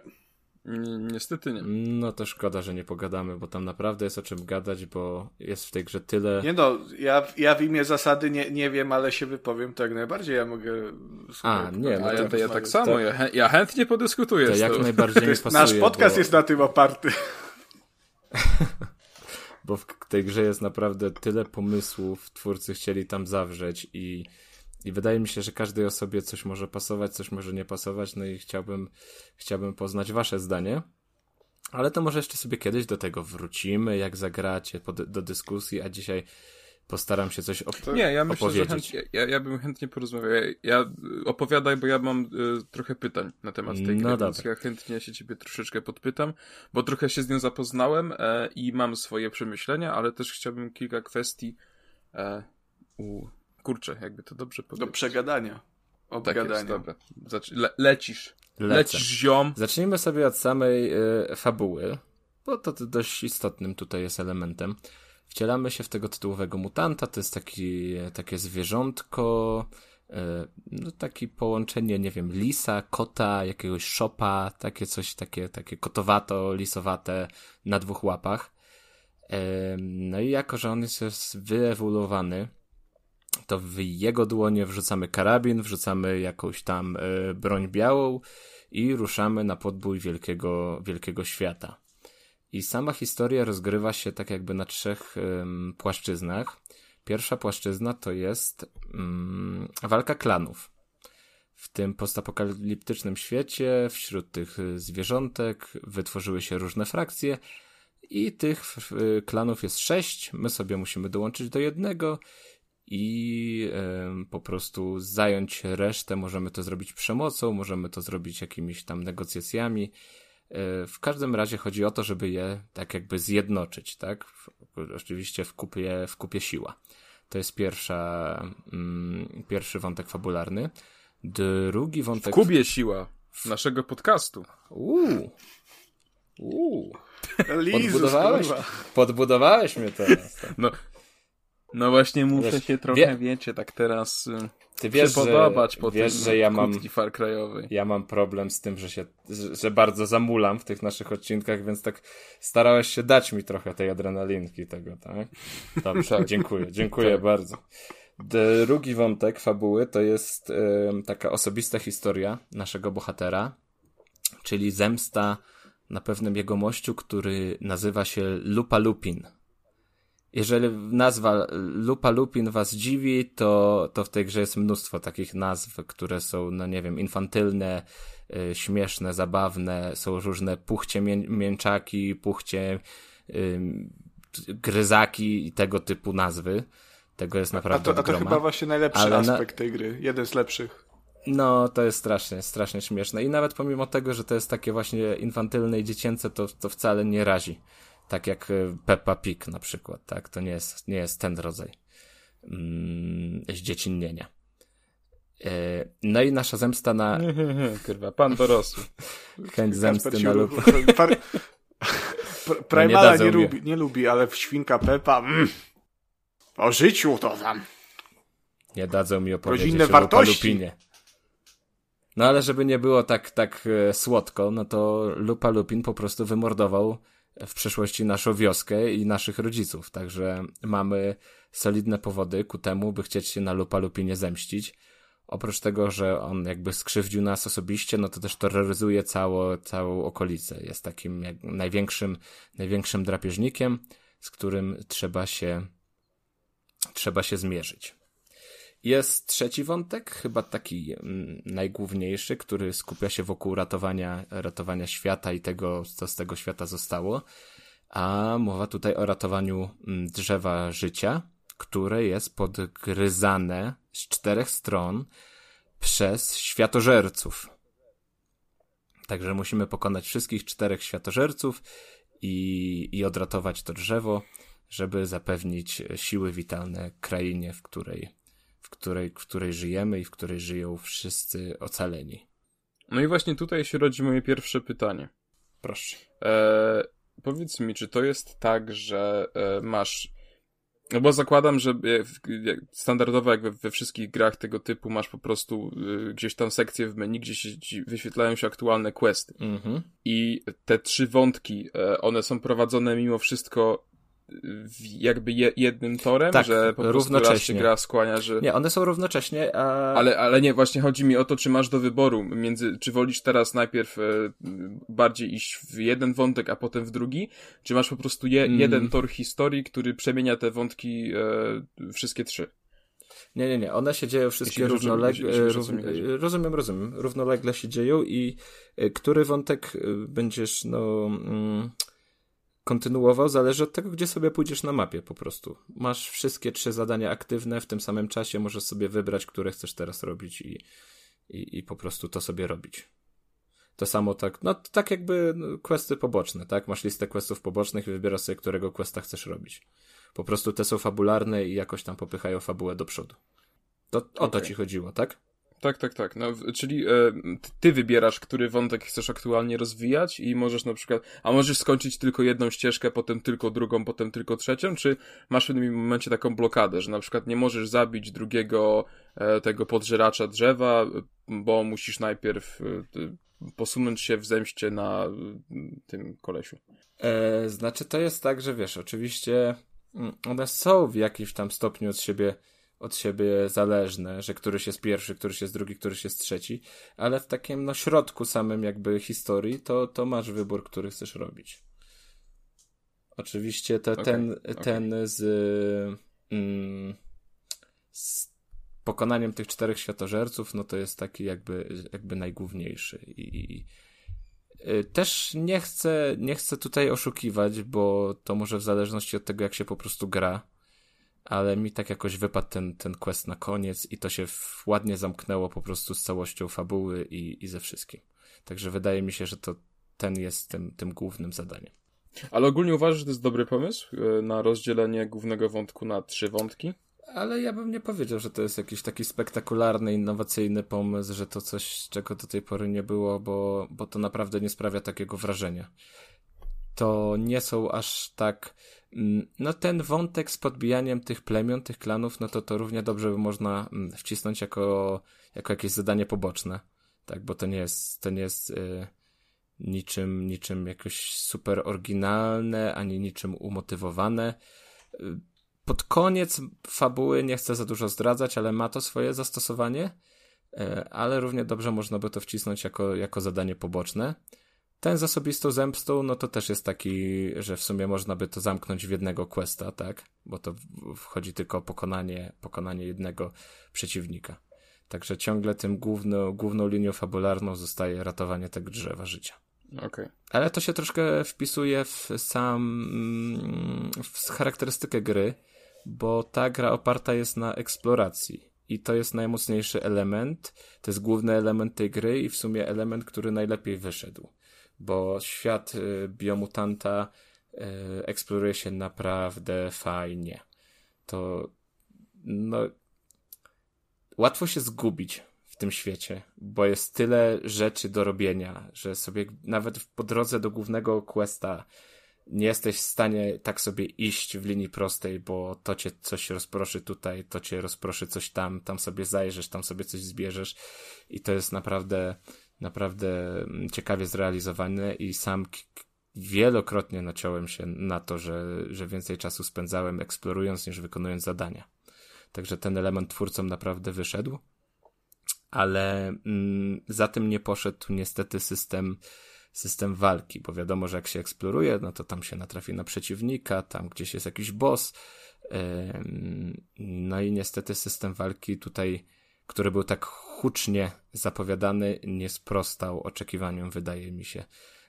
Niestety nie.
No to szkoda, że nie pogadamy, bo tam naprawdę jest o czym gadać, bo jest w tej grze tyle.
Nie no, ja, ja w imię zasady nie, nie wiem, ale się wypowiem tak najbardziej. Ja mogę.
A, nie, no to, to ja tak samo. To... Ja, ja chętnie podyskutuję. To
jak najbardziej to jest, <laughs> pasuje,
Nasz podcast bo... jest na tym oparty. <laughs>
bo w tej grze jest naprawdę tyle pomysłów, twórcy chcieli tam zawrzeć i, i wydaje mi się, że każdej osobie coś może pasować, coś może nie pasować, no i chciałbym, chciałbym poznać wasze zdanie. Ale to może jeszcze sobie kiedyś do tego wrócimy, jak zagracie pod, do dyskusji, a dzisiaj postaram się coś op-
Nie, ja myślę,
opowiedzieć.
że chętnie, ja, ja bym chętnie porozmawiał. Ja, ja opowiadaj, bo ja mam y, trochę pytań na temat tej
No
gry, więc ja chętnie się ciebie troszeczkę podpytam, bo trochę się z nią zapoznałem e, i mam swoje przemyślenia, ale też chciałbym kilka kwestii e, u... Kurczę, jakby to dobrze
Do
powiedzieć.
przegadania.
Tak jest,
Obgadania.
dobra. Le lecisz.
Lecę.
Lecisz, ziom.
Zacznijmy sobie od samej y, fabuły, bo to, to dość istotnym tutaj jest elementem. Wcielamy się w tego tytułowego mutanta, to jest taki, takie zwierzątko, y, no taki połączenie, nie wiem, lisa, kota, jakiegoś szopa, takie coś, takie, takie kotowato, lisowate na dwóch łapach. Y, no i jako, że on jest, wyewoluowany, to w jego dłonie wrzucamy karabin, wrzucamy jakąś tam y, broń białą i ruszamy na podbój wielkiego, wielkiego świata. I sama historia rozgrywa się tak jakby na trzech ym, płaszczyznach. Pierwsza płaszczyzna to jest ym, walka klanów. W tym postapokaliptycznym świecie, wśród tych y, zwierzątek, wytworzyły się różne frakcje i tych y, klanów jest sześć. My sobie musimy dołączyć do jednego i em, po prostu zająć resztę. Możemy to zrobić przemocą, możemy to zrobić jakimiś tam negocjacjami. E, W każdym razie chodzi o to, żeby je tak jakby zjednoczyć, tak? W, oczywiście w kupie, w kupie siła. To jest pierwsza, mm, pierwszy wątek fabularny. Drugi
W
wątek.
Kubie siła naszego podcastu.
Uuu. Uuu. <laughs> Podbudowałeś, podbudowałeś mnie teraz.
No, no właśnie muszę
Wiesz,
się trochę,
wie-
wiecie, tak teraz y,
Ty wiesz, że,
przypodobać po
wiesz, że ja mam,
Far Cry'owej.
ja mam problem z tym, że się, że, że bardzo zamulam w tych naszych odcinkach, więc tak starałeś się dać mi trochę tej adrenalinki tego, tak? Dobrze, dziękuję, dziękuję
Tak.
bardzo. Drugi wątek fabuły to jest em, taka osobista historia naszego bohatera, czyli zemsta na pewnym jegomościu, który nazywa się Lupa Lupin. Jeżeli nazwa Lupa Lupin was dziwi, to, to w tej grze jest mnóstwo takich nazw, które są, no nie wiem, infantylne, y, śmieszne, zabawne, są różne puchcie mię mięczaki, puchcie y, gryzaki i tego typu nazwy. Tego jest
A
naprawdę
to, a to chyba właśnie najlepszy
Ale na-
aspekt tej gry. Jeden z lepszych.
No, to jest strasznie, strasznie śmieszne. I nawet pomimo tego, że to jest takie właśnie infantylne i dziecięce, to, to wcale nie razi. Tak jak y, Peppa Pig na przykład, tak? To nie jest, nie jest ten rodzaj mm, zdziecinnienia. E, No i nasza zemsta na
Kurwa, pan dorosły.
chęć zemsty na lub...
lu- <laughs> Par... <laughs> Pr- Primala nie,
mi.
lubi, nie lubi, ale w świnka Pepa. Mm. O życiu to tam.
Nie dadzą mi opowiedzieć
Rodzinne
o Lupa
wartości.
Lupinie. No ale żeby nie było tak, tak e, słodko, no to Lupa Lupin po prostu wymordował w przeszłości naszą wioskę i naszych rodziców. Także mamy solidne powody ku temu, by chcieć się na Lupa Lupinie zemścić. Oprócz tego, że on jakby skrzywdził nas osobiście, no to też terroryzuje cało, całą okolicę. Jest takim największym, największym drapieżnikiem, z którym trzeba się, trzeba się zmierzyć. Jest trzeci wątek, chyba taki mm, najgłówniejszy, który skupia się wokół ratowania, ratowania świata i tego, co z tego świata zostało. A mowa tutaj o ratowaniu mm, drzewa życia, które jest podgryzane z czterech stron przez światożerców. Także musimy pokonać wszystkich czterech światożerców i, i odratować to drzewo, żeby zapewnić siły witalne krainie, w której, której, w której żyjemy i w której żyją wszyscy ocaleni.
No i właśnie tutaj się rodzi moje pierwsze pytanie.
Proszę.
E, powiedz mi, czy to jest tak, że e, masz. No bo zakładam, że e, jak- standardowo jak we, we wszystkich grach tego typu masz po prostu e, gdzieś tam sekcję w menu, gdzie się wyświetlają się aktualne questy.
Mhm.
I te trzy wątki, e, one są prowadzone mimo wszystko e, jakby je, jednym torem,
Tak,
że po
równocześnie.
gra skłania, że...
Nie, one są równocześnie, a...
Ale, ale nie, właśnie chodzi mi o to, czy masz do wyboru między, czy wolisz teraz najpierw e, bardziej iść w jeden wątek, a potem w drugi, czy masz po prostu je,
Mm.
jeden tor historii, który przemienia te wątki e, wszystkie trzy.
Nie, nie, nie. One się dzieją wszystkie równolegle. Rozumiem, rozumiem. Równolegle się dzieją i y, który wątek y, będziesz, no. Mm, kontynuował, zależy od tego, gdzie sobie pójdziesz na mapie po prostu. Masz wszystkie trzy zadania aktywne w tym samym czasie, możesz sobie wybrać, które chcesz teraz robić i, i, i po prostu to sobie robić. To samo tak, no tak jakby no, questy poboczne, tak? Masz listę questów pobocznych i wybierasz sobie, którego questa chcesz robić. Po prostu te są fabularne i jakoś tam popychają fabułę do przodu. To o okay. to ci chodziło, tak?
Tak, tak, tak. No, czyli e, ty wybierasz, który wątek chcesz aktualnie rozwijać i możesz na przykład, a możesz skończyć tylko jedną ścieżkę, potem tylko drugą, potem tylko trzecią, czy masz w pewnym momencie taką blokadę, że na przykład nie możesz zabić drugiego e, tego podżeracza drzewa, bo musisz najpierw e, posunąć się w zemście na e, tym kolesiu.
E, znaczy to jest tak, że wiesz, oczywiście mm, one są w jakimś tam stopniu od siebie od siebie zależne, że któryś jest pierwszy, któryś jest drugi, któryś jest trzeci, ale w takim no, środku samym jakby historii to, to masz wybór, który chcesz robić. Oczywiście te, okay, ten, okay. ten z, mm, z pokonaniem tych czterech światożerców, no to jest taki jakby, jakby najgłówniejszy i, i y, też nie chcę, nie chcę tutaj oszukiwać, bo to może w zależności od tego, jak się po prostu gra, ale mi tak jakoś wypadł ten, ten quest na koniec i to się ładnie zamknęło po prostu z całością fabuły i, i ze wszystkim. Także wydaje mi się, że to ten jest tym, tym głównym zadaniem.
Ale ogólnie uważasz, że to jest dobry pomysł e, na rozdzielenie głównego wątku na trzy wątki?
Ale ja bym nie powiedział, że to jest jakiś taki spektakularny, innowacyjny pomysł, że to coś, czego do tej pory nie było, bo, bo to naprawdę nie sprawia takiego wrażenia. To nie są aż tak no ten wątek z podbijaniem tych plemion, tych klanów, no to to równie dobrze by można mm, wcisnąć jako, jako jakieś zadanie poboczne. Tak, bo to nie jest, to nie jest y, niczym, niczym jakoś super oryginalne, ani niczym umotywowane. Y, pod koniec fabuły nie chcę za dużo zdradzać, ale ma to swoje zastosowanie, y, ale równie dobrze można by to wcisnąć jako, jako zadanie poboczne. Ten z osobistą zemstą, no to też jest taki, że w sumie można by to zamknąć w jednego questa, tak? Bo to wchodzi tylko o pokonanie, pokonanie jednego przeciwnika. Także ciągle tym główno, główną linią fabularną zostaje ratowanie tego drzewa życia.
Okay.
Ale to się troszkę wpisuje w sam w charakterystykę gry, bo ta gra oparta jest na eksploracji. I to jest najmocniejszy element, to jest główny element tej gry i w sumie element, który najlepiej wyszedł bo świat y, biomutanta y, eksploruje się naprawdę fajnie. To no łatwo się zgubić w tym świecie, bo jest tyle rzeczy do robienia, że sobie nawet po drodze do głównego questa nie jesteś w stanie tak sobie iść w linii prostej, bo to cię coś rozproszy tutaj, to cię rozproszy coś tam, tam sobie zajrzysz, tam sobie coś zbierzesz i to jest naprawdę naprawdę mm, ciekawie zrealizowane i sam wielokrotnie naciąłem się na to, że, że więcej czasu spędzałem eksplorując niż wykonując zadania. Także ten element twórcom naprawdę wyszedł, ale mm, za tym nie poszedł niestety system, system walki, bo wiadomo, że jak się eksploruje, no to tam się natrafi na przeciwnika, tam gdzieś jest jakiś boss, no i niestety system walki tutaj który był tak hucznie zapowiadany, nie sprostał oczekiwaniom, wydaje mi się.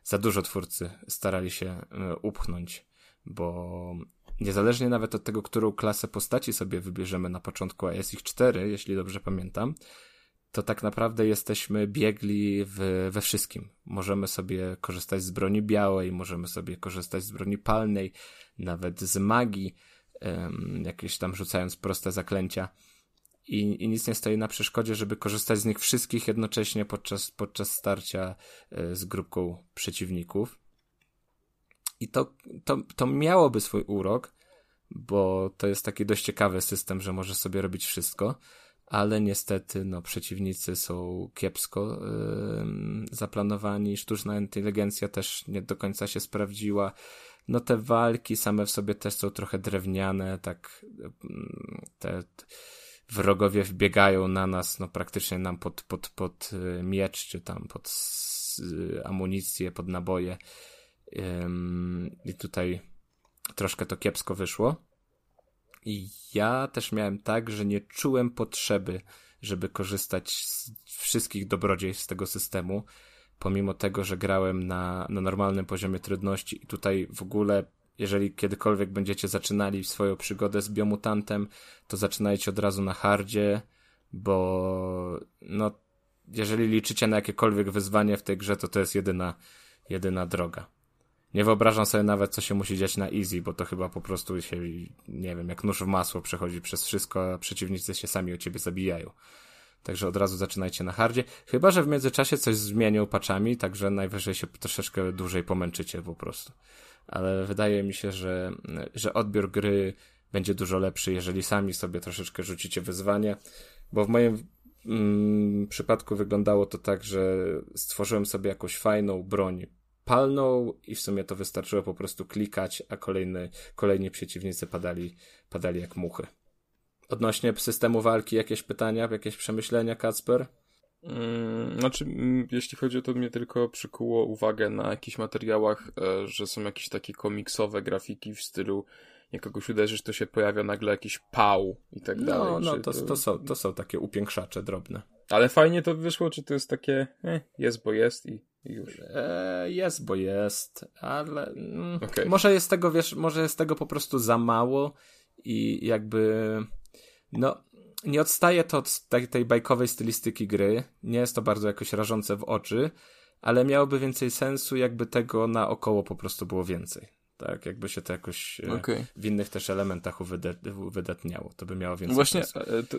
Za dużo twórcy starali się e, upchnąć, bo niezależnie nawet od tego, którą klasę postaci sobie wybierzemy na początku, a jest ich cztery, jeśli dobrze pamiętam, to tak naprawdę jesteśmy biegli w, we wszystkim. Możemy sobie korzystać z broni białej, możemy sobie korzystać z broni palnej, nawet z magii, um, jakieś tam rzucając proste zaklęcia i, i nic nie stoi na przeszkodzie, żeby korzystać z nich wszystkich jednocześnie podczas, podczas starcia e, z grupką przeciwników. I to, to, to miałoby swój urok, bo to jest taki dość ciekawy system, że może sobie robić wszystko, ale niestety no, przeciwnicy są kiepsko yy, zaplanowani, sztuczna inteligencja też nie do końca się sprawdziła. No te walki same w sobie też są trochę drewniane, tak te, wrogowie wbiegają na nas, no praktycznie nam pod, pod, pod y, miecz, czy tam pod amunicję, pod naboje. I tutaj troszkę to kiepsko wyszło. I ja też miałem tak, że nie czułem potrzeby, żeby korzystać z wszystkich dobrodziejstw tego systemu, pomimo tego, że grałem na, na normalnym poziomie trudności i tutaj w ogóle jeżeli kiedykolwiek będziecie zaczynali swoją przygodę z biomutantem, to zaczynajcie od razu na hardzie, bo no, jeżeli liczycie na jakiekolwiek wyzwanie w tej grze, to to jest jedyna, jedyna droga. Nie wyobrażam sobie nawet, co się musi dziać na easy, bo to chyba po prostu się, nie wiem, jak nóż w masło przechodzi przez wszystko, a przeciwnicy się sami o ciebie zabijają. Także od razu zaczynajcie na hardzie. Chyba, że w międzyczasie coś zmienią paczami, także najwyżej się troszeczkę dłużej pomęczycie po prostu. Ale wydaje mi się, że, że odbiór gry będzie dużo lepszy, jeżeli sami sobie troszeczkę rzucicie wyzwanie, bo w moim mm, przypadku wyglądało to tak, że stworzyłem sobie jakąś fajną broń palną i w sumie to wystarczyło po prostu klikać, a kolejne, kolejni przeciwnicy padali, padali jak muchy. Odnośnie systemu walki, jakieś pytania, jakieś przemyślenia, Kacper?
Hmm, znaczy, mm, jeśli chodzi o to, mnie tylko przykuło uwagę na jakichś materiałach, e, że są jakieś takie komiksowe grafiki w stylu jak kogoś uderzysz, to się pojawia nagle jakiś pał i tak
no,
dalej.
No, to, to... To, są, to są takie upiększacze drobne.
Ale fajnie to wyszło, czy to jest takie, eh, jest bo jest i, i już?
E, jest bo jest, ale mm, okay. może jest tego, wiesz, może jest tego po prostu za mało i jakby no, nie odstaje to od tej, tej bajkowej stylistyki gry. Nie jest to bardzo jakoś rażące w oczy, ale miałoby więcej sensu, jakby tego naokoło po prostu było więcej. Tak, jakby się to jakoś e, okay. w innych też elementach uwydatniało. To by miało więcej
Właśnie,
sensu.
E, to,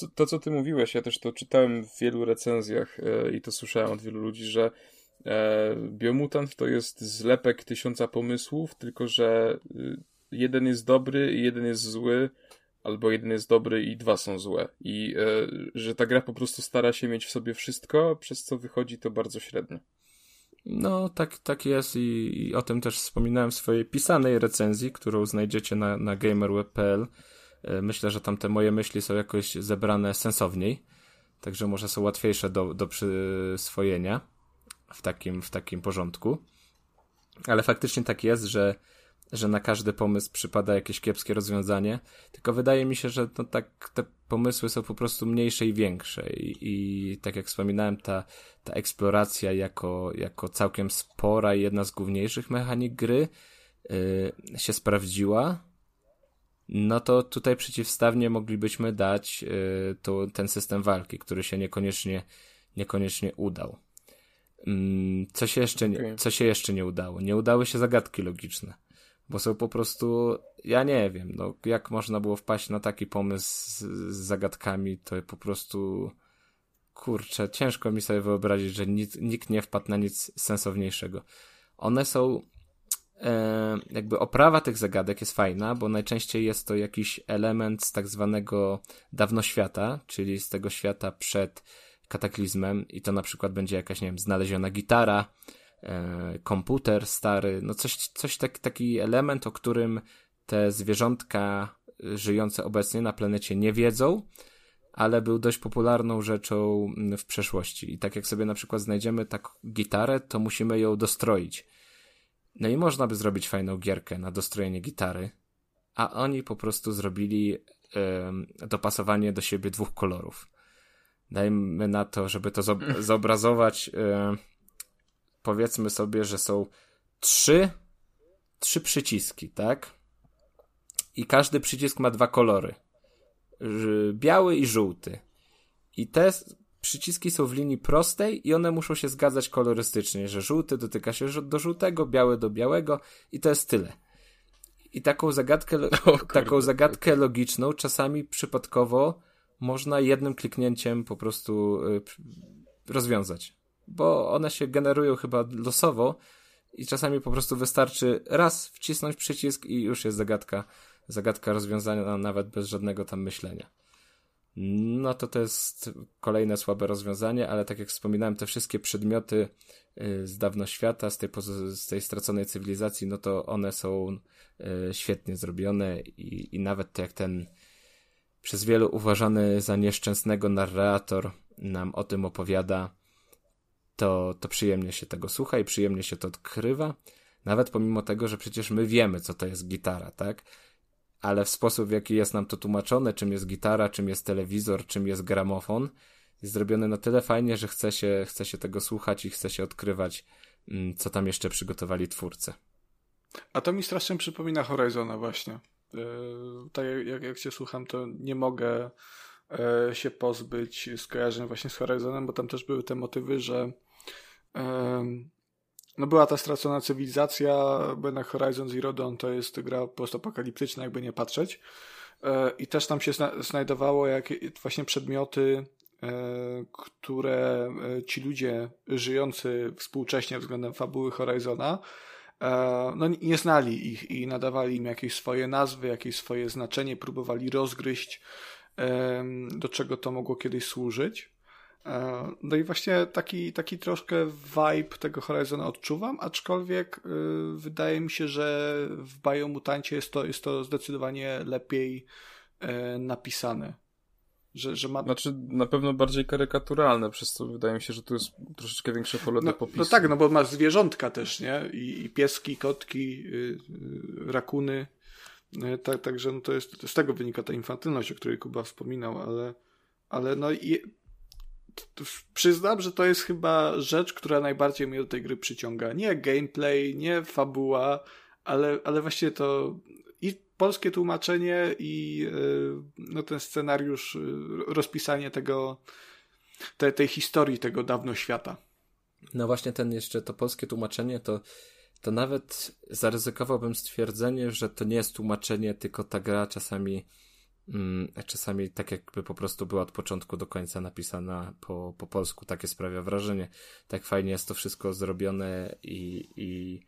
to, to, co ty mówiłeś, ja też to czytałem w wielu recenzjach e, i to słyszałem od wielu ludzi, że Biomutant to jest zlepek tysiąca pomysłów, tylko że y, jeden jest dobry i jeden jest zły, albo jeden jest dobry i dwa są złe. I e, że ta gra po prostu stara się mieć w sobie wszystko, przez co wychodzi to bardzo średnio.
No, tak, tak jest i, i o tym też wspominałem w swojej pisanej recenzji, którą znajdziecie na, na gamerweb.pl. E, myślę, że tam te moje myśli są jakoś zebrane sensowniej, także może są łatwiejsze do, do przyswojenia w takim, w takim porządku. Ale faktycznie tak jest, że że na każdy pomysł przypada jakieś kiepskie rozwiązanie, tylko wydaje mi się, że no tak te pomysły są po prostu mniejsze i większe i, i tak jak wspominałem, ta, ta eksploracja jako, jako całkiem spora i jedna z główniejszych mechanik gry yy, się sprawdziła, no to tutaj przeciwstawnie moglibyśmy dać yy, to, ten system walki, który się niekoniecznie, niekoniecznie udał. Yy, co, się jeszcze nie, co się jeszcze nie udało? Nie udały się zagadki logiczne bo są po prostu, ja nie wiem, no, jak można było wpaść na taki pomysł z, z zagadkami, to po prostu, kurczę, ciężko mi sobie wyobrazić, że nic, nikt nie wpadł na nic sensowniejszego. One są, e, jakby oprawa tych zagadek jest fajna, bo najczęściej jest to jakiś element z tak zwanego dawnoświata, czyli z tego świata przed kataklizmem i to na przykład będzie jakaś, nie wiem, znaleziona gitara, komputer stary, no coś, coś tak, taki element, o którym te zwierzątka żyjące obecnie na planecie nie wiedzą, ale był dość popularną rzeczą w przeszłości. I tak jak sobie na przykład znajdziemy tak gitarę, to musimy ją dostroić. No i można by zrobić fajną gierkę na dostrojenie gitary, a oni po prostu zrobili dopasowanie do siebie dwóch kolorów. Dajmy na to, żeby to <laughs> zobrazować powiedzmy sobie, że są trzy, trzy przyciski, tak? I każdy przycisk ma dwa kolory. Biały i żółty. I te przyciski są w linii prostej i one muszą się zgadzać kolorystycznie, że żółty dotyka się do żółtego, biały do białego i to jest tyle. I taką zagadkę, <laughs> taką zagadkę logiczną czasami przypadkowo można jednym kliknięciem po prostu y, rozwiązać bo one się generują chyba losowo i czasami po prostu wystarczy raz wcisnąć przycisk i już jest zagadka, zagadka rozwiązana nawet bez żadnego tam myślenia. No to to jest kolejne słabe rozwiązanie, ale tak jak wspominałem, te wszystkie przedmioty y, z dawno świata, z tej, z tej straconej cywilizacji, no to one są y, świetnie zrobione i, i nawet jak ten przez wielu uważany za nieszczęsnego narrator nam o tym opowiada, to, to przyjemnie się tego słucha i przyjemnie się to odkrywa. Nawet pomimo tego, że przecież my wiemy, co to jest gitara, tak? ale w sposób, w jaki jest nam to tłumaczone, czym jest gitara, czym jest telewizor, czym jest gramofon, jest zrobione na tyle fajnie, że chce się, chce się tego słuchać i chce się odkrywać, mm, co tam jeszcze przygotowali twórcy.
A to mi strasznie przypomina Horizona właśnie. Yy, tak jak, jak się słucham, to nie mogę się pozbyć skojarzeń właśnie z Horizonem, bo tam też były te motywy, że no była ta stracona cywilizacja, bo jednak Horizon Zero Dawn to jest gra postapokaliptyczna, jakby nie patrzeć. I też tam się znajdowało jak właśnie przedmioty, które ci ludzie żyjący współcześnie względem fabuły Horizona E, no, nie znali ich i nadawali im jakieś swoje nazwy, jakieś swoje znaczenie, próbowali rozgryźć, do czego to mogło kiedyś służyć. E, no i właśnie taki, taki troszkę vibe tego Horizona odczuwam, aczkolwiek e, wydaje mi się, że w Biomutancie jest to, jest to zdecydowanie lepiej napisane że, że ma...
Znaczy na pewno bardziej karykaturalne, przez co wydaje mi się, że tu jest troszeczkę większe pole
no,
do popisu.
No tak, no bo masz zwierzątka też, nie? I, i pieski, kotki, yy, rakuny. Tak, także no to jest, z tego wynika ta infantylność, o której Kuba wspominał, ale, ale no i przyznam, że to jest chyba rzecz, która najbardziej mnie do tej gry przyciąga. Nie gameplay, nie fabuła, ale, ale właśnie to polskie tłumaczenie i y, no, ten scenariusz, y, rozpisanie tego, te, tej historii tego dawno świata.
No właśnie ten jeszcze, to polskie tłumaczenie, to, to nawet zaryzykowałbym stwierdzenie, że to nie jest tłumaczenie, tylko ta gra czasami mm, czasami tak jakby po prostu była od początku do końca napisana po, po polsku. Takie sprawia wrażenie. Tak fajnie jest to wszystko zrobione i, i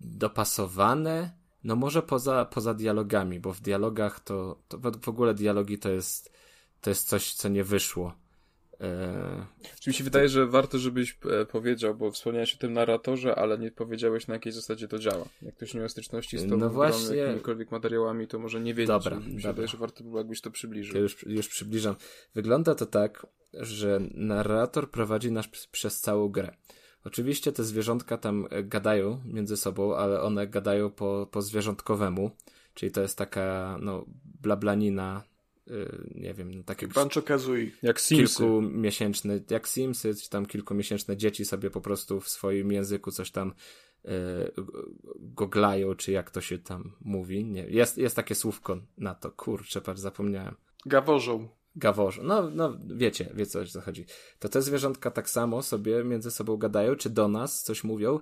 dopasowane no może poza, poza dialogami, bo w dialogach to, to w ogóle dialogi to jest, to jest coś, co nie wyszło.
Eee, mi się wydaje, że warto, żebyś e, powiedział, bo wspomniałeś o tym narratorze, ale nie powiedziałeś na jakiej zasadzie to działa. Jak ktoś nie ma styczności z tą no właśnie... jakimikolwiek materiałami, to może nie wiedzieć.
Dobra,
mi się dobra. wydaje, że warto było jakbyś to przybliżył.
Ja już, już przybliżam. Wygląda to tak, że narrator prowadzi nas przez całą grę. Oczywiście te zwierzątka tam e, gadają między sobą, ale one gadają po, po zwierzątkowemu, czyli to jest taka, no, blablanina, nie wiem, no, takie...
Kazooie.
Jak Simsy. Kilkumiesięczne, jak Simsy, czy tam kilkumiesięczne dzieci sobie po prostu w swoim języku coś tam yy, goglają, czy jak to się tam mówi. Nie, jest, jest takie słówko na to, kurczę, patrz, zapomniałem.
Gaworzą
gaworze. No, no wiecie, wiecie o co chodzi. To te zwierzątka tak samo sobie między sobą gadają, czy do nas coś mówią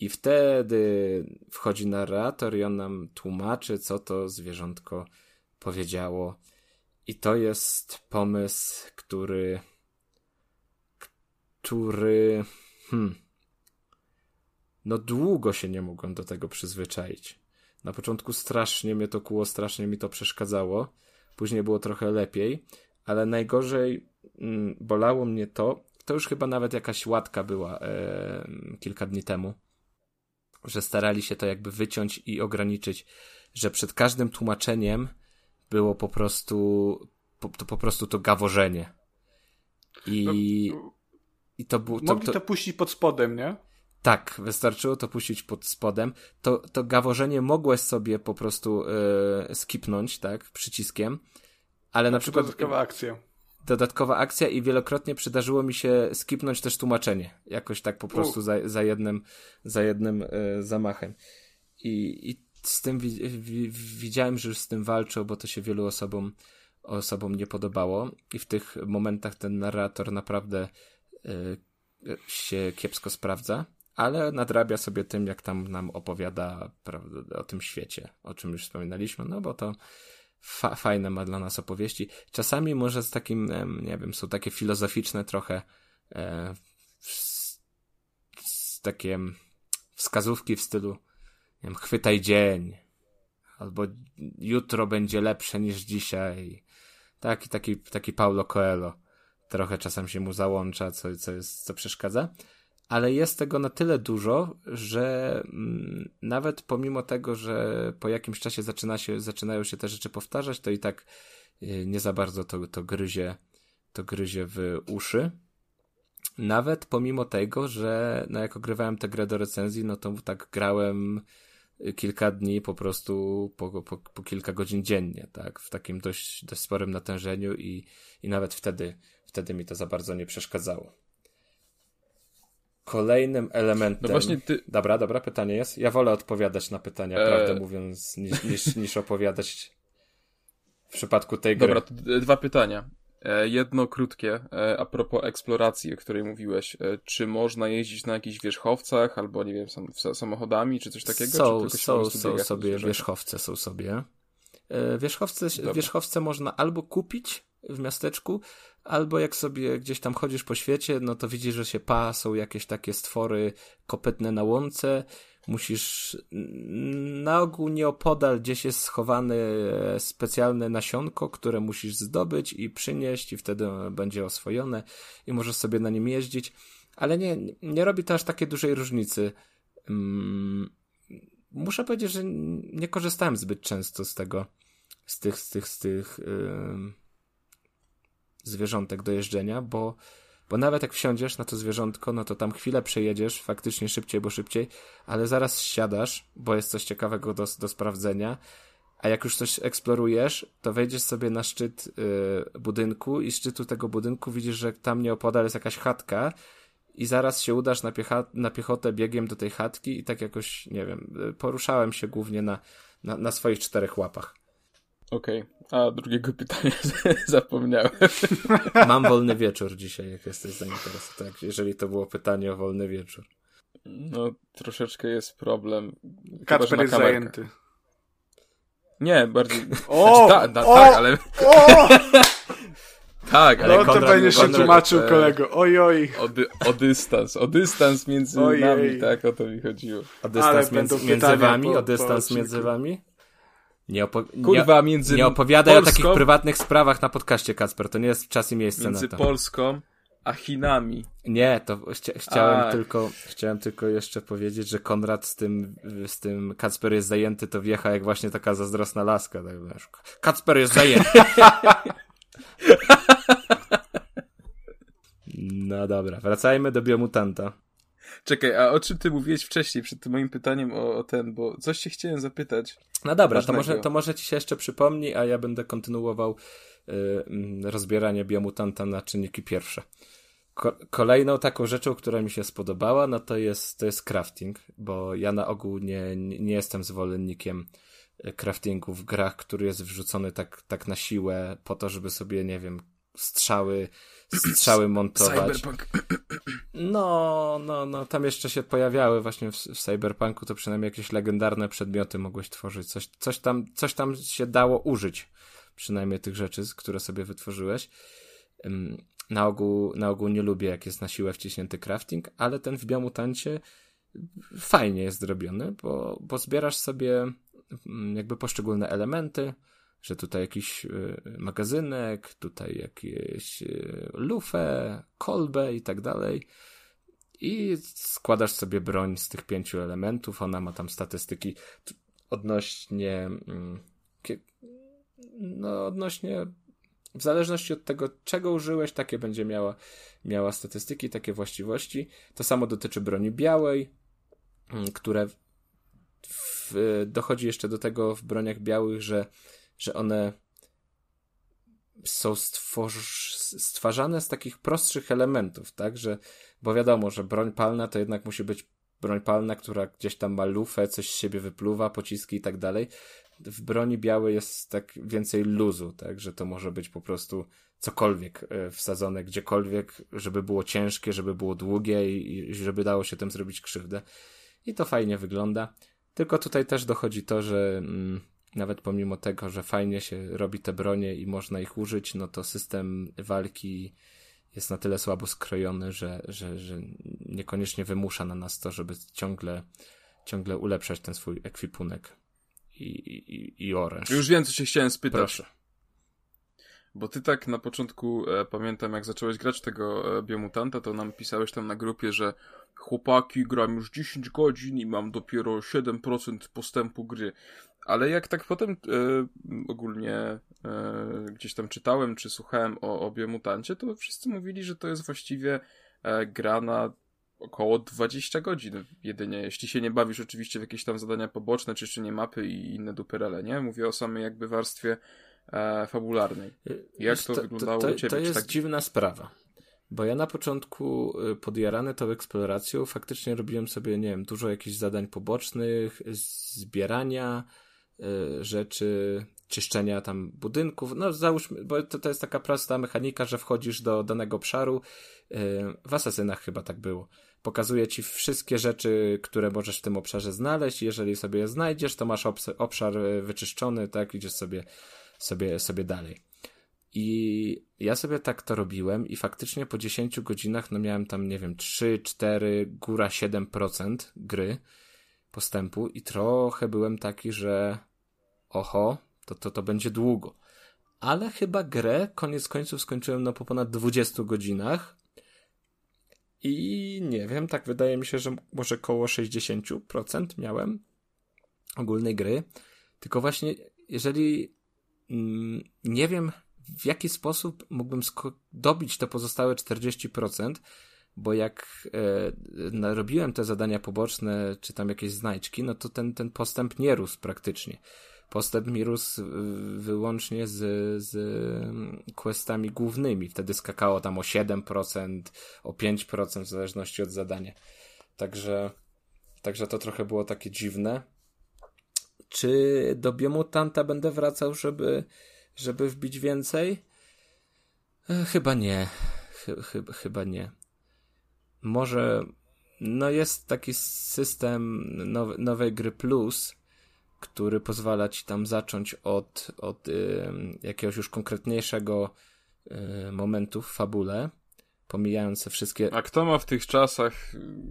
i wtedy wchodzi narrator i on nam tłumaczy, co to zwierzątko powiedziało. I to jest pomysł, który który hmm, no długo się nie mogłem do tego przyzwyczaić. Na początku strasznie mnie to kuło, strasznie mi to przeszkadzało. Później było trochę lepiej, ale najgorzej mm, bolało mnie to, to już chyba nawet jakaś łatka była e, kilka dni temu, że starali się to jakby wyciąć i ograniczyć, że przed każdym tłumaczeniem było po prostu po, to po prostu to gaworzenie. I, no, i to było.
Mogli to, to, puścić pod spodem, nie?
Tak, wystarczyło to puścić pod spodem. To, to gaworzenie mogłeś sobie po prostu e, skipnąć, tak, przyciskiem, ale na przykład.
Dodatkowa akcja.
Dodatkowa akcja i wielokrotnie przydarzyło mi się skipnąć też tłumaczenie. Jakoś tak po prostu za, za jednym, za jednym e, zamachem. I, I z tym wi, wi, widziałem, że już z tym walczą, bo to się wielu osobom, osobom nie podobało. I w tych momentach ten narrator naprawdę e, się kiepsko sprawdza ale nadrabia sobie tym, jak tam nam opowiada prawda, o tym świecie, o czym już wspominaliśmy, no bo to fa fajne ma dla nas opowieści. Czasami może z takim, nie wiem, są takie filozoficzne trochę e, z, takie wskazówki w stylu nie wiem, chwytaj dzień albo jutro będzie lepsze niż dzisiaj. Taki, taki, taki Paulo Coelho. Trochę czasem się mu załącza, co, co, jest, co przeszkadza ale jest tego na tyle dużo, że mm, nawet pomimo tego, że po jakimś czasie zaczyna się, zaczynają się te rzeczy powtarzać, to i tak y, nie za bardzo to, to gryzie, to gryzie w uszy. Nawet pomimo tego, że no jak ogrywałem tę grę do recenzji, no to tak grałem kilka dni po prostu po, po, po kilka godzin dziennie, tak, w takim dość, dość sporym natężeniu i, i nawet wtedy, wtedy mi to za bardzo nie przeszkadzało. Kolejnym elementem. No właśnie ty... Dobra, dobra, pytanie jest. Ja wolę odpowiadać na pytania, e... prawdę mówiąc, niż, niż, niż opowiadać w przypadku tej
gry. Dobra, dwa pytania. E, jedno krótkie, e, a propos eksploracji, o której mówiłeś. E, czy można jeździć na jakichś wierzchowcach, albo nie wiem, samochodami, czy coś takiego?
Są, są, są sobie wierzchowce, są sobie. Wierzchowce, wierzchowce można albo kupić w miasteczku, albo jak sobie gdzieś tam chodzisz po świecie, no to widzisz, że się pa, są jakieś takie stwory kopytne na łące, musisz na ogół nieopodal gdzieś jest schowane specjalne nasionko, które musisz zdobyć i przynieść i wtedy będzie oswojone i możesz sobie na nim jeździć, ale nie, nie robi to aż takiej dużej różnicy. Mm, muszę powiedzieć, że nie korzystałem zbyt często z tego, z tych, z tych, z tych yy, zwierzątek do jeżdżenia, bo bo nawet jak wsiądziesz na to zwierzątko, no to tam chwilę przejedziesz, faktycznie szybciej, bo szybciej, ale zaraz siadasz, bo jest coś ciekawego do, do sprawdzenia. A jak już coś eksplorujesz, to wejdziesz sobie na szczyt y, budynku i szczytu tego budynku widzisz, że tam nieopodal jest jakaś chatka i zaraz się udasz na, piecha, na piechotę biegiem do tej chatki i tak jakoś, nie wiem, y, poruszałem się głównie na, na, na swoich czterech łapach.
Okej, okay. a drugiego <laughs> pytania <laughs> zapomniałem.
Mam wolny wieczór dzisiaj, jak jesteś zainteresowany. Tak, jeżeli to było pytanie o wolny wieczór.
No, troszeczkę jest problem.
Kacper jest zajęty.
Nie, bardziej... <laughs> O! Znaczy, ta, ta, o! Tak, ale... O! tak, ale
No to będziesz się tłumaczył e, kolego. Oj, oj.
O, dy, o dystans, o dystans między Ojej. nami, tak, o to mi chodziło.
O dystans między, między wami? Po, o dystans między wami? Nie, opo-
Kurwa, między
nie opowiadaj Polską, o takich prywatnych sprawach na podcaście, Kacper. To nie jest czas i miejsce
między
na
to. Między Polską a Chinami.
Nie, to chcia chciałem tylko chciałem tylko jeszcze powiedzieć, że Konrad z tym, z tym Kacper jest zajęty, to wjecha jak właśnie taka zazdrosna laska. Tak wiesz. Kacper jest zajęty. <laughs> no dobra, wracajmy do biomutanta.
Czekaj, a o czym ty mówiłeś wcześniej, przed tym moim pytaniem o, o ten, bo coś się chciałem zapytać.
No dobra, to może, to może ci się jeszcze przypomni, a ja będę kontynuował y, rozbieranie biomutanta na czynniki pierwsze. Ko kolejną taką rzeczą, która mi się spodobała, no to jest, to jest crafting, bo ja na ogół nie, nie jestem zwolennikiem y, craftingu w grach, który jest wrzucony tak, tak na siłę po to, żeby sobie, nie wiem, strzały, strzały montować. Cyberpunk. No, no, no, tam jeszcze się pojawiały właśnie w, w Cyberpunku, to przynajmniej jakieś legendarne przedmioty mogłeś tworzyć. Coś, coś, tam, coś tam się dało użyć, przynajmniej tych rzeczy, które sobie wytworzyłeś. Na ogół, na ogół nie lubię, jak jest na siłę wciśnięty crafting, ale ten w Biomutancie fajnie jest zrobiony, bo, bo zbierasz sobie jakby poszczególne elementy, że tutaj jakiś y, magazynek, tutaj jakieś y, lufę, kolbę i tak dalej. I składasz sobie broń z tych pięciu elementów. Ona ma tam statystyki odnośnie. Mm, no, odnośnie. W zależności od tego, czego użyłeś, takie będzie miała, miała statystyki, takie właściwości. To samo dotyczy broni białej, mm, które w, dochodzi jeszcze do tego w broniach białych, że że one są stworz, stwarzane z takich prostszych elementów, tak, że, bo wiadomo, że broń palna to jednak musi być broń palna, która gdzieś tam ma lufę, coś z siebie wypluwa, pociski i tak dalej. W broni białej jest tak więcej luzu, tak, że to może być po prostu cokolwiek e, wsadzone gdziekolwiek, żeby było ciężkie, żeby było długie i, i żeby dało się tym zrobić krzywdę. I to fajnie wygląda. Tylko tutaj też dochodzi to, że mm, nawet pomimo tego, że fajnie się robi te bronie i można ich użyć, no to system walki jest na tyle słabo skrojony, że, że, że niekoniecznie wymusza na nas to, żeby ciągle, ciągle ulepszać ten swój ekwipunek i, i, i oręż.
Już wiem, co się chciałem spytać.
Proszę.
Bo ty tak na początku, e, pamiętam jak zacząłeś grać tego e, biomutanta, to nam pisałeś tam na grupie, że chłopaki, gram już 10 godzin i mam dopiero 7% postępu gry. Ale jak tak potem e, ogólnie e, gdzieś tam czytałem, czy słuchałem o, o Biomutancie, to wszyscy mówili, że to jest właściwie e, gra na około 20 godzin jedynie, jeśli się nie bawisz oczywiście w jakieś tam zadania poboczne, czyszczenie mapy i inne duperele, nie? Mówię o samej jakby warstwie e, fabularnej. Jak to, to wyglądało
to, to,
u Ciebie?
To jest
tak...
dziwna sprawa. Bo ja na początku y, podjarany tą eksploracją faktycznie robiłem sobie, nie wiem, dużo jakichś zadań pobocznych, zbierania y, rzeczy, czyszczenia tam budynków. No załóżmy, bo to, to jest taka prosta mechanika, że wchodzisz do danego obszaru. Y, w Asasynach chyba tak było. Pokazuje ci wszystkie rzeczy, które możesz w tym obszarze znaleźć. Jeżeli sobie je znajdziesz, to masz obszar wyczyszczony, tak, idziesz sobie, sobie, sobie dalej. I ja sobie tak to robiłem i faktycznie po 10 godzinach no miałem tam, nie wiem, 3, 4, góra 7% gry postępu i trochę byłem taki, że oho, to, to, to będzie długo. Ale chyba grę koniec końców skończyłem no po ponad 20 godzinach i nie wiem, tak wydaje mi się, że może koło 60% miałem ogólnej gry. Tylko właśnie, jeżeli nie wiem, w jaki sposób mógłbym dobić te pozostałe 40%, bo jak e, narobiłem te zadania poboczne, czy tam jakieś znajdźki, no to ten, ten postęp nie rósł praktycznie. Postęp mi rósł wyłącznie z, z questami głównymi. Wtedy skakało tam o 7%, o 5% w zależności od zadania. Także, także to trochę było takie dziwne. Czy do Biomutanta będę wracał, żeby żeby wbić więcej? E, chyba nie. Ch chyba nie. Może, no jest taki system nowe, nowej gry plus, który pozwala ci tam zacząć od, od y, jakiegoś już konkretniejszego y, momentu w fabule pomijając te wszystkie...
A kto ma w tych czasach,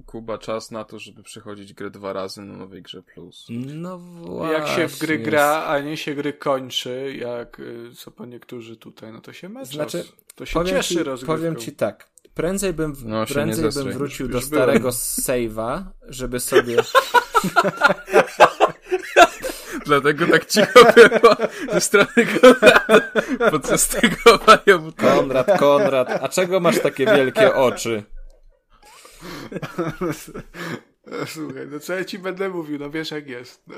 Kuba, czas na to, żeby przechodzić grę dwa razy na nowej grze plus?
No właśnie.
Jak się w gry gra, a nie się gry kończy, jak y, co po niektórzy tutaj, no to się ma znaczy, To się
powiem
cieszy
ci,
rozgrywką.
Powiem ci tak, prędzej bym,
no,
prędzej bym wrócił do starego save'a, żeby sobie... <laughs> <laughs>
Dlatego tak cicho było ze strony Konrada podczas tego
Konrad, Konrad, a czego masz takie wielkie oczy?
Słuchaj, no co ja ci będę mówił, no wiesz jak jest. No.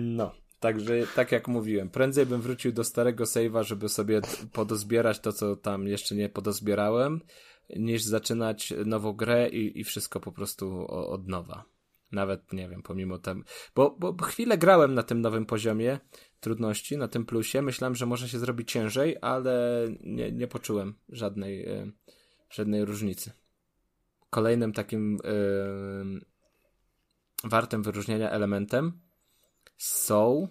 no. Także, tak jak mówiłem, prędzej bym wrócił do starego save'a, żeby sobie podozbierać to, co tam jeszcze nie podozbierałem, niż zaczynać nową grę i, i wszystko po prostu od nowa. Nawet nie wiem, pomimo tem. Bo, bo chwilę grałem na tym nowym poziomie trudności, na tym plusie. Myślałem, że może się zrobić ciężej, ale nie, nie poczułem żadnej, e, żadnej różnicy. Kolejnym takim e, wartym wyróżnienia elementem są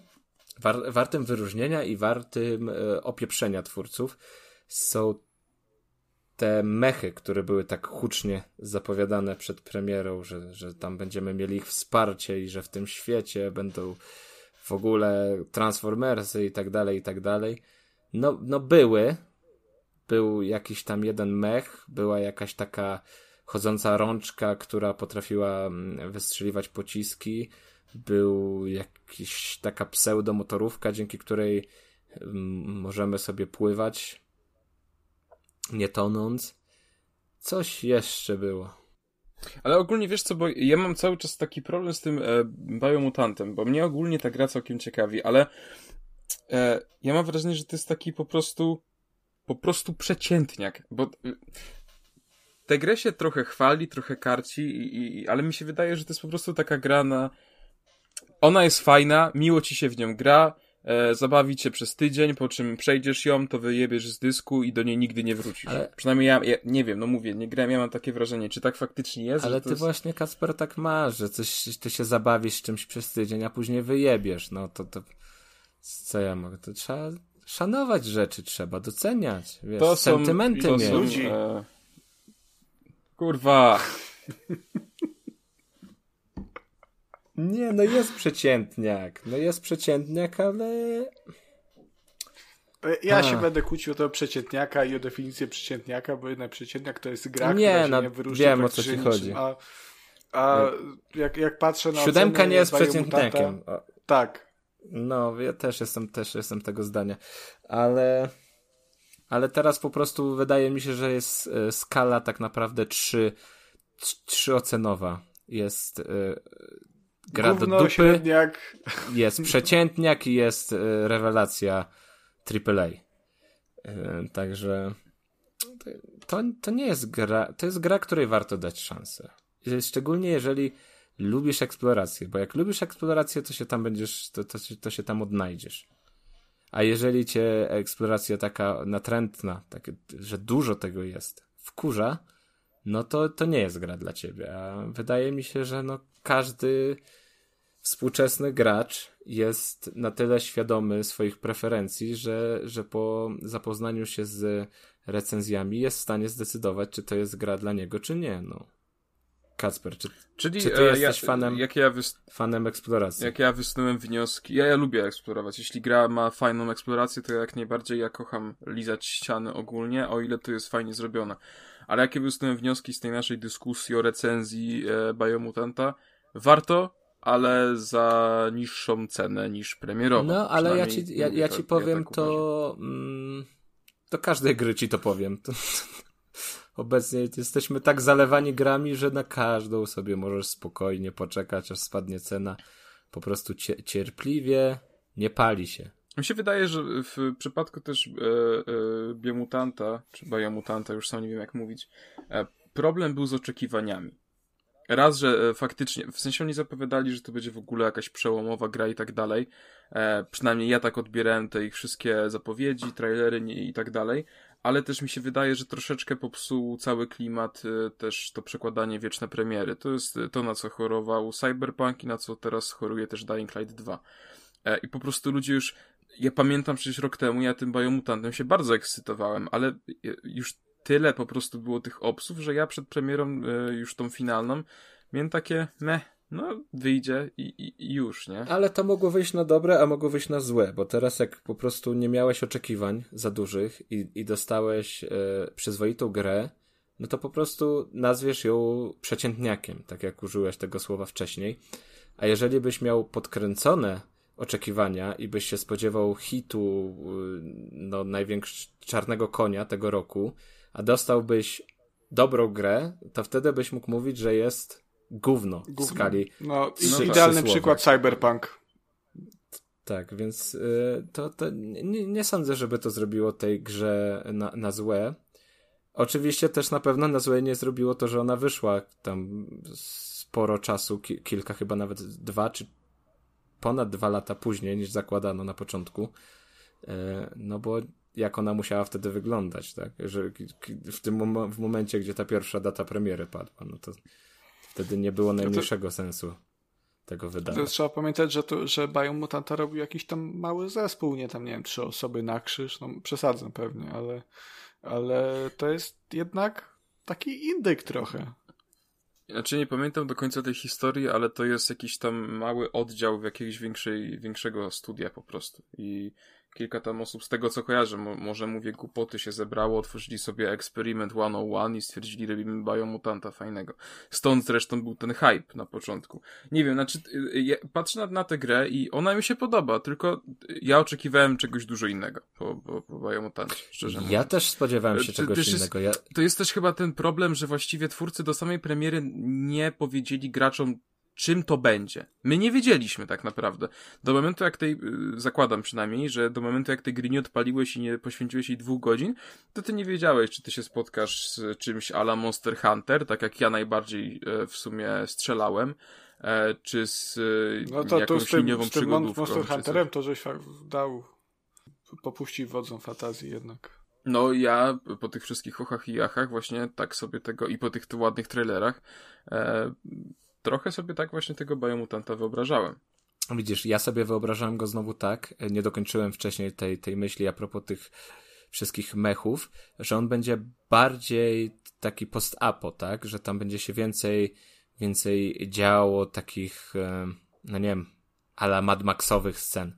war, wartym wyróżnienia i wartym e, opieprzenia twórców są te mechy, które były tak hucznie zapowiadane przed premierą, że, że tam będziemy mieli ich wsparcie i że w tym świecie będą w ogóle Transformersy i tak dalej, i tak dalej. No, no były. Był jakiś tam jeden mech, była jakaś taka chodząca rączka, która potrafiła mm, wystrzeliwać pociski. Był jakiś taka pseudomotorówka, dzięki której mm, możemy sobie pływać nie tonąc. Coś jeszcze było.
Ale ogólnie wiesz co, bo ja mam cały czas taki problem z tym e, biomutantem, bo mnie ogólnie ta gra całkiem ciekawi, ale e, ja mam wrażenie, że to jest taki po prostu po prostu przeciętniak, bo e, tę grę się trochę chwali, trochę karci, i, i, ale mi się wydaje, że to jest po prostu taka gra na... Ona jest fajna, miło ci się w nią gra, e, zabawić się przez tydzień, po czym przejdziesz ją, to wyjebiesz z dysku i do niej nigdy nie wrócisz. Ale... Przynajmniej ja, ja, nie wiem, no mówię, nie grałem, ja mam takie wrażenie, czy tak faktycznie jest?
Ale ty
jest...
właśnie, Kasper, tak masz, że coś, ty się zabawisz czymś przez tydzień, a później wyjebiesz, no to, to co ja mogę, to trzeba szanować rzeczy, trzeba doceniać, wiesz, to są, sentymenty to mieć. Ludzi. E...
Kurwa. <laughs>
Nie, no jest przeciętniak. No jest przeciętniak, ale...
Ja A. się będę kłócił o to przeciętniaka i o definicję przeciętniaka, bo jednak przeciętniak to jest gra, nie, która no, nie wyróżnia
wiem o co ci chodzi.
A, a jak, jak patrzę na
Siódemka nie jest przeciętniakiem.
tak.
No, ja też jestem, też jestem tego zdania. Ale... ale teraz po prostu wydaje mi się, że jest e, skala tak naprawdę trzy, trzyocenowa. Jest e, gra Gówno, do dupy,
średniak.
jest przeciętniak i jest e, rewelacja AAA. Także to, to nie jest gra, to jest gra, której warto dać szansę. Szczególnie jeżeli lubisz eksplorację, bo jak lubisz eksplorację, to się tam będziesz, to, to, to się tam odnajdziesz. A jeżeli cię eksploracja taka natrętna, takie, że dużo tego jest, wkurza, no to, to nie jest gra dla ciebie. A wydaje mi się, że no każdy współczesny gracz jest na tyle świadomy swoich preferencji, że, że po zapoznaniu się z recenzjami jest w stanie zdecydować, czy to jest gra dla niego, czy nie. No. Kacper, czy, Czyli, czy ty e, jesteś ja, fanem, jak ja wys... fanem eksploracji?
Jak ja wysnułem wnioski, ja, ja lubię eksplorować. Jeśli gra ma fajną eksplorację, to jak najbardziej ja kocham lizać ściany ogólnie, o ile to jest fajnie zrobione. Ale jakie wysnułem wnioski z tej naszej dyskusji o recenzji e, Biomutanta? Warto, ale za niższą cenę niż premierową.
No, ale ja ci, ja, ja ci powiem ja tak to... Mm, do każdej gry ci to powiem. <laughs> obecnie jesteśmy tak zalewani grami, że na każdą sobie możesz spokojnie poczekać, aż spadnie cena. Po prostu cierpliwie nie pali się.
Mi się wydaje, że w przypadku też e, e, Biomutanta, czy Biomutanta, już sam nie wiem jak mówić, e, problem był z oczekiwaniami. Raz, że e, faktycznie, w sensie oni zapowiadali, że to będzie w ogóle jakaś przełomowa gra i tak dalej. E, przynajmniej ja tak odbierałem te ich wszystkie zapowiedzi, trailery i tak dalej ale też mi się wydaje, że troszeczkę popsuł cały klimat y, też to przekładanie wieczne premiery. To jest to, na co chorował Cyberpunk i na co teraz choruje też Dying Light 2. E, I po prostu ludzie już, ja pamiętam przecież rok temu, ja tym Biomutantem się bardzo ekscytowałem, ale już tyle po prostu było tych obsów, że ja przed premierą y, już tą finalną miałem takie meh, no wyjdzie i, i, i, już, nie?
Ale to mogło wyjść na dobre, a mogło wyjść na złe, bo teraz jak po prostu nie miałeś oczekiwań za dużych i, i dostałeś e, przyzwoitą grę, no to po prostu nazwiesz ją przeciętniakiem, tak jak użyłeś tego słowa wcześniej. A jeżeli byś miał podkręcone oczekiwania i byś się spodziewał hitu, y, no największego czarnego konia tego roku, a dostałbyś dobrą grę, to wtedy byś mógł mówić, że jest gówno, gówno. w skali.
No, no idealny przykład Cyberpunk.
Tak, więc y, to, to nie, nie, sądzę, żeby to zrobiło tej grze na, na złe. Oczywiście też na pewno na złe nie zrobiło to, że ona wyszła tam sporo czasu, ki kilka, chyba nawet dwa czy ponad dwa lata później niż zakładano na początku. Y, no bo jak ona musiała wtedy wyglądać, tak? Że w tym mom w momencie, gdzie ta pierwsza data premiery padła, no to Wtedy nie było najmniejszego to... sensu tego wydania. To
trzeba pamiętać, że, to, że Biomutanta robił jakiś tam mały zespół, nie tam, nie wiem, trzy osoby na krzyż, no przesadzę pewnie, ale, ale to jest jednak taki indyk trochę.
Znaczy nie pamiętam do końca tej historii, ale to jest jakiś tam mały oddział w jakiegoś większej, większego studia po prostu. I kilka tam osób, z tego co kojarzę, mo może mówię głupoty, się zebrało, otworzyli sobie Experiment 101 i stwierdzili, robimy biomutanta fajnego. Stąd zresztą był ten hype na początku. Nie wiem, znaczy, y, ja patrzę na, na tę grę i ona mi się podoba, tylko ja oczekiwałem czegoś dużo innego po, po, po biomutancie, szczerze mówiąc.
Ja też spodziewałem się czegoś jest, innego. Ja...
To jest też chyba ten problem, że właściwie twórcy do samej premiery nie powiedzieli graczom, czym to będzie. My nie wiedzieliśmy tak naprawdę. Do momentu jak tej, y, zakładam przynajmniej, że do momentu jak tej gry nie odpaliłeś i nie poświęciłeś jej dwóch godzin, to ty nie wiedziałeś, czy ty się spotkasz z czymś ala Monster Hunter, tak jak ja najbardziej e, w sumie strzelałem, e, czy z e, no to, jakąś to z tym, liniową z tym
Monster Hunterem to żeś dał popuścić wodzą fantazji jednak.
No ja po tych wszystkich ochach i jachach właśnie tak sobie tego i po tych ładnych trailerach e, trochę sobie tak właśnie tego Biomutanta wyobrażałem.
Widzisz, ja sobie wyobrażałem go znowu tak, nie dokończyłem wcześniej tej, tej myśli a propos tych wszystkich mechów, że on będzie bardziej taki post-apo, tak? Że tam będzie się więcej, więcej działo takich, no nie wiem, ala Mad Maxowych scen.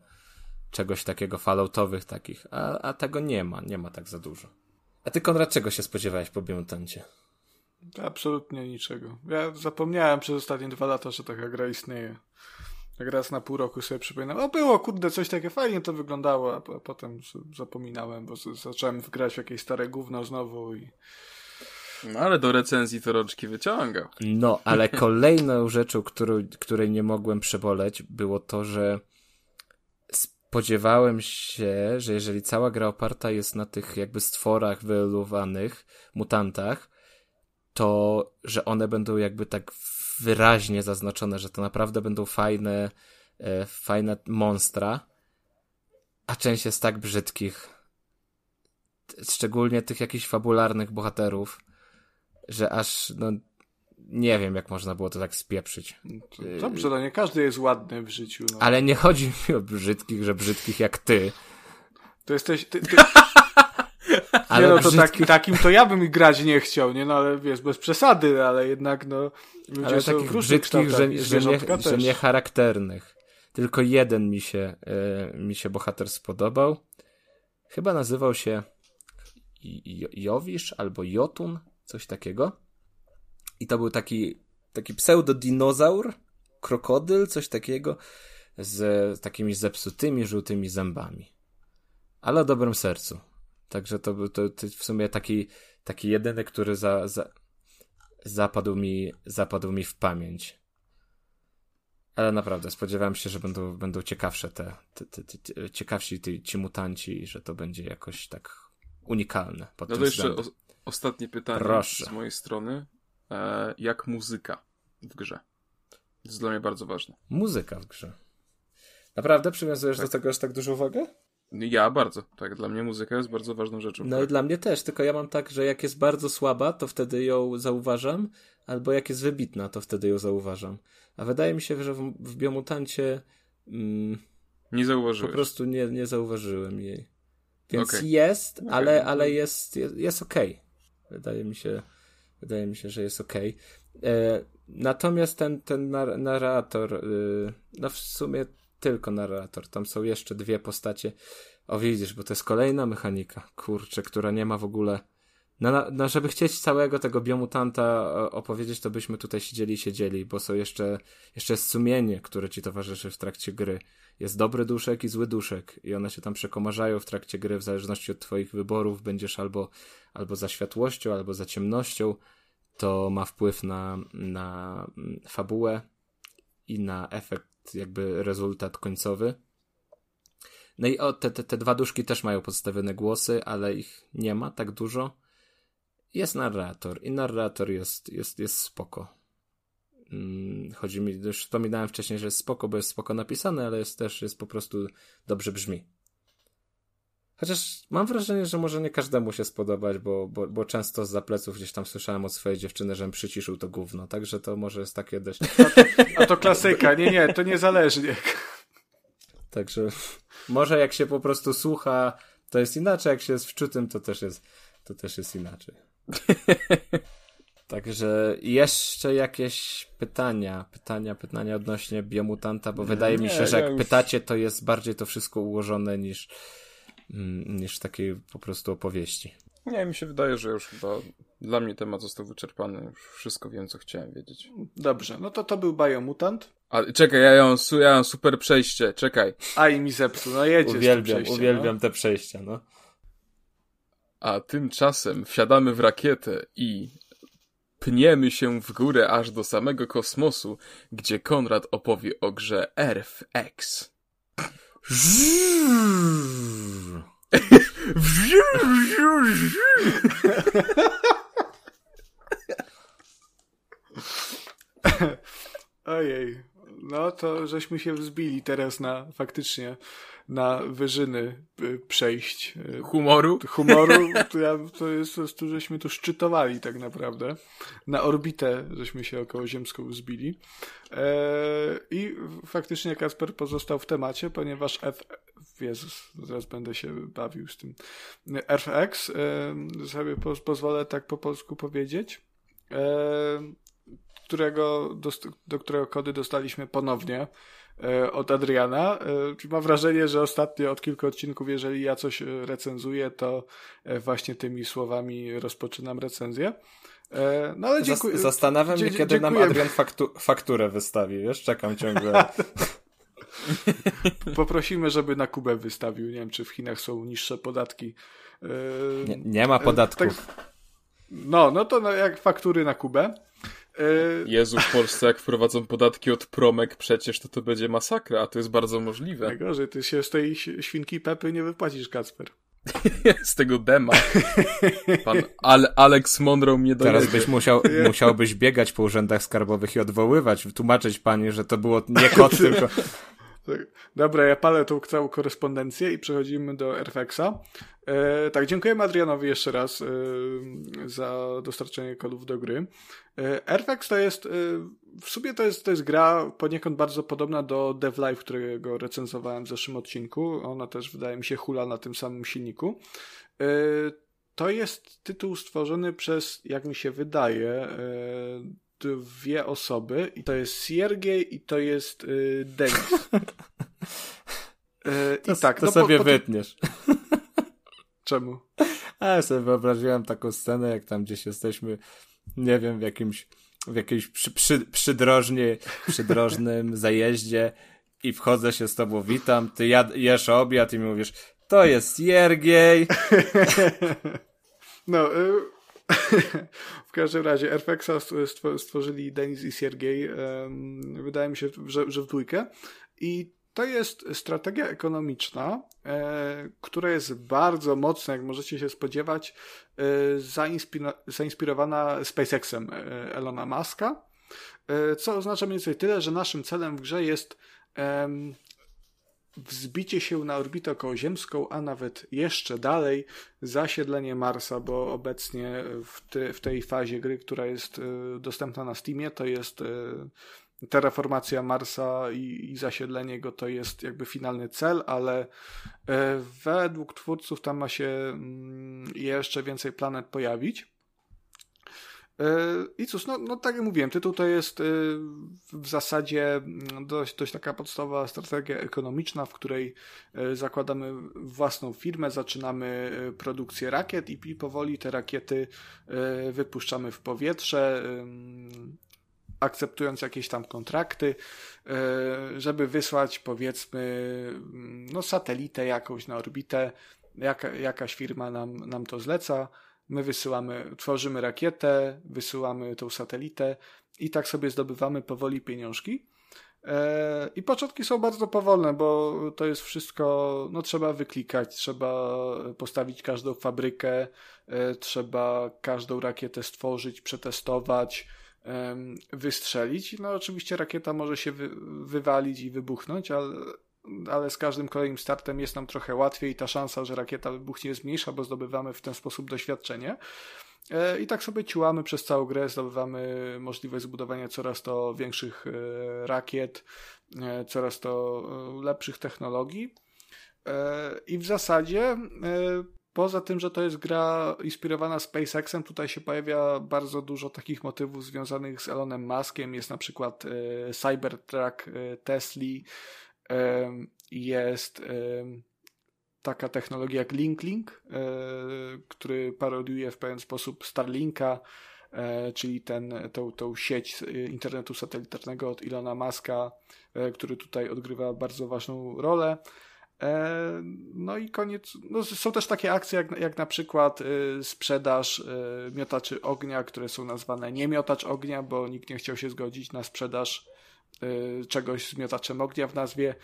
Czegoś takiego falloutowych takich, a, a tego nie ma, nie ma tak za dużo. A ty, Konrad, czego się spodziewałeś po Biomutancie?
Absolutnie niczego. Ja zapomniałem przez ostatnie dwa lata, że taka gra istnieje. Tak raz na pół roku sobie przypominam. O, było, kurde, coś takie fajnie to wyglądało, a, a potem zapominałem, bo zacząłem wgrać w jakieś stare gówno znowu i...
No ale do recenzji to rączki wyciągał.
No, ale <laughs> kolejną rzeczą, którą, której nie mogłem przeboleć, było to, że spodziewałem się, że jeżeli cała gra oparta jest na tych jakby stworach wyoluwanych, mutantach, to że one będą jakby tak wyraźnie zaznaczone, że to naprawdę będą fajne, e, fajne monstra, a część jest tak brzydkich, szczególnie tych jakichś fabularnych bohaterów, że aż, no, nie wiem, jak można było to tak spieprzyć.
Dobrze, no nie każdy jest ładny w życiu. No.
Ale nie chodzi mi o brzydkich, że brzydkich jak ty.
To jesteś... Ty, ty... <laughs> ale nie no, to tak, takim to ja bym grać nie chciał, nie no, ale wiesz, bez przesady, ale jednak no...
Ale takich brzydkich, że, że, nie, że nie charakternych. Tylko jeden mi się, e, mi się bohater spodobał. Chyba nazywał się Jowisz albo Jotun, coś takiego. I to był taki, taki pseudodinozaur, krokodyl, coś takiego, z takimi zepsutymi, żółtymi zębami. Ale o dobrym sercu. Także to był to, to w sumie taki, taki jedyny, który za, za, zapadł, mi, zapadł mi w pamięć. Ale naprawdę, spodziewałem się, że będą, będą ciekawsze te, te, te, te ciekawsi ci, ci mutanci i że to będzie jakoś tak unikalne.
Pod no to jeszcze o, ostatnie pytanie Proszę. z mojej strony. E, jak muzyka w grze? To jest dla mnie bardzo ważne.
Muzyka w grze. Naprawdę przywiązujesz tak. do tego aż tak dużą uwagę?
Ja bardzo, tak. Dla mnie muzyka jest bardzo ważną rzeczą.
No
tak.
i dla mnie też, tylko ja mam tak, że jak jest bardzo słaba, to wtedy ją zauważam, albo jak jest wybitna, to wtedy ją zauważam. A wydaje mi się, że w, w Biomutancie mm,
nie zauważyłeś.
Po prostu nie, nie zauważyłem jej. Więc okay. jest, okay. ale, ale jest, jest, jest okej. Okay. Wydaje mi się, wydaje mi się, że jest okej. E, natomiast ten, ten nar narrator, y, no w sumie tylko narrator. Tam są jeszcze dwie postacie. O widzisz, bo to jest kolejna mechanika, kurczę, która nie ma w ogóle. No, no, żeby chcieć całego tego biomutanta opowiedzieć, to byśmy tutaj siedzieli i siedzieli, bo są jeszcze, jeszcze jest sumienie, które ci towarzyszy w trakcie gry. Jest dobry duszek i zły duszek i one się tam przekomarzają w trakcie gry w zależności od twoich wyborów. Będziesz albo, albo za światłością, albo za ciemnością. To ma wpływ na, na mm, fabułę i na efekt jakby rezultat końcowy. No i o, te, te, te dwa duszki też mają podstawione głosy, ale ich nie ma tak dużo. Jest narrator i narrator jest, jest, jest spoko. Hmm, chodzi mi, już wspominałem wcześniej, że jest spoko, bo jest spoko napisane, ale jest też, jest po prostu dobrze brzmi. Chociaż mam wrażenie, że może nie każdemu się spodobać, bo, bo, bo często z pleców gdzieś tam słyszałem od swojej dziewczyny, żebym przyciszył to gówno, także to może jest takie dość...
A to, a to klasyka, nie, nie, to niezależnie.
Także może jak się po prostu słucha, to jest inaczej, jak się jest wczutym, to też jest, to też jest inaczej. Także jeszcze jakieś pytania, pytania, pytania odnośnie biomutanta, bo wydaje mi się, że jak już... pytacie, to jest bardziej to wszystko ułożone niż niż takiej po prostu opowieści.
Nie, mi się wydaje, że już chyba dla mnie temat został wyczerpany. Już wszystko wiem, co chciałem wiedzieć.
Dobrze, no to to był Biomutant.
A, czekaj, ja mam, ja mam super przejście, czekaj.
A i mi zepsuł, no jedziesz
Uwielbiam, uwielbiam no. te przejścia, no.
A tymczasem wsiadamy w rakietę i pniemy się w górę aż do samego kosmosu, gdzie Konrad opowie o grze Earth X. <laughs>
Ojej, no to żeśmy się wzbili teraz na faktycznie na wyżyny y, przejść.
Y, Humoru?
Humoru, to, ja, to jest po prostu, żeśmy tu szczytowali tak naprawdę. Na orbitę żeśmy się okołoziemską wzbili. Eee, I faktycznie Kasper pozostał w temacie, ponieważ F, Jezus, zaraz będę się bawił z tym. FX, e, sobie po, pozwolę tak po polsku powiedzieć, e, którego, do, do którego kody dostaliśmy ponownie e, od Adriana. E, mam wrażenie, że ostatnio od kilku odcinków, jeżeli ja coś recenzuję, to e, właśnie tymi słowami rozpoczynam recenzję. E, no ale dziękuję.
Zastanawiam się, kiedy nam Adrian faktu fakturę wystawi, wiesz? Czekam ciągle. <laughs> <laughs>
Poprosimy, żeby na Kubę wystawił. Nie wiem, czy w Chinach są niższe podatki.
Nie, nie ma podatków. Tak,
no, no to no, jak faktury na Kubę.
Jezu, w Polsce jak wprowadzą podatki od promek przecież, to to będzie masakra, a to jest bardzo możliwe.
Najgorzej, ty się z tej świnki Pepy nie wypłacisz, Kacper. <laughs>
z tego dema. Pan Al Alex Monroe mnie dojedzie.
Teraz byś musiał, musiałbyś biegać po urzędach skarbowych i odwoływać, tłumaczyć pani, że to było nie kot, <laughs> tylko...
Dobra, ja palę tą całą korespondencję i przechodzimy do Airfaxa. E, tak, dziękujemy Adrianowi jeszcze raz e, za dostarczenie kodów do gry. E, Airfax to jest, e, w sumie to jest, to jest gra poniekąd bardzo podobna do Dev Life, którego recenzowałem w zeszłym odcinku. Ona też wydaje mi się hula na tym samym silniku. E, to jest tytuł stworzony przez, jak mi się wydaje, e, dwie osoby i to jest Siergiej i to jest y, Denis. <laughs>
Y, to, I tak, to no sobie po, po... wytniesz. <laughs>
Czemu?
A ja sobie wyobraziłem taką scenę, jak tam gdzieś jesteśmy, nie wiem, w jakimś, w jakiejś przy, przy, przydrożnie, przydrożnym <laughs> zajeździe i wchodzę się z tobą, witam, ty jad, jesz obiad i mi mówisz, to jest Siergiej.
No, y w każdym razie Airfexa stworzyli Denis i Siergiej, wydaje mi się, że, że w dwójkę. I to jest strategia ekonomiczna, e, która jest bardzo mocna, jak możecie się spodziewać, e, zainspirowana SpaceXem e, Elona Muska, co oznacza mniej więcej tyle, że naszym celem w grze jest wzbicie się na orbitę okołoziemską, a nawet jeszcze dalej zasiedlenie Marsa, bo obecnie w, te, w tej fazie gry, która jest y, dostępna na Steamie, to jest y, terraformacja Marsa i, i zasiedlenie go to jest jakby finalny cel, ale y, według twórców tam ma się mm, jeszcze więcej planet pojawić. I cóż, no, no tak jak mówiłem, tytuł to jest y, w zasadzie mm, dość, dość taka podstawowa strategia ekonomiczna, w której y, zakładamy własną firmę, zaczynamy produkcję rakiet i powoli te rakiety wypuszczamy w powietrze, akceptując jakieś tam kontrakty, żeby wysłać powiedzmy mm, no, satelitę jakąś na orbitę, jaka, jakaś firma nam, nam to zleca My wysyłamy, tworzymy rakietę, wysyłamy tą satelitę i tak sobie zdobywamy powoli pieniążki. E, I początki są bardzo powolne, bo to jest wszystko, no trzeba wyklikać, trzeba postawić każdą fabrykę, e, trzeba każdą rakietę stworzyć, przetestować, wystrzelić. No oczywiście rakieta może się wywalić i wybuchnąć, ale ale z każdym kolejnym startem jest nam trochę łatwiej i ta szansa, że rakieta wybuchnie jest mniejsza, bo zdobywamy w ten sposób doświadczenie. E, I tak sobie ciłamy przez całą grę, zdobywamy możliwość zbudowania coraz to większych e, rakiet, e, coraz to lepszych technologii. I w zasadzie, poza tym, że to jest gra inspirowana SpaceXem, tutaj się pojawia bardzo dużo takich motywów związanych z Elonem Muskiem. Jest na przykład Cybertruck Tesla, jest taka technologia jak LinkLink, e, który parodiuje w pewien sposób Starlinka, e, czyli ten, tą, tą sieć internetu satelitarnego od Ilona Maska, e, który tutaj odgrywa bardzo ważną rolę. No i koniec. No, są też takie akcje, jak, jak na przykład sprzedaż miotaczy ognia, które są nazwane nie miotacz ognia, bo nikt nie chciał się zgodzić na sprzedaż czegoś z miotaczem ognia w nazwie.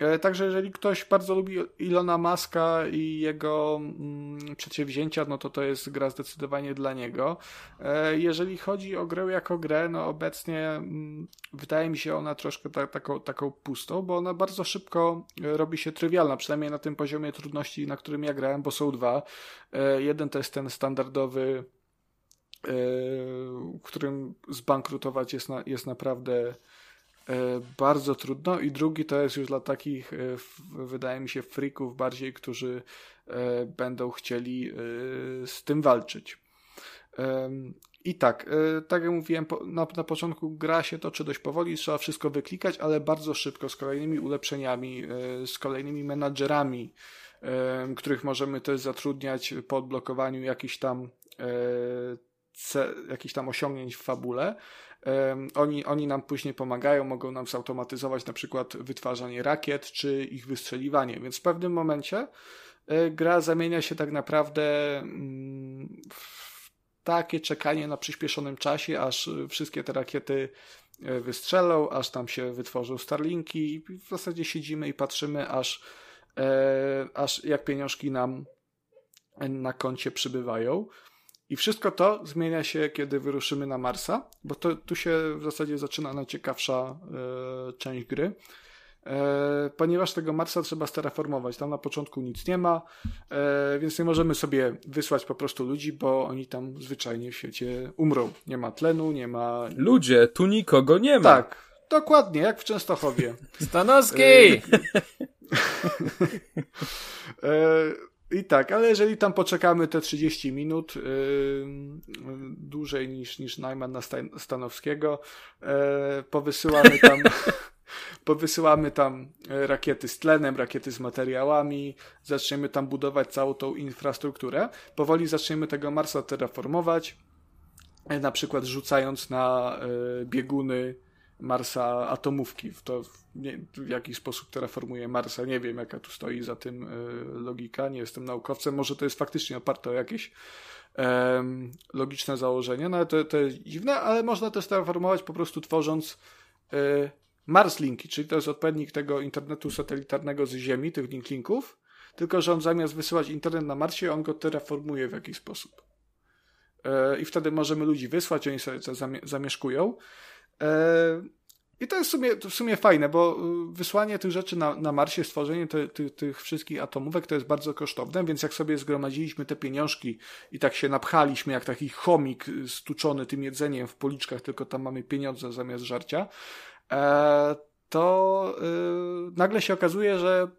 E, także jeżeli ktoś bardzo lubi Ilona Maska i jego mm, przedsięwzięcia, no to to jest gra zdecydowanie dla niego. E, jeżeli chodzi o grę jako grę, no obecnie mm, wydaje mi się ona troszkę ta, taką, taką pustą, bo ona bardzo szybko e, robi się trywialna, przynajmniej na tym poziomie trudności, na którym ja grałem, bo są dwa. Jeden to jest ten standardowy którym zbankrutować jest, na, jest naprawdę bardzo trudno i drugi to jest już dla takich, e, wydaje mi się, freaków bardziej, którzy e, będą chcieli z tym walczyć. I tak, tak jak mówiłem, na, na początku gra się toczy dość powoli, trzeba wszystko wyklikać, ale bardzo szybko, z kolejnymi ulepszeniami, z kolejnymi menadżerami, których możemy też zatrudniać po odblokowaniu jakichś tam jakichś tam osiągnięć w fabule. Oni, oni nam później pomagają, mogą nam zautomatyzować na przykład wytwarzanie rakiet czy ich wystrzeliwanie, więc w pewnym momencie e, gra zamienia się tak naprawdę mm, w takie czekanie na przyspieszonym czasie, aż wszystkie te rakiety e, wystrzelą, aż tam się wytworzą Starlinki i w zasadzie siedzimy i patrzymy, aż, e, aż jak pieniążki nam na koncie przybywają. I wszystko to zmienia się, kiedy wyruszymy na Marsa, bo to, tu się w zasadzie zaczyna najciekawsza e, część gry. E, ponieważ tego Marsa trzeba stereformować. Tam na początku nic nie ma, e, więc nie możemy sobie wysłać po prostu ludzi, bo oni tam zwyczajnie w świecie umrą. Nie ma tlenu, nie ma.
Ludzie, tu nikogo nie ma.
Tak, dokładnie, jak w Częstochowie.
Stanowski! <laughs>
I tak, ale jeżeli tam poczekamy te 30 minut, yy, dłużej niż, niż Najman na Stanowskiego, yy, powysyłamy tam, <laughs> powysyłamy tam rakiety z tlenem, rakiety z materiałami, zaczniemy tam budować całą tą infrastrukturę. Powoli zaczniemy tego Marsa terraformować, na przykład rzucając na yy, bieguny Marsa atomówki. W to nie, w jaki sposób terraformuje Marsa. Nie wiem, jaka tu stoi za tym y, logika. Nie jestem naukowcem. Może to jest faktycznie oparte o jakieś logiczne założenie. No ale to, to jest dziwne, ale można też terraformować po prostu tworząc y, Mars Linki, czyli to jest odpowiednik tego internetu satelitarnego z Ziemi, tych link linków. Tylko, że on zamiast wysyłać internet na Marsie, on go terraformuje w jakiś sposób. I wtedy możemy ludzi wysłać, oni sobie to zamieszkują. E, I to jest w sumie, w sumie fajne, bo y, wysłanie tych rzeczy na, na Marsie, stworzenie te, ty, tych wszystkich atomówek to jest bardzo kosztowne, więc jak sobie zgromadziliśmy te pieniążki i tak się napchaliśmy jak taki chomik y, stuczony tym jedzeniem w policzkach, tylko tam mamy pieniądze zamiast żarcia, e, to yy, nagle się okazuje, że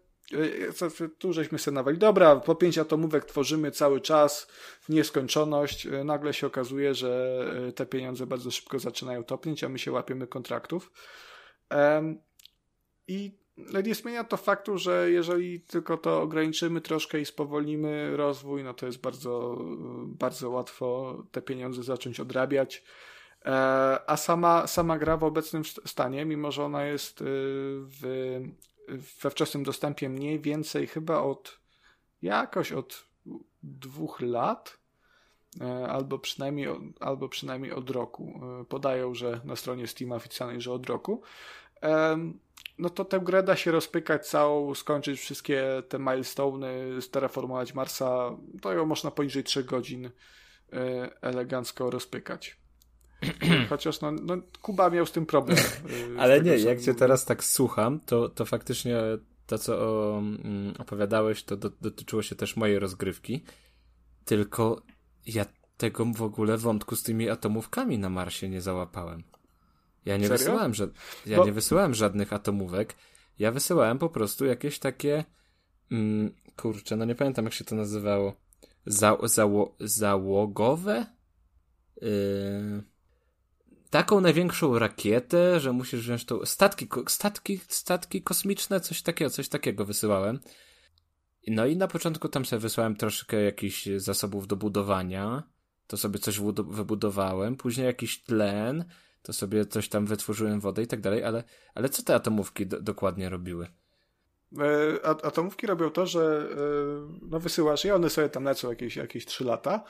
tu żeśmy sobie nawali, dobra, po pięć atomówek tworzymy cały czas w nieskończoność. E, nagle się okazuje, że e, te pieniądze bardzo szybko zaczynają topnieć, a my się łapiemy kontraktów. I nie zmienia to faktu, że jeżeli tylko to ograniczymy troszkę i spowolnimy rozwój, no to jest bardzo, bardzo łatwo te pieniądze zacząć odrabiać. A sama, sama gra w obecnym stanie, mimo że ona jest w we wczesnym dostępie mniej więcej chyba od jakoś od dwóch lat, e, albo przynajmniej, albo przynajmniej od roku. E, podają, że na stronie Steam oficjalnej, że od roku. No to tę grę da się rozpykać całą, skończyć wszystkie te milestony, stereformować Marsa. To ją można poniżej 3 godzin e, elegancko rozpykać. <clears throat> Chociaż no, no, Kuba miał z tym problem.
Y, Ale nie, jak cię teraz tak słucham, to, to faktycznie to, co o, mm, opowiadałeś, to do, dotyczyło się też mojej rozgrywki. Tylko ja tego w ogóle wątku z tymi atomówkami na Marsie nie załapałem. Ja nie
Serio?
wysyłałem, że, ja Bo... nie wysyłałem żadnych atomówek. Ja wysyłałem po prostu jakieś takie mm, kurczę, no nie pamiętam jak się to nazywało. Za, zało, załogowe? Yy taką największą rakietę, że musisz wziąć tą statki, statki, statki kosmiczne, coś takiego, coś takiego wysyłałem. No i na początku tam sobie wysłałem troszkę jakichś zasobów do budowania, to sobie coś wybudowałem, później jakiś tlen, to sobie coś tam wytworzyłem wodę i tak dalej, ale, ale co te atomówki do, dokładnie robiły?
E, atomówki robią to, że e, no wysyłasz je, one sobie tam lecą jakieś, jakieś 3 lata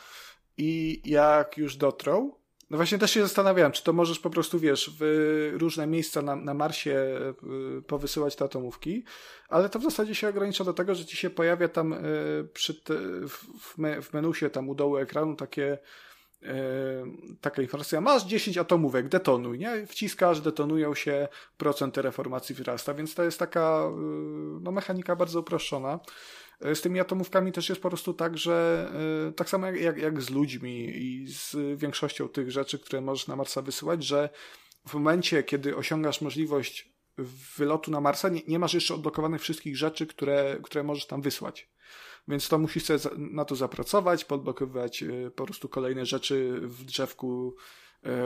i jak już dotrą, no właśnie też się zastanawiałem, czy to możesz po prostu, wiesz, w różne miejsca na, na Marsie y, powysyłać te atomówki, ale to w zasadzie się ogranicza do tego, że ci się pojawia tam y, przy te, w, w menusie tam u dołu ekranu takie y, taka informacja, masz 10 atomówek, detonuj, nie? Wciskasz, detonują się, procent reformacji wzrasta, więc to jest taka no, mechanika bardzo uproszczona. E, z tymi atomówkami też jest po prostu tak, że e, tak samo jak, jak z ludźmi i z większością tych rzeczy, które możesz na Marsa wysyłać, że w momencie, kiedy osiągasz możliwość wylotu na Marsa, nie, nie masz jeszcze odblokowanych wszystkich rzeczy, które, które możesz tam wysłać. Więc to musisz sobie na to zapracować, podblokowywać e, po prostu kolejne rzeczy w drzewku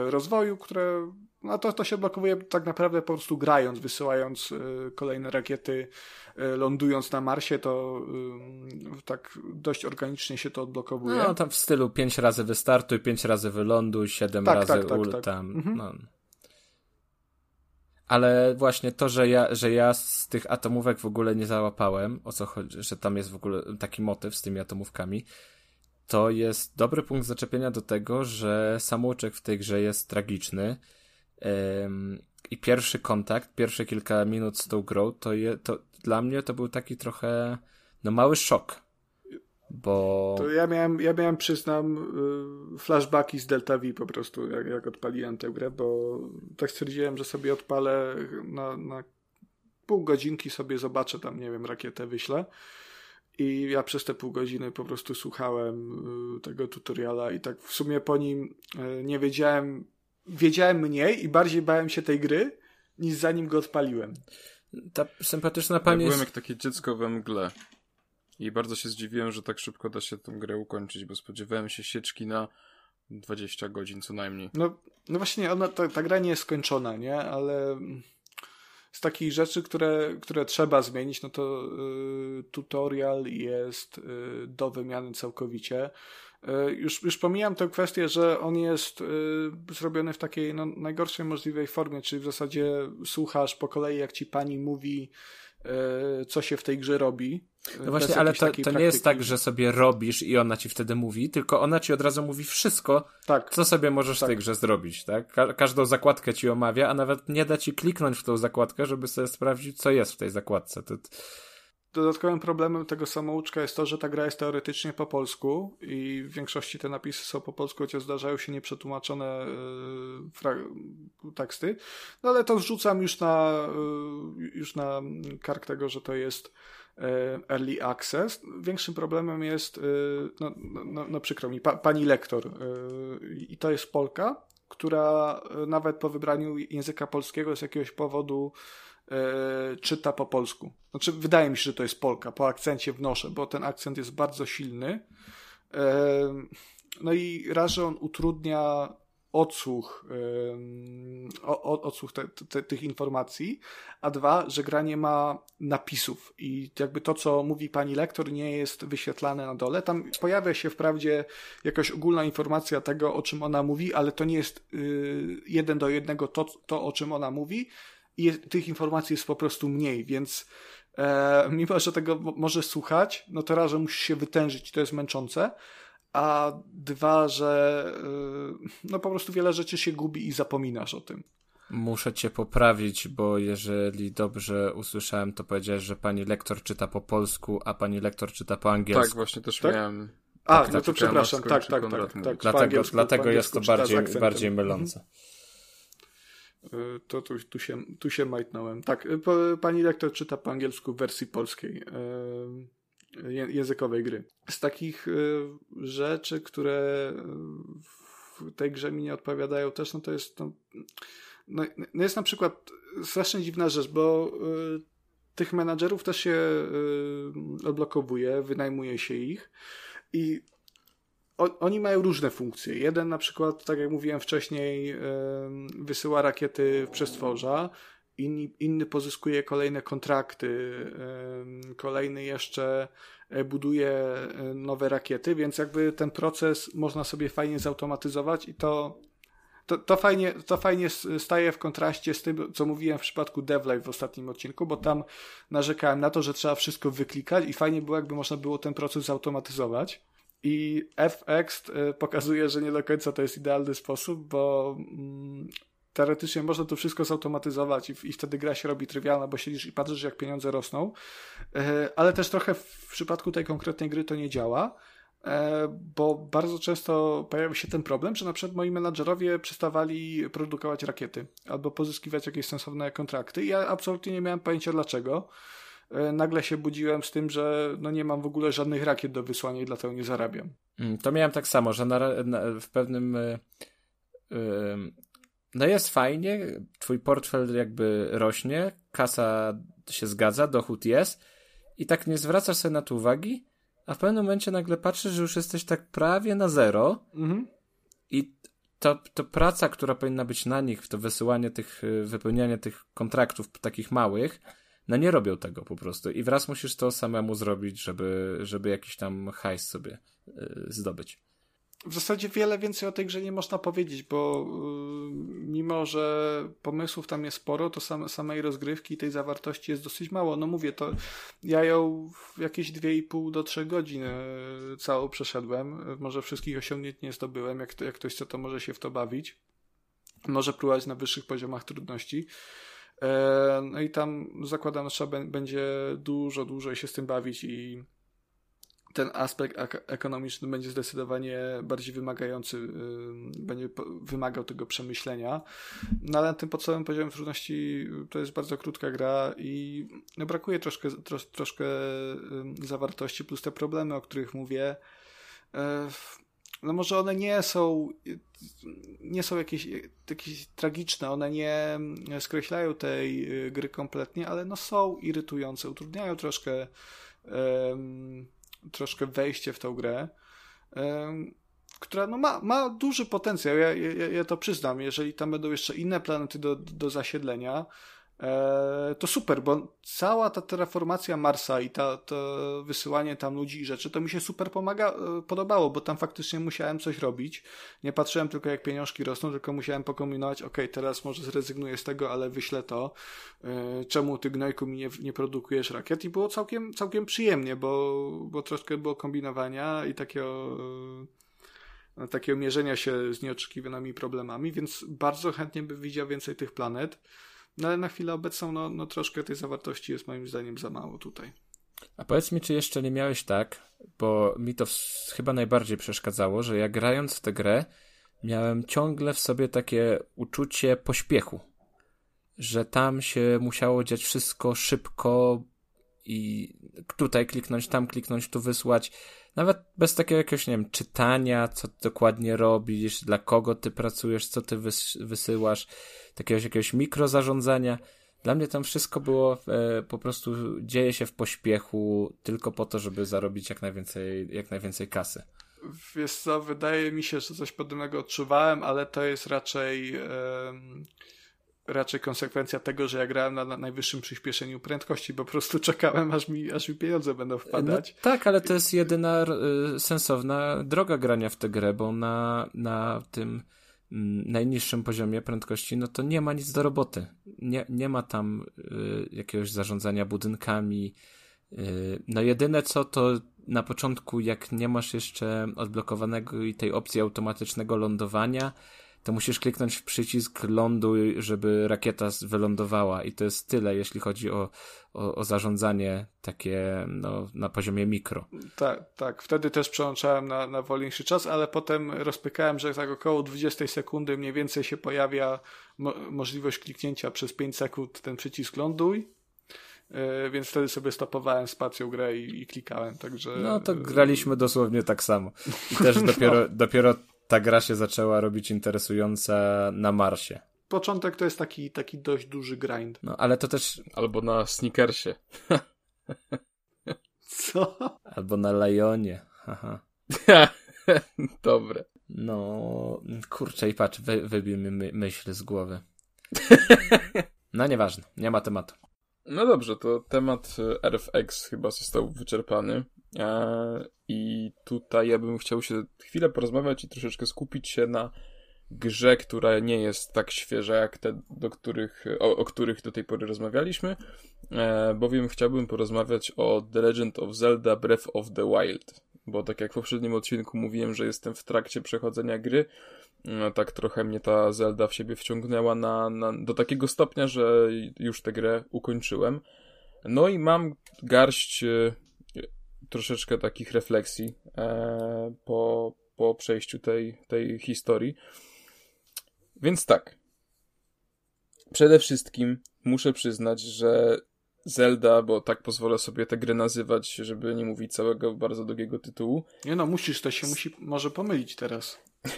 rozwoju, które no to, to się odblokowuje tak naprawdę po prostu grając, wysyłając y, kolejne rakiety, y, lądując na Marsie, to tak dość organicznie się to odblokowuje.
No, tam w stylu 5 razy wystartuj, 5 razy wyląduj, 7
Tak,
razy
tak, tak,
ul,
tak.
tam.
Mhm.
No. Ale właśnie to, że ja, że ja z tych atomówek w ogóle nie załapałem, o co chodzi, że tam jest w ogóle taki motyw z tymi atomówkami, to jest dobry punkt zaczepienia do tego, że samouczek w tej grze jest tragiczny. I pierwszy kontakt, pierwsze kilka minut z tą grą, to, je, to dla mnie to był taki trochę no mały szok. Bo.
To ja miałem, ja miałem przyznam, y, flashbacki z Delta V po prostu, jak, jak odpaliłem tę grę, bo tak stwierdziłem, że sobie odpalę na, na pół godzinki sobie zobaczę tam, nie wiem, rakietę wyślę. I ja przez te pół godziny po prostu słuchałem y, tego tutoriala i tak w sumie po nim y, nie wiedziałem, wiedziałem mniej i bardziej bałem się tej gry, niż zanim go odpaliłem.
Ta sympatyczna
Ja
pani
byłem
jest...
jak takie dziecko we mgle. I bardzo się zdziwiłem, że tak szybko da się tę grę ukończyć, bo spodziewałem się sieczki na 20 godzin co najmniej.
No, no właśnie, ona, ta, ta gra nie jest skończona, nie? Ale z takich rzeczy, które, które trzeba zmienić, no to y, tutorial jest y, do wymiany całkowicie. Y, już, już pomijam tę kwestię, że on jest y, zrobiony w takiej no, najgorszej możliwej formie, czyli w zasadzie słuchasz po kolei, jak ci pani mówi, y, co się w tej grze robi.
No właśnie, ale to, to nie jest tak, że sobie robisz i ona ci wtedy mówi, tylko ona ci od razu mówi wszystko,
Tak,
co sobie możesz
Tak.
w tej grze zrobić, tak? Ka- każdą zakładkę ci omawia, a nawet nie da ci kliknąć w tą zakładkę, żeby sobie sprawdzić, co jest w tej zakładce. To,
Dodatkowym problemem tego samouczka jest to, że ta gra jest teoretycznie po polsku i w większości te napisy są po polsku, chociaż zdarzają się nieprzetłumaczone yy, teksty. No ale to wrzucam już na, yy, już na kark tego, że to jest early access. Większym problemem jest, yy, no, no, no przykro mi, pa, pani lektor yy, i to jest Polka, która nawet po wybraniu języka polskiego z jakiegoś powodu e, czyta po polsku. Znaczy, wydaje mi się, że to jest Polka. Po akcencie wnoszę, bo ten akcent jest bardzo silny. E, no i raz, że on utrudnia odsłuch, o, odsłuch te, te, tych informacji, a dwa, że gra nie ma napisów. I jakby to, co mówi pani lektor, nie jest wyświetlane na dole. Tam pojawia się wprawdzie jakaś ogólna informacja tego, o czym ona mówi, ale to nie jest y, jeden do jednego to, to, o czym ona mówi. I jest, tych informacji jest po prostu mniej, więc e, mimo, że tego mo- możesz słuchać, no to raz, że musisz się wytężyć, to jest męczące, a dwa, że y, no po prostu wiele rzeczy się gubi i zapominasz o tym.
muszę cię poprawić, bo jeżeli dobrze usłyszałem, to powiedziałeś, że pani lektor czyta po polsku, a pani lektor czyta po angielsku.
Tak, właśnie też
Tak?
miałem.
A,
Tak,
no to przepraszam, tak, tak, tak, tak.
Dlatego, dlatego jest to bardziej, bardziej mylące.
Y, To tu, tu, się, tu się majtnąłem. Tak, y, pani lektor czyta po angielsku w wersji polskiej językowej gry. Z takich y, rzeczy, które y, w tej grze mi nie odpowiadają też, no to jest no, no, no jest na przykład strasznie dziwna rzecz, bo y, tych menadżerów też się odblokowuje, wynajmuje się ich i oni mają różne funkcje. Jeden na przykład, tak jak mówiłem wcześniej, wysyła rakiety w przestworza, inni, inny pozyskuje kolejne kontrakty, kolejny jeszcze e, buduje e, nowe rakiety, więc jakby ten proces można sobie fajnie zautomatyzować i to to, to, fajnie, to fajnie staje w kontraście z tym, co mówiłem w przypadku DevLive w ostatnim odcinku, bo tam narzekałem na to, że trzeba wszystko wyklikać i fajnie było, jakby można było ten proces zautomatyzować. I FX y, pokazuje, że nie do końca to jest idealny sposób, bo mm, teoretycznie można to wszystko zautomatyzować i, i wtedy gra się robi trywialna, bo siedzisz i patrzysz, jak pieniądze rosną. Y, Ale też trochę w przypadku tej konkretnej gry to nie działa, e, bo bardzo często pojawia się ten problem, że na przykład moi menadżerowie przestawali produkować rakiety albo pozyskiwać jakieś sensowne kontrakty. I ja absolutnie nie miałem pojęcia dlaczego e, nagle się budziłem z tym, że no nie mam w ogóle żadnych rakiet do wysłania i dlatego nie zarabiam.
Mm, To miałem tak samo, że na, na, w pewnym. No jest fajnie, twój portfel jakby rośnie, kasa się zgadza, dochód jest i tak nie zwracasz sobie na to uwagi, a w pewnym momencie nagle patrzysz, że już jesteś tak prawie na zero
Mhm.
i to, to praca, która powinna być na nich, to wysyłanie tych, y, wypełnianie tych kontraktów takich małych, no nie robią tego po prostu. I wraz musisz to samemu zrobić, żeby, żeby jakiś tam hajs sobie y, zdobyć.
W zasadzie wiele więcej o tej grze nie można powiedzieć, bo yy, mimo, że pomysłów tam jest sporo, to same, samej rozgrywki i tej zawartości jest dosyć mało. No mówię, to ja ją w jakieś 2,5 do 3 godziny yy, całą przeszedłem. Może wszystkich osiągnięć nie zdobyłem. Jak, jak ktoś chce, to może się w to bawić. Może próbować na wyższych poziomach trudności. Yy, no i tam zakładam, że trzeba będzie dużo dłużej się z tym bawić i ten aspekt ekonomiczny będzie zdecydowanie bardziej wymagający, będzie wymagał tego przemyślenia. No ale na tym podstawowym poziomie trudności to jest bardzo krótka gra i no, brakuje troszkę, tros, troszkę zawartości, plus te problemy, o których mówię. E, no może one nie są nie są jakieś, jakieś tragiczne, one nie skreślają tej y, gry kompletnie, ale no są irytujące, utrudniają troszkę troszkę wejście w tą grę, która no ma, ma duży potencjał, ja, ja, ja to przyznam. Jeżeli tam będą jeszcze inne planety do, do zasiedlenia, to super, bo cała ta terraformacja Marsa i ta, to wysyłanie tam ludzi i rzeczy, to mi się super pomaga, e, podobało, bo tam faktycznie musiałem coś robić. Nie patrzyłem tylko jak pieniążki rosną, tylko musiałem pokombinować, ok, teraz może zrezygnuję z tego, ale wyślę to. E, czemu ty gnojku mi nie, nie produkujesz rakiet? I było całkiem, całkiem przyjemnie, bo, bo troszkę było kombinowania i takiego takiego mierzenia się z nieoczekiwanymi problemami, więc bardzo chętnie bym widział więcej tych planet. No ale na chwilę obecną, no, no troszkę tej zawartości jest moim zdaniem za mało tutaj.
A powiedz mi, czy jeszcze nie miałeś tak, bo mi to chyba najbardziej przeszkadzało, że ja grając w tę grę miałem ciągle w sobie takie uczucie pośpiechu, że tam się musiało dziać wszystko szybko i tutaj kliknąć, tam kliknąć, tu wysłać. Nawet bez takiego jakiegoś, nie wiem, czytania, co dokładnie robisz, dla kogo ty pracujesz, co ty wys wysyłasz takiego jakiegoś mikrozarządzania. Dla mnie tam wszystko było e, po prostu dzieje się w pośpiechu tylko po to, żeby zarobić jak najwięcej, jak najwięcej kasy.
Wiesz co, wydaje mi się, że coś podobnego odczuwałem, ale to jest raczej raczej konsekwencja tego, że ja grałem na, na, najwyższym przyspieszeniu prędkości, po prostu czekałem, aż mi, aż mi pieniądze będą wpadać.
No, tak, ale to jest jedyna y, sensowna droga grania w tę grę, bo na, na tym Mm, najniższym poziomie prędkości, no to nie ma nic do roboty. Nie, nie ma tam y, jakiegoś zarządzania budynkami. Y, no jedyne co to na początku, jak nie masz jeszcze odblokowanego i tej opcji automatycznego lądowania, to musisz kliknąć w przycisk ląduj, żeby rakieta wylądowała i to jest tyle, jeśli chodzi o, o, o zarządzanie takie no, na poziomie mikro.
Tak, tak. Wtedy też przełączałem na, na wolniejszy czas, ale potem rozpykałem, że tak około 20 sekundy mniej więcej się pojawia mo możliwość kliknięcia przez 5 sekund ten przycisk ląduj. Yy, więc wtedy sobie stopowałem spacją grę i, i, klikałem, także...
No to graliśmy dosłownie tak samo. I też <laughs> dopiero, no. dopiero ta gra się zaczęła robić interesująca na Marsie.
Początek to jest taki, taki dość duży grind.
No, ale to też...
Albo na Snickersie. <laughs>
Co?
Albo na Lionie. Haha. <laughs>
Dobre.
No, kurczę i patrz, wy, wybij mi my, myśl z głowy. <laughs> No nieważne, nie ma tematu.
No dobrze, to temat e, RFX chyba został wyczerpany. E, I tutaj ja bym chciał się chwilę porozmawiać i troszeczkę skupić się na grze, która nie jest tak świeża jak te, do których, o, o których do tej pory rozmawialiśmy, e, bowiem chciałbym porozmawiać o The Legend of Zelda Breath of the Wild. Bo tak jak w poprzednim odcinku mówiłem, że jestem w trakcie przechodzenia gry, no, tak trochę mnie ta Zelda w siebie wciągnęła na, na, do takiego stopnia, że już tę grę ukończyłem. No i mam garść e, troszeczkę takich refleksji e, po, po przejściu tej, tej historii. Więc tak. Przede wszystkim muszę przyznać, że Zelda, bo tak pozwolę sobie tę grę nazywać, żeby nie mówić całego bardzo długiego tytułu.
Nie no, musisz, to się musi może pomylić teraz. <laughs>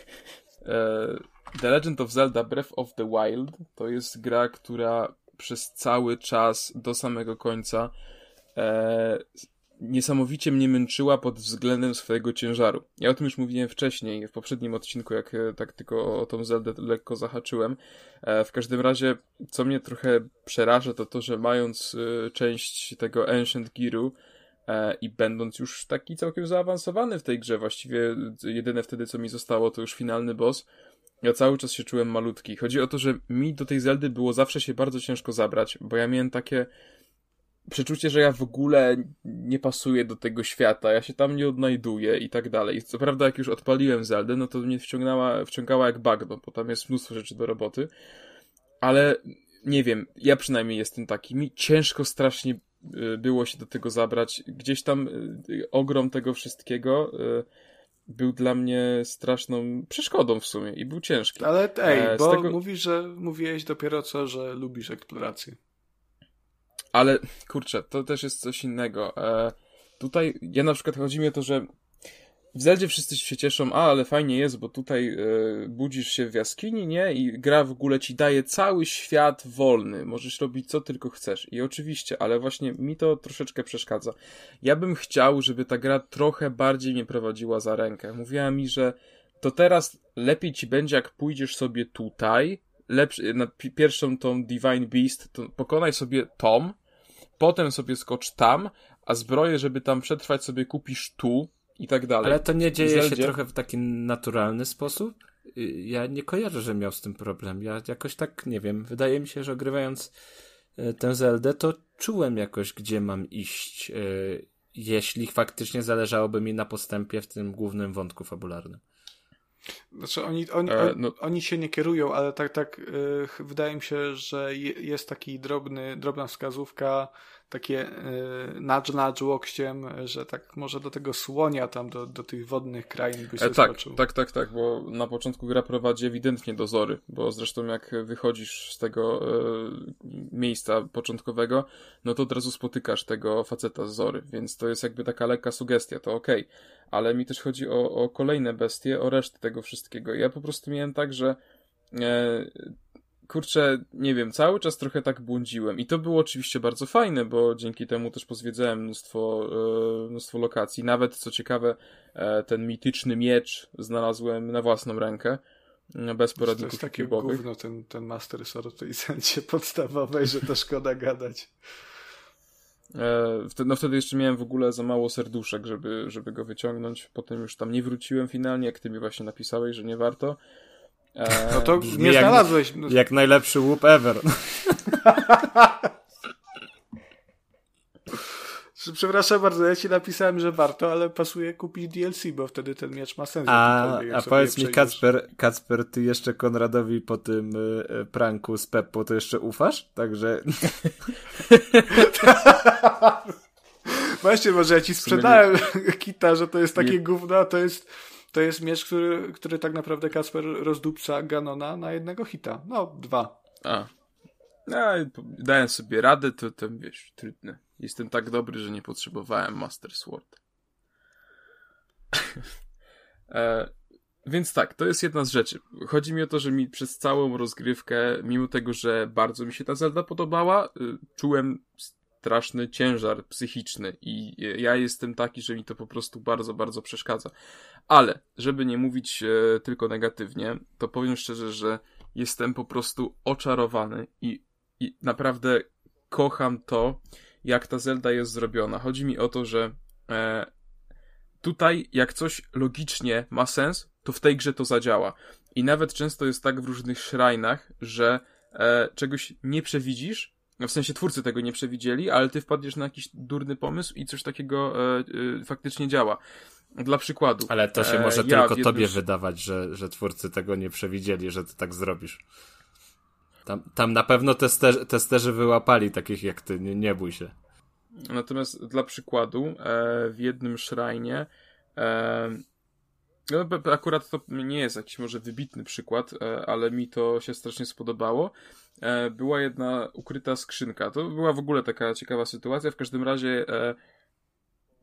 E, the Legend of Zelda Breath of the Wild to jest gra, która przez cały czas do samego końca e, niesamowicie mnie męczyła pod względem swojego ciężaru. Ja o tym już mówiłem wcześniej, w poprzednim odcinku, jak e, tak tylko o, tą Zeldę lekko zahaczyłem. E, w każdym razie, co mnie trochę przeraża, to to, że mając e, część tego Ancient Gearu, i będąc już taki całkiem zaawansowany w tej grze, właściwie jedyne wtedy, co mi zostało, to już finalny boss, ja cały czas się czułem malutki. Chodzi o to, że mi do tej Zeldy było zawsze się bardzo ciężko zabrać, bo ja miałem takie przeczucie, że ja w ogóle nie pasuję do tego świata, ja się tam nie odnajduję i tak dalej. Co prawda, jak już odpaliłem Zeldę, no to mnie wciągnęła, wciągała jak bagno, bo tam jest mnóstwo rzeczy do roboty. Ale nie wiem, ja przynajmniej jestem taki. Mi ciężko strasznie y, było się do tego zabrać. Gdzieś tam y, ogrom tego wszystkiego y, był dla mnie straszną przeszkodą w sumie i był ciężki.
Ale ej, e, bo tego... mówisz, że mówiłeś dopiero co, że lubisz eksplorację.
Ale kurczę, to też jest coś innego. E, tutaj ja na przykład chodzi mi o to, że w Zeldzie wszyscy się cieszą, a ale fajnie jest, bo tutaj e, budzisz się w jaskini, nie? I gra w ogóle ci daje cały świat wolny. Możesz robić co tylko chcesz. I oczywiście, ale właśnie mi to troszeczkę przeszkadza. Ja bym chciał, żeby ta gra trochę bardziej mnie prowadziła za rękę. Mówiła mi, że to teraz lepiej ci będzie, jak pójdziesz sobie tutaj, lepszy, na pierwszą tą Divine Beast, to pokonaj sobie Tom, potem sobie skocz tam, a zbroję, żeby tam przetrwać sobie kupisz tu i tak dalej.
Ale to nie dzieje Zeldzie... się trochę w taki naturalny sposób? Y, ja nie kojarzę, że miał z tym problem. Ja jakoś tak, nie wiem, wydaje mi się, że ogrywając y, tę Zeldę, to czułem jakoś, gdzie mam iść, y, jeśli faktycznie zależałoby mi na postępie w tym głównym wątku fabularnym.
Znaczy oni, oni, e, no. oni się nie kierują, ale tak, tak yy, wydaje mi się, że jest taki drobny, drobna wskazówka, takie yy, nudge nudge łokciem, że tak może do tego słonia tam, do, do tych wodnych krain by się e,
tak,
skoczył.
Tak, tak, tak, bo na początku gra prowadzi ewidentnie dozory, bo zresztą jak wychodzisz z tego yy, miejsca początkowego, no to od razu spotykasz tego faceta z zory, więc to jest jakby taka lekka sugestia, to okej. Okay ale mi też chodzi o, o kolejne bestie, o resztę tego wszystkiego. Ja po prostu miałem tak, że e, kurczę, nie wiem, cały czas trochę tak błądziłem. I to było oczywiście bardzo fajne, bo dzięki temu też pozwiedzałem mnóstwo, e, mnóstwo lokacji. Nawet, co ciekawe, e, ten mityczny miecz znalazłem na własną rękę. E, bez poradników
To jest takie gówno, ten, ten Master Sword w tej sensie <laughs> podstawowej, że to szkoda gadać.
E, no wtedy jeszcze miałem w ogóle za mało serduszek, żeby, żeby go wyciągnąć. Potem już tam nie wróciłem finalnie, jak ty mi właśnie napisałeś, że nie warto.
E... No to nie jak, znalazłeś.
Jak najlepszy łup ever. <laughs>
Przepraszam bardzo, ja ci napisałem, że warto, ale pasuje kupić DLC, bo wtedy ten miecz ma sens.
A, a powiedz mi, Kacper, Kacper, ty jeszcze Konradowi po tym y, y, pranku z Peppo to jeszcze ufasz? Także... <laughs>
Właśnie, może ja ci sprzedałem <laughs> kita, że to jest takie gówno, to jest, to jest miecz, który, który tak naprawdę Kacper rozdupca Ganona na jednego hita. No, dwa.
A. No, dałem sobie radę, to, to wiesz, trudne. Jestem tak dobry, że nie potrzebowałem Master Sword. <laughs> e, więc tak, to jest jedna z rzeczy. Chodzi mi o to, że mi przez całą rozgrywkę, mimo tego, że bardzo mi się ta Zelda podobała, y, czułem straszny ciężar psychiczny i ja jestem taki, że mi to po prostu bardzo, bardzo przeszkadza. Ale, żeby nie mówić e, tylko negatywnie, to powiem szczerze, że jestem po prostu oczarowany i, i naprawdę kocham to, jak ta Zelda jest zrobiona. Chodzi mi o to, że e, tutaj jak coś logicznie ma sens, to w tej grze to zadziała. I nawet często jest tak w różnych szrajnach, że e, czegoś nie przewidzisz, w sensie twórcy tego nie przewidzieli, ale ty wpadniesz na jakiś durny pomysł i coś takiego e, e, faktycznie działa. Dla przykładu.
Ale to się może e, ja tylko tobie wydawać, że, że twórcy tego nie przewidzieli, że ty tak zrobisz. Tam, tam na pewno tester, testerzy wyłapali takich jak ty, nie, nie bój się.
Natomiast dla przykładu, e, w jednym szrajnie, e, no, akurat to nie jest jakiś może wybitny przykład, e, ale mi to się strasznie spodobało. E, była jedna ukryta skrzynka. To była w ogóle taka ciekawa sytuacja. W każdym razie e,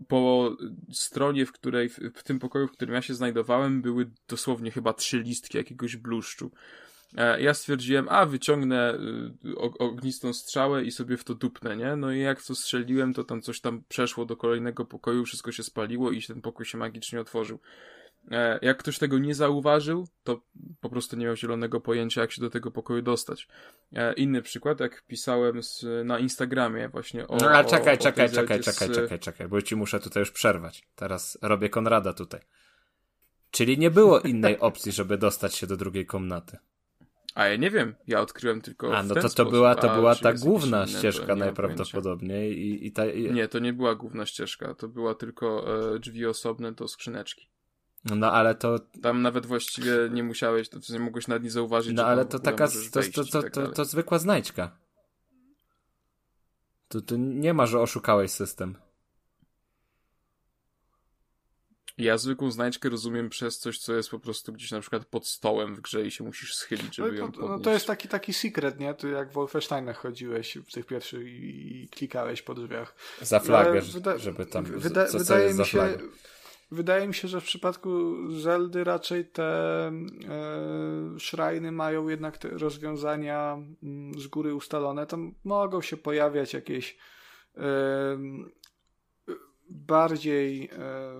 po stronie, w której, w, tym pokoju, w którym ja się znajdowałem, były dosłownie chyba trzy listki jakiegoś bluszczu. Ja stwierdziłem, a wyciągnę y, ognistą strzałę i sobie w to dupnę, nie? No i jak to strzeliłem, to tam coś tam przeszło do kolejnego pokoju, wszystko się spaliło i ten pokój się magicznie otworzył. E, jak ktoś tego nie zauważył, to po prostu nie miał zielonego pojęcia, jak się do tego pokoju dostać. E, inny przykład, jak pisałem z, na Instagramie właśnie o.
No a czekaj,
o,
czekaj,
o
czekaj,
z...
czekaj, czekaj, czekaj, bo ci muszę tutaj już przerwać. Teraz robię Konrada tutaj. Czyli nie było innej <laughs> opcji, żeby dostać się do drugiej komnaty.
A ja nie wiem, ja odkryłem tylko.
A no to,
to
sposób,
była,
to była ta główna
inne,
ścieżka najprawdopodobniej. I, i ta, i...
Nie, to nie była główna ścieżka, to była tylko e, drzwi osobne do skrzyneczki.
No ale to.
Tam nawet właściwie nie musiałeś, to nie mogłeś nawet nie zauważyć.
No ale to taka. To, to, to,
tak
to, to, zwykła znajdźka. Tu, tu nie ma, że oszukałeś system.
Ja zwykłą znajdźkę rozumiem przez coś, co jest po prostu gdzieś na przykład pod stołem w grze i się musisz schylić, żeby
no,
ją podnieść.
No to jest taki, taki secret, nie? Ty jak w Wolfensteinach chodziłeś w tych pierwszych i, i klikałeś po drzwiach.
Za flagę, wyda- żeby tam...
Wyda-
co, co
wydaje mi się... Wydaje mi się, że w przypadku Zeldy raczej te e, szrajny mają jednak te rozwiązania m, mm, z góry ustalone. Tam mogą się pojawiać jakieś e, bardziej e,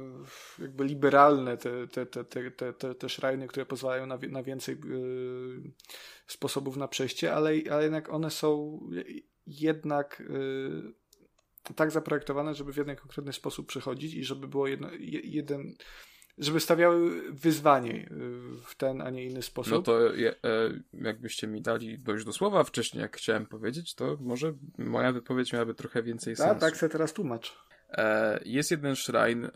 jakby liberalne te, te, te, te, te, te, szrajny, które pozwalają na, na więcej e, sposobów na przejście, ale, ale jednak one są jednak e, tak zaprojektowane, żeby w jeden konkretny sposób przechodzić i żeby było jedno, jeden żeby stawiały wyzwanie w ten, a nie inny sposób.
No to jakbyście mi dali dojść do słowa wcześniej, jak chciałem powiedzieć, to może moja wypowiedź miałaby trochę więcej sensu.
Tak se teraz tłumacz.
E, jest jeden shrine. E,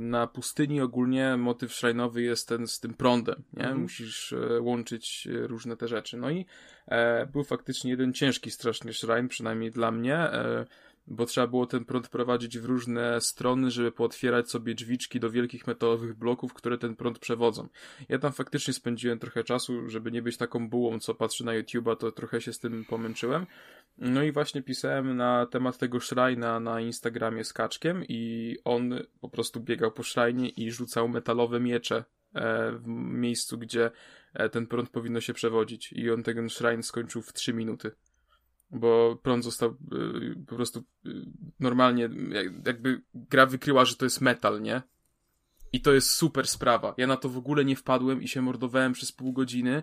na pustyni ogólnie motyw shrajnowy jest ten z tym prądem, nie? Mhm. Musisz e, łączyć różne te rzeczy. No i był faktycznie jeden ciężki strasznie shrine, przynajmniej dla mnie, bo trzeba było ten prąd prowadzić w różne strony, żeby pootwierać sobie drzwiczki do wielkich metalowych bloków, które ten prąd przewodzą. Ja tam faktycznie spędziłem trochę czasu, żeby nie być taką bułą, co patrzy na YouTube'a, to trochę się z tym pomęczyłem. No i właśnie pisałem na temat tego szrajna na Instagramie z Kaczkiem i on po prostu biegał po szrajnie i rzucał metalowe miecze e, w miejscu, gdzie e, ten prąd powinno się przewodzić i on ten szrajn skończył w 3 minuty. Bo prąd został e, po prostu normalnie, jakby gra wykryła, że to jest metal, nie? I to jest super sprawa. Ja na to w ogóle nie wpadłem i się mordowałem przez pół godziny,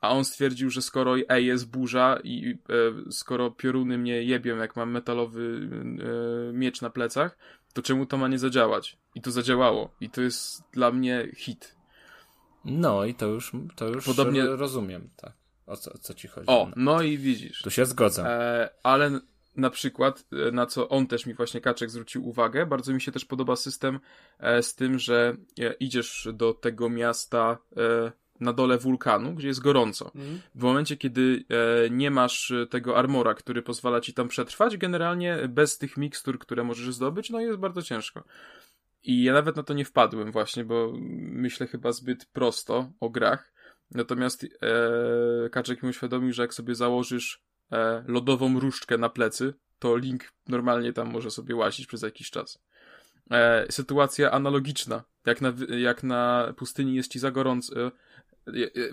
a on stwierdził, że skoro ej, jest burza i e, skoro pioruny mnie jebią, jak mam metalowy e, miecz na plecach, to czemu to ma nie zadziałać? I to zadziałało. I to jest dla mnie hit.
No i to już, to już Podobnie... rozumiem, tak. O co, o co ci chodzi?
O, no i widzisz.
Tu się zgodzę.
E, ale na przykład, e, na co on też mi właśnie Kaczek zwrócił uwagę, bardzo mi się też podoba system e, z tym, że e, idziesz do tego miasta e, na dole wulkanu, gdzie jest gorąco. Mm. W momencie, kiedy e, nie masz tego armora, który pozwala ci tam przetrwać, generalnie bez tych mikstur, które możesz zdobyć, no jest bardzo ciężko. I ja nawet na to nie wpadłem właśnie, bo myślę chyba zbyt prosto o grach. Natomiast e, Kaczek mi uświadomił, że jak sobie założysz e, lodową różdżkę na plecy, to Link normalnie tam może sobie łazić przez jakiś czas. E, sytuacja analogiczna. Jak na, jak na pustyni jest ci za gorąco,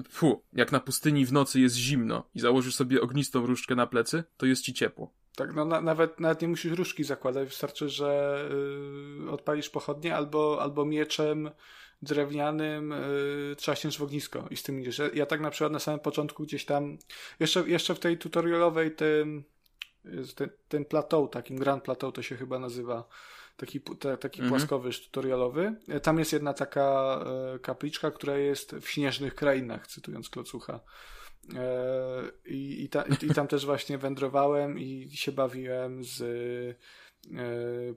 Fu, jak na pustyni w nocy jest zimno i założysz sobie ognistą różdżkę na plecy, to jest ci ciepło.
Tak, no na, nawet, nawet nie musisz różdżki zakładać, wystarczy, że yy, odpalisz pochodnie albo, albo mieczem drewnianym yy, trzaśniesz w ognisko i z tym idziesz. Ja, ja, tak na przykład na samym początku gdzieś tam, jeszcze, jeszcze w tej tutorialowej tym, ten, ten plateau, takim Grand Plateau to się chyba nazywa, taki, taki mhm. płaskowyż tutorialowy. E, tam jest jedna taka e, kapliczka, która jest w śnieżnych krainach, cytując Klocucha. E, i, i, ta, i, tam też właśnie wędrowałem i się bawiłem z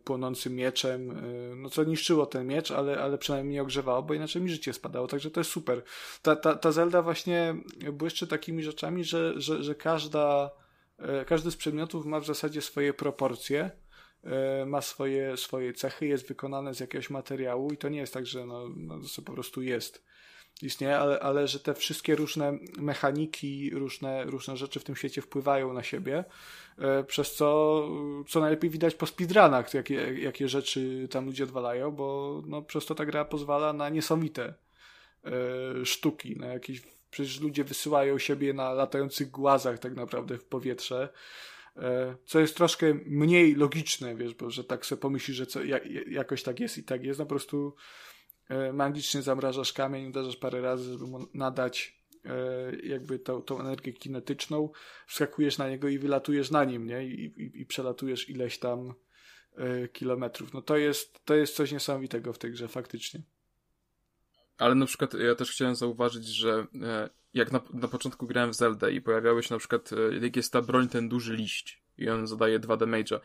płonącym mieczem, e, no co niszczyło ten miecz, ale, ale przynajmniej nie ogrzewało, bo inaczej mi życie spadało, także to jest super. Ta, ta, ta Zelda właśnie błyszczy takimi rzeczami, że, że, że każda, e, każdy z przedmiotów ma w zasadzie swoje proporcje E, ma swoje, swoje cechy, jest wykonane z jakiegoś materiału i to nie jest tak, że no, no to po prostu jest istnieje, ale, ale że te wszystkie różne mechaniki, różne, różne rzeczy w tym świecie wpływają na siebie, e, przez co, co najlepiej widać po speedrunach, jakie, jakie rzeczy tam ludzie odwalają, bo no, przez to ta gra pozwala na niesamowite e, sztuki, na jakieś przecież ludzie wysyłają siebie na latających głazach tak naprawdę w powietrze, e, co jest troszkę mniej logiczne, wiesz, bo że tak sobie pomyślisz, że co, jakoś tak jest i tak jest, no po prostu magicznie zamrażasz kamień, uderzasz parę razy, żeby mu nadać e, jakby tą, tą energię kinetyczną, wskakujesz na niego i wylatujesz na nim, nie? I, i, i przelatujesz ileś tam kilometrów. No to jest, to jest coś niesamowitego w tej grze, faktycznie.
Ale na przykład ja też chciałem zauważyć, że e, jak na, na początku grałem w Zelda i pojawiały się na przykład, e, jak jest ta broń, ten duży liść i on zadaje 2 damage'a,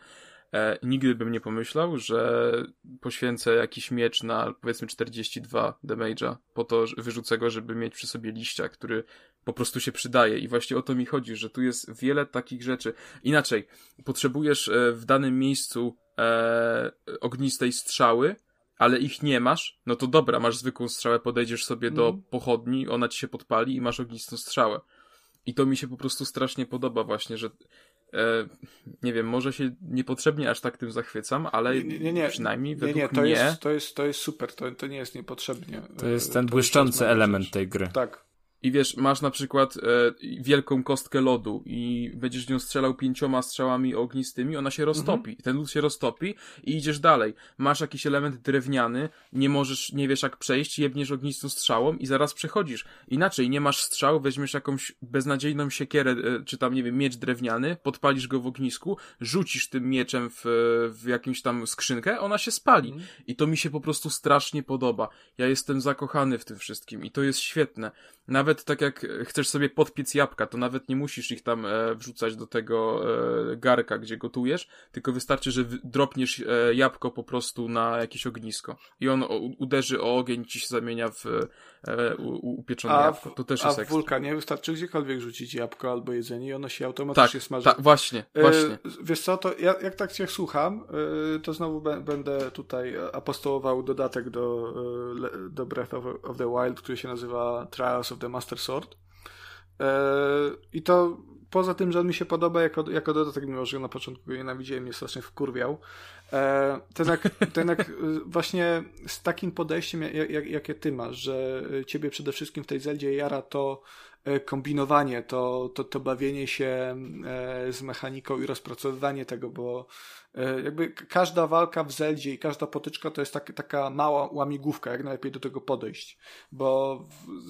e, nigdy bym nie pomyślał, że poświęcę jakiś miecz na powiedzmy 42 damage'a po to, że wyrzucę go, żeby mieć przy sobie liścia, który po prostu się przydaje i właśnie o to mi chodzi, że tu jest wiele takich rzeczy. Inaczej, potrzebujesz e, w danym miejscu e, ognistej strzały, ale ich nie masz, no to dobra, masz zwykłą strzałę, podejdziesz sobie do mhm. pochodni, ona ci się podpali i masz ognistą strzałę. I to mi się po prostu strasznie podoba właśnie, że nie wiem, może się niepotrzebnie aż tak tym zachwycam, ale nie, nie, nie. przynajmniej według nie, nie,
to
mnie...
Jest, to, jest, to jest super, to, to nie jest niepotrzebnie.
To jest ten to błyszczący jest element tej gry.
Tak.
I wiesz, masz na przykład e, wielką kostkę lodu i będziesz nią strzelał pięcioma strzałami ognistymi, ona się roztopi. Mhm. Ten lód się roztopi i idziesz dalej. Masz jakiś element drewniany, nie możesz, nie wiesz jak przejść, jebniesz ognistą strzałą i zaraz przechodzisz. Inaczej, nie masz strzał, weźmiesz jakąś beznadziejną siekierę, e, czy tam, nie wiem, miecz drewniany, podpalisz go w ognisku, rzucisz tym mieczem w, w jakąś tam skrzynkę, ona się spali. Mhm. I to mi się po prostu strasznie podoba. Ja jestem zakochany w tym wszystkim i to jest świetne. Nawet tak jak chcesz sobie podpiec jabłka, to nawet nie musisz ich tam e, wrzucać do tego e, garka, gdzie gotujesz, tylko wystarczy, że dropniesz e, jabłko po prostu na jakieś ognisko i on uderzy o ogień, ci się zamienia w e, upieczone a jabłko. To też
a
jest
A w wulkanie wystarczy gdziekolwiek rzucić jabłko albo jedzenie i ono się automatycznie
tak,
smaży.
Tak, właśnie, e, właśnie.
wiesz co, to ja, jak tak cię słucham, e, to znowu będę tutaj apostołował dodatek do, do Breath of, of the Wild, który się nazywa Trials of the Master Sword. I to poza tym, że on mi się podoba jako, jako dodatek, mimo że na początku go nienawidziłem, mnie strasznie wkurwiał, e, to jednak, jednak właśnie z takim podejściem, jak, jak, jakie ty masz, że ciebie przede wszystkim w tej Zeldzie jara to e, kombinowanie, to, to, to bawienie się e, z mechaniką i rozpracowywanie tego, bo E, jakby każda walka w Zeldzie i każda potyczka to jest tak, taka mała łamigłówka, jak najlepiej do tego podejść, bo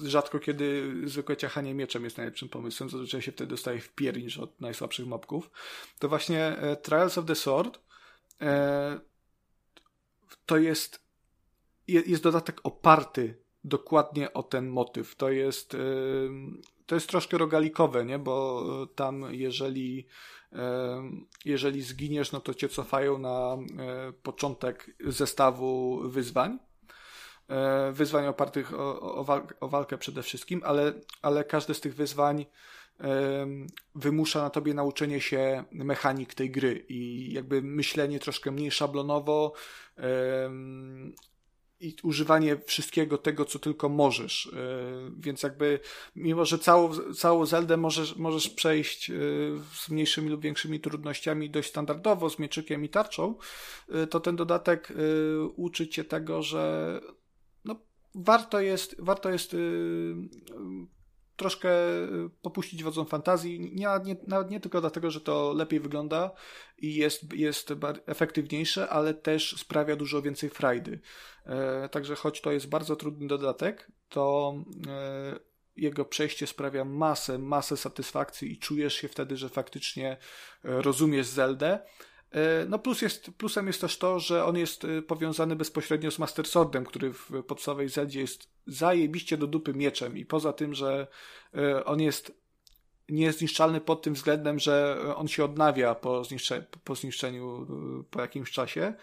rzadko kiedy zwykłe ciachanie mieczem jest najlepszym pomysłem, zazwyczaj się wtedy dostaje w piernicz od najsłabszych mobków. To właśnie e, Trials of the Sword e, to jest jest dodatek oparty dokładnie o ten motyw. To jest to jest troszkę rogalikowe, nie? Bo tam jeżeli jeżeli zginiesz, no to cię cofają na początek zestawu wyzwań. Wyzwań opartych o, o, o walkę przede wszystkim, ale, ale każde z tych wyzwań wymusza na tobie nauczenie się mechanik tej gry i jakby myślenie troszkę mniej szablonowo, i używanie wszystkiego tego, co tylko możesz. E, więc jakby, mimo że całą, całą Zeldę możesz, możesz przejść e, z mniejszymi lub większymi trudnościami dość standardowo, z mieczykiem i tarczą, e, to ten dodatek uczy cię tego, że no, warto jest, warto jest troszkę popuścić wodzą fantazji, nie, nie, nawet nie tylko dlatego, że to lepiej wygląda i jest, jest efektywniejsze, ale też sprawia dużo więcej frajdy. E, także choć to jest bardzo trudny dodatek, to e, jego przejście sprawia masę, masę satysfakcji i czujesz się wtedy, że faktycznie e, rozumiesz Zeldę. No plus jest, plusem jest też to, że on jest powiązany bezpośrednio z Master Swordem, który w podstawowej Zeldzie jest zajebiście do dupy mieczem. I poza tym, że on jest niezniszczalny pod tym względem, że on się odnawia po, zniszcze, po zniszczeniu po jakimś czasie, E,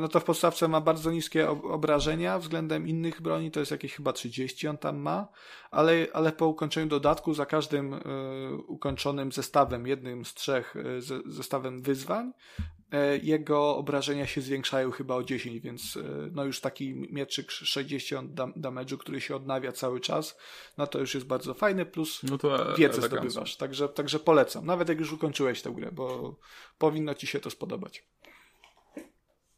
no to w podstawce ma bardzo niskie obrażenia względem innych broni, to jest jakieś chyba 30 on tam ma, ale, ale po ukończeniu dodatku za każdym y, ukończonym zestawem, jednym z trzech y, zestawem wyzwań, y, jego obrażenia się zwiększają chyba o 10, więc no już taki mieczyk 60 dam damage'u, który się odnawia cały czas, no to już jest bardzo fajny, plus no to wiedzę zdobywasz, także, także polecam, nawet jak już ukończyłeś tę grę, bo powinno ci się to spodobać.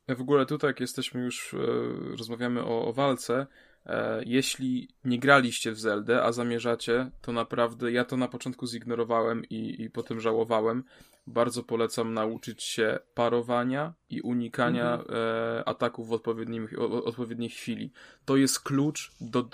W ogóle tutaj, jak jesteśmy już, e, rozmawiamy o, o walce, E, jeśli nie graliście w Zeldę, a zamierzacie, to naprawdę ja to na początku zignorowałem i, i potem żałowałem. Bardzo polecam nauczyć się parowania i unikania mhm. e, ataków w odpowiednim, o, odpowiedniej chwili. To jest klucz do e,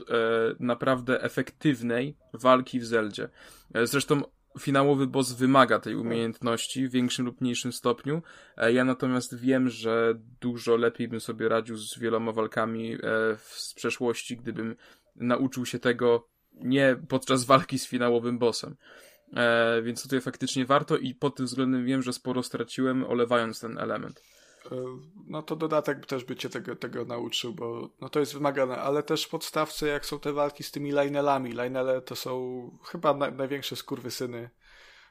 naprawdę efektywnej walki w Zeldzie. E, zresztą finałowy boss wymaga tej umiejętności w większym lub mniejszym stopniu. E, ja natomiast wiem, że dużo lepiej bym sobie radził z wieloma walkami e, z przeszłości, gdybym nauczył się tego nie podczas walki z finałowym bossem. E, więc tutaj faktycznie warto i pod tym względem wiem, że sporo straciłem, olewając ten element.
No to dodatek też by cię tego, tego nauczył, bo no to jest wymagane, ale też w podstawce jak są te walki z tymi lineelami. Lineele to są chyba na, największe skurwysyny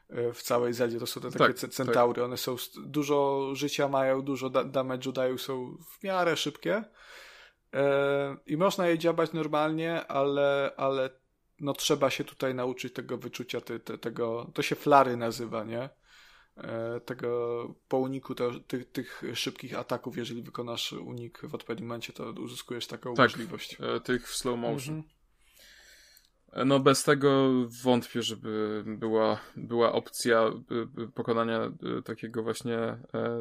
e, w całej Zeldzie. To są te takie tak, centaury. Tak. One są dużo życia mają, dużo da damage'u dają, są w miarę szybkie. E, I można je dziabać normalnie, ale, ale no trzeba się tutaj nauczyć tego wyczucia, te, te, tego, to się flary nazywa, nie? E, tego po uniku to, tych, tych szybkich ataków, jeżeli wykonasz unik w odpowiednim momencie, to uzyskujesz taką tak, możliwość.
E, tych w slow motion. Mhm. E, no bez tego wątpię, żeby była, była opcja pokonania takiego właśnie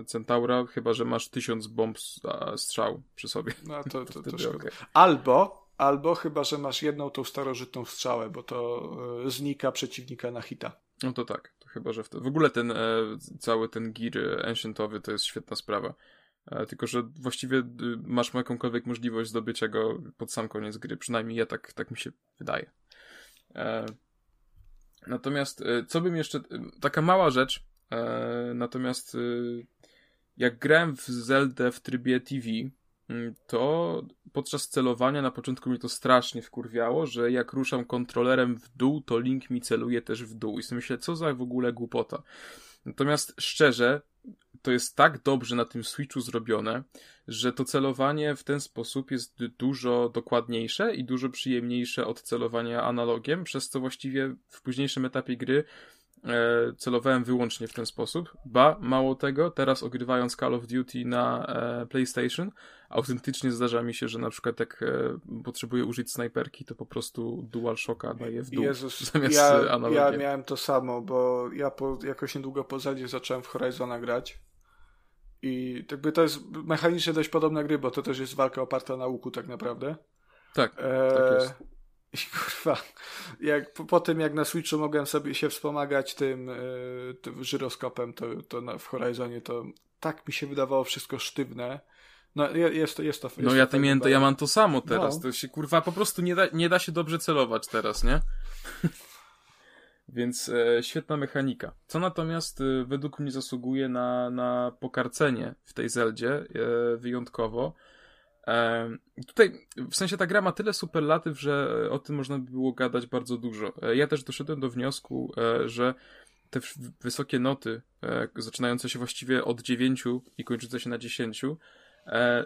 centaura, chyba że masz tysiąc bomb strzał przy sobie.
No to, to, <laughs> to, to szkoda. Okay. Albo, albo chyba, że masz jedną tą starożytną strzałę, bo to znika przeciwnika na hita.
No to tak chyba że w, w ogóle ten e, cały ten gear ancientowy to jest świetna sprawa. E, tylko, że właściwie masz jakąkolwiek możliwość zdobycia go pod sam koniec gry. Przynajmniej ja tak, tak mi się wydaje. E, natomiast, e, co bym jeszcze. Taka mała rzecz. E, natomiast, jak grałem w Zelda w trybie TV, to podczas celowania na początku mnie to strasznie wkurwiało, że jak ruszam kontrolerem w dół, to Link mi celuje też w dół. I sobie myślę, co za w ogóle głupota. Natomiast szczerze, to jest tak dobrze na tym Switchu zrobione, że to celowanie w ten sposób jest dużo dokładniejsze i dużo przyjemniejsze od celowania analogiem, przez co właściwie w późniejszym etapie gry celowałem wyłącznie w ten sposób. Ba, mało tego, teraz ogrywając Call of Duty na e, PlayStation, autentycznie zdarza mi się, że na przykład jak e, potrzebuję użyć snajperki, to po prostu DualShocka daję w dół Jezus, <laughs> zamiast
ja,
analogiem.
Ja miałem to samo, bo ja po, jakoś niedługo po Zeldzie zacząłem w Horizona grać. I jakby to jest mechanicznie dość podobna gry, bo to też jest walka oparta na łuku tak naprawdę.
Tak, e, tak jest.
I kurwa, jak, po, po, tym jak na Switchu mogłem sobie się wspomagać tym, e, tym żyroskopem, to, to na, w Horizonie to tak mi się wydawało wszystko sztywne. No jest to, jest to. Jest
no ja, to miałem, ja mam to samo teraz. No. To się kurwa po prostu nie da, nie da się dobrze celować teraz, nie? <laughs> Więc e, świetna mechanika. Co natomiast e, według mnie zasługuje na, na pokarcenie w tej Zeldzie e, wyjątkowo, Tutaj, w sensie ta gra ma tyle superlatyw, że o tym można by było gadać bardzo dużo. E, ja też doszedłem do wniosku, e, że te wysokie noty, e, zaczynające się właściwie od 9 i kończące się na 10,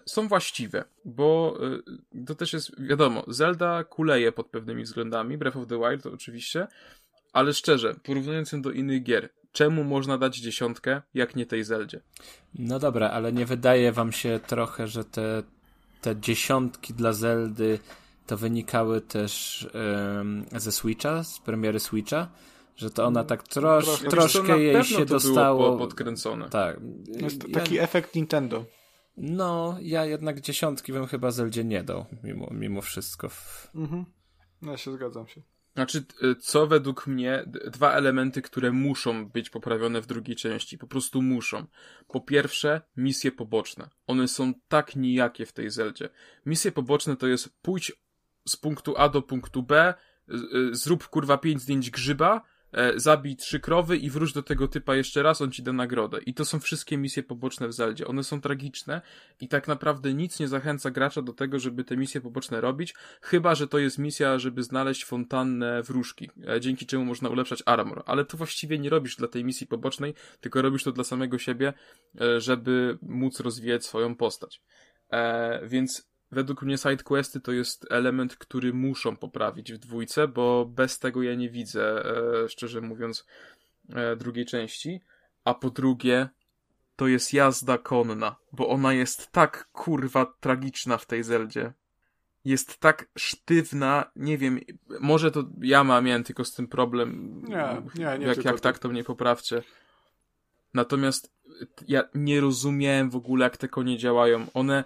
są właściwe, bo to też jest, wiadomo, Zelda kuleje pod pewnymi względami, Breath of the Wild to oczywiście, ale szczerze, porównując ją do innych gier, czemu można dać dziesiątkę, jak nie tej Zeldzie?
No dobra, ale nie wydaje wam się trochę, że te te dziesiątki dla Zeldy to wynikały też um, ze Switcha, z premiery Switcha, że to ona tak trosz, troszkę, troszkę jej się dostało.
Było podkręcone.
Tak.
Jest taki ja, efekt Nintendo.
No, ja jednak dziesiątki bym chyba Zeldzie nie dał, mimo, mimo wszystko.
Mhm. Ja się zgadzam się.
Znaczy, y, co według mnie, dwa elementy, które muszą być poprawione w drugiej części, po prostu muszą. Po pierwsze, misje poboczne. One są tak nijakie w tej Zeldzie. Misje poboczne to jest pójdź z punktu A do punktu B, y, zrób kurwa pięć zdjęć grzyba, e, zabij trzy krowy i wróć do tego typa jeszcze raz, on ci da nagrodę. I to są wszystkie misje poboczne w Zeldzie. One są tragiczne i tak naprawdę nic nie zachęca gracza do tego, żeby te misje poboczne robić, chyba, że to jest misja, żeby znaleźć fontannę wróżki, e, dzięki czemu można ulepszać armor. Ale to właściwie nie robisz dla tej misji pobocznej, tylko robisz to dla samego siebie, e, żeby móc rozwijać swoją postać. Więc według mnie sidequesty to jest element, który muszą poprawić w dwójce, bo bez tego ja nie widzę, e, szczerze mówiąc, e, drugiej części. A po drugie, to jest jazda konna, bo ona jest tak kurwa tragiczna w tej Zeldzie. jest tak sztywna, nie wiem, może to ja mam, miałem tylko z tym problem.
Nie, nie, nie
Jak, jak tak, to mnie poprawcie. Natomiast ja nie rozumiałem w ogóle, jak te konie działają. One,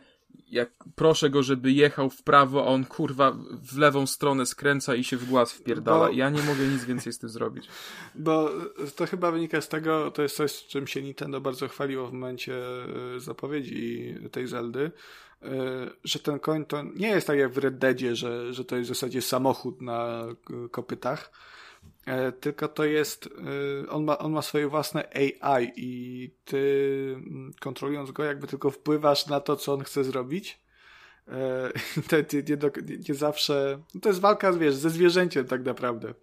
jak proszę go, żeby jechał w prawo, a on kurwa w lewą stronę skręca i się w głaz wpierdala.
Bo-
Ja nie mogę nic więcej z tym zrobić.
Bo to chyba wynika z tego, to jest coś, z czym się Nintendo bardzo chwaliło w momencie e, zapowiedzi tej Zeldy, e, że ten koń to nie jest tak jak w Red Deadzie, że, że to jest w zasadzie samochód na e, kopytach, e, tylko to jest, e, on ma, on ma swoje własne AI i ty mm, kontrolując go jakby tylko wpływasz na to, co on chce zrobić. E, <laughs> te, nie, nie, nie zawsze. No to jest walka wiesz, ze zwierzęciem, tak naprawdę.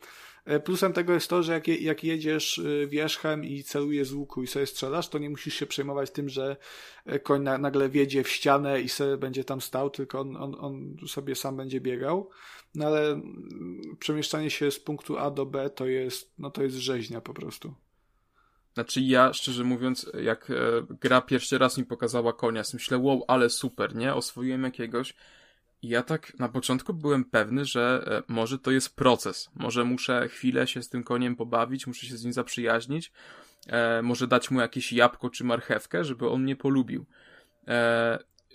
E, Plusem tego jest to, że jak, jak jedziesz wierzchem i celujesz z łuku i sobie strzelasz, to nie musisz się przejmować tym, że e, koń na, nagle wjedzie w ścianę i sobie będzie tam stał, tylko on, on, on sobie sam będzie biegał. No ale mm, przemieszczanie się z punktu A do B to jest, no to jest rzeźnia po prostu.
Znaczy ja, szczerze mówiąc, jak e, gra pierwszy raz mi pokazała konia, myślę, wow, ale super, nie? Oswoiłem jakiegoś. I ja tak na początku byłem pewny, że e, może to jest proces. Może muszę chwilę się z tym koniem pobawić, muszę się z nim zaprzyjaźnić. E, może dać mu jakieś jabłko czy marchewkę, żeby on mnie polubił.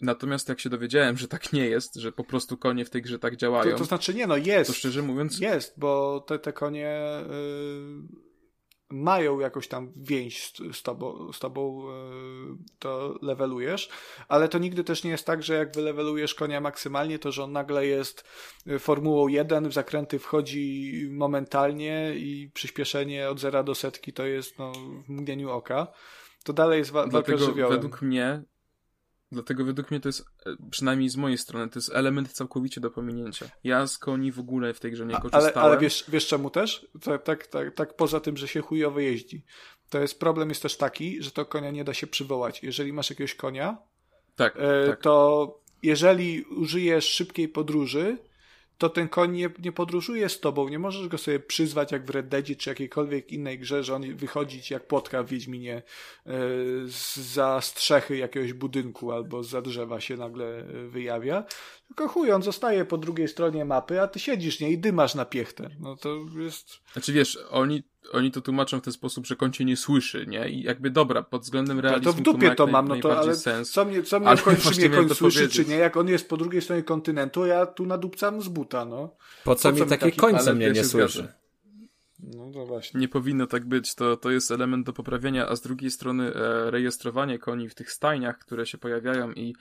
Natomiast jak się dowiedziałem, że tak nie jest, że po prostu konie w tej grze tak działają,
To, to znaczy nie, no jest.
to szczerze mówiąc,
Jest, bo te, te konie y, mają jakąś tam więź z, z tobą, z tobą y, to levelujesz, ale to nigdy też nie jest tak, że jak wylewelujesz konia maksymalnie, to że on nagle jest y, formułą 1, w zakręty wchodzi momentalnie i przyspieszenie od zera do setki to jest no, w mgnieniu oka. To dalej jest wa- walka
Dlatego
żywiołem.
według mnie, dlatego według mnie to jest, e, przynajmniej z mojej strony, to jest element całkowicie do pominięcia. Ja z koni w ogóle w tej grze nie korzystałem.
Ale, ale wiesz, wiesz czemu też? Tak, tak, tak, tak poza tym, że się chujowo jeździ. To jest problem jest też taki, że to konia nie da się przywołać. Jeżeli masz jakiegoś konia,
tak,
e,
tak.
to jeżeli użyjesz szybkiej podróży, to ten koń nie, nie podróżuje z tobą. Nie możesz go sobie przyzwać jak w Red Deadzie czy jakiejkolwiek innej grze, że on wychodzi ci jak płotka w Wiedźminie e, za strzechy jakiegoś budynku albo za drzewa się nagle e, wyjawia. Tylko chuj, on zostaje po drugiej stronie mapy, a ty siedzisz nie i dymasz na piechtę. No to jest...
Znaczy wiesz, oni, oni to tłumaczą w ten sposób, że koń cię nie słyszy, nie? I jakby dobra, pod względem realizmu
to w dupie
ma
to
jak
mam, no to
najbardziej
ale
sens.
co mnie, co mnie
Ale
obchodzi, czy
właśnie
mnie koń
to
słyszy,
powiedzieć.
czy nie? Jak on jest po drugiej stronie kontynentu, ja tu nadupcam z buta, no.
Po co
Po
mi
co mi
takie
taki-
końce
ale
mnie nie słyszy?
No to właśnie.
Nie powinno tak być, to, to jest element do poprawienia, a z drugiej strony e, rejestrowanie koni w tych stajniach, które się pojawiają i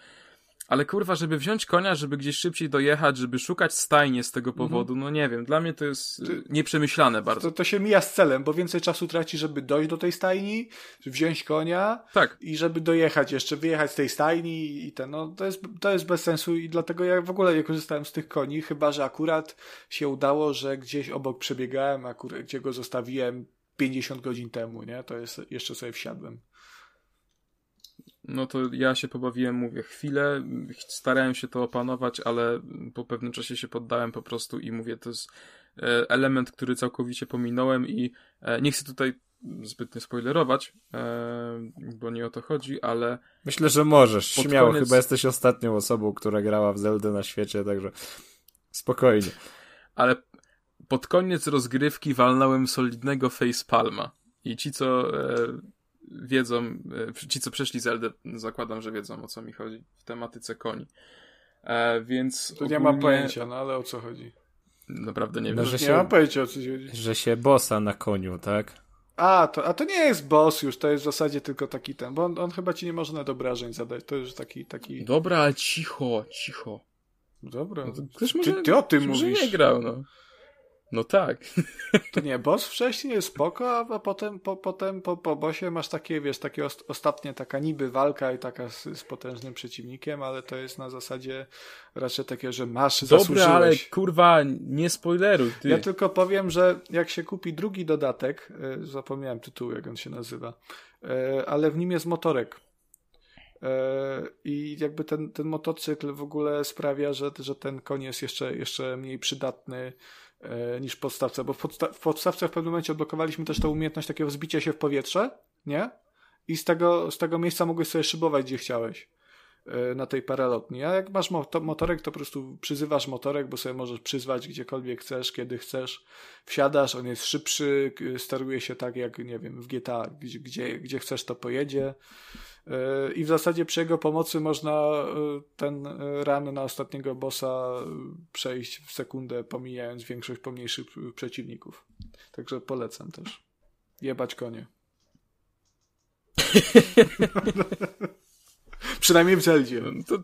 ale kurwa, żeby wziąć konia, żeby gdzieś szybciej dojechać, żeby szukać stajnie z tego powodu, no nie wiem, dla mnie to jest e,
Ty-
nieprzemyślane bardzo.
To, to się mija z celem, bo więcej czasu traci, żeby dojść do tej stajni, wziąć konia
Tak,
i żeby dojechać jeszcze, wyjechać z tej stajni i ten, no to jest, to jest bez sensu i dlatego ja w ogóle nie korzystałem z tych koni, chyba, że akurat się udało, że gdzieś obok przebiegałem, akurat gdzie go zostawiłem 50 godzin temu, nie? To jest, jeszcze sobie wsiadłem.
No to ja się pobawiłem, mówię, chwilę, starałem się to opanować, ale po pewnym czasie się poddałem po prostu i mówię, to jest e, element, który całkowicie pominąłem i e, nie chcę tutaj zbytnio spoilerować, e, bo nie o to chodzi, ale
Myślę, że możesz.
Pod
Śmiało,
koniec-
chyba jesteś ostatnią osobą, która grała w Zeldę na świecie, także spokojnie.
ale pod koniec rozgrywki walnąłem solidnego facepalma. I ci, co wiedzą, e, ci, co przeszli Zeldę, zakładam, że wiedzą, o co mi chodzi w tematyce koni. E, więc
To nie ma
ogólnie-
pojęcia, no ale o co chodzi?
Naprawdę nie
No,
wiem.
że
Nie
się-
mam pojęcia o co chodzi.
Że się bossa na koniu, tak?
A to, a to nie jest boss już, to jest w zasadzie tylko taki ten, bo on, on chyba ci nie może nad obrażeń zadać, to już taki, taki...
Dobra, ale cicho, cicho.
Dobra,
No to ktoś może,
ty, ty o tym mówisz.
nie grał, no. No tak.
To nie, boss wcześniej jest spoko, a potem po, potem po, po bossie masz takie, wiesz, takie ost- ostatnie taka niby walka i taka z, z potężnym przeciwnikiem, ale to jest na zasadzie raczej takie, że masz,
Dobra,
zasłużyłeś.
ale kurwa, nie spoileruj, ty.
Ja tylko powiem, że jak się kupi drugi dodatek, e, zapomniałem tytułu, jak on się nazywa, e, ale w nim jest motorek. E, I jakby ten, ten motocykl w ogóle sprawia, że, że ten koń jest jeszcze, jeszcze mniej przydatny niż w podstawce, bo w, podsta- w podstawce w pewnym momencie odblokowaliśmy też tę umiejętność takiego wzbicia się w powietrze, nie? I z tego, z tego miejsca mogłeś sobie szybować, gdzie chciałeś. e, na tej paralotni. A jak masz motorek, to po prostu przyzywasz motorek, bo sobie możesz przyzwać gdziekolwiek chcesz, kiedy chcesz. Wsiadasz, on jest szybszy, steruje się tak jak, nie wiem, w GTA, gdzie, gdzie, gdzie chcesz to pojedzie. E, I w zasadzie przy jego pomocy można e, ten run na ostatniego bossa przejść w sekundę, pomijając większość pomniejszych przeciwników. Także polecam też. Jebać konie. <laughs> Przynajmniej w Zeldzie.
No to,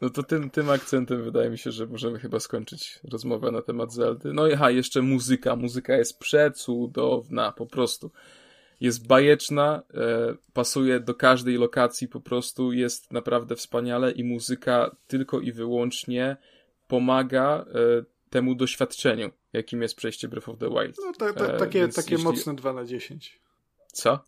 no to tym, tym akcentem wydaje mi się, że możemy chyba skończyć rozmowę na temat Zeldy. No i aha, jeszcze muzyka. Muzyka jest przecudowna, po prostu. Jest bajeczna, e, pasuje do każdej lokacji, po prostu jest naprawdę wspaniale i muzyka tylko i wyłącznie pomaga e, temu doświadczeniu, jakim jest przejście Breath of the Wild.
No, ta, ta, takie, e, takie jeśli... mocne 2 na 10.
Co?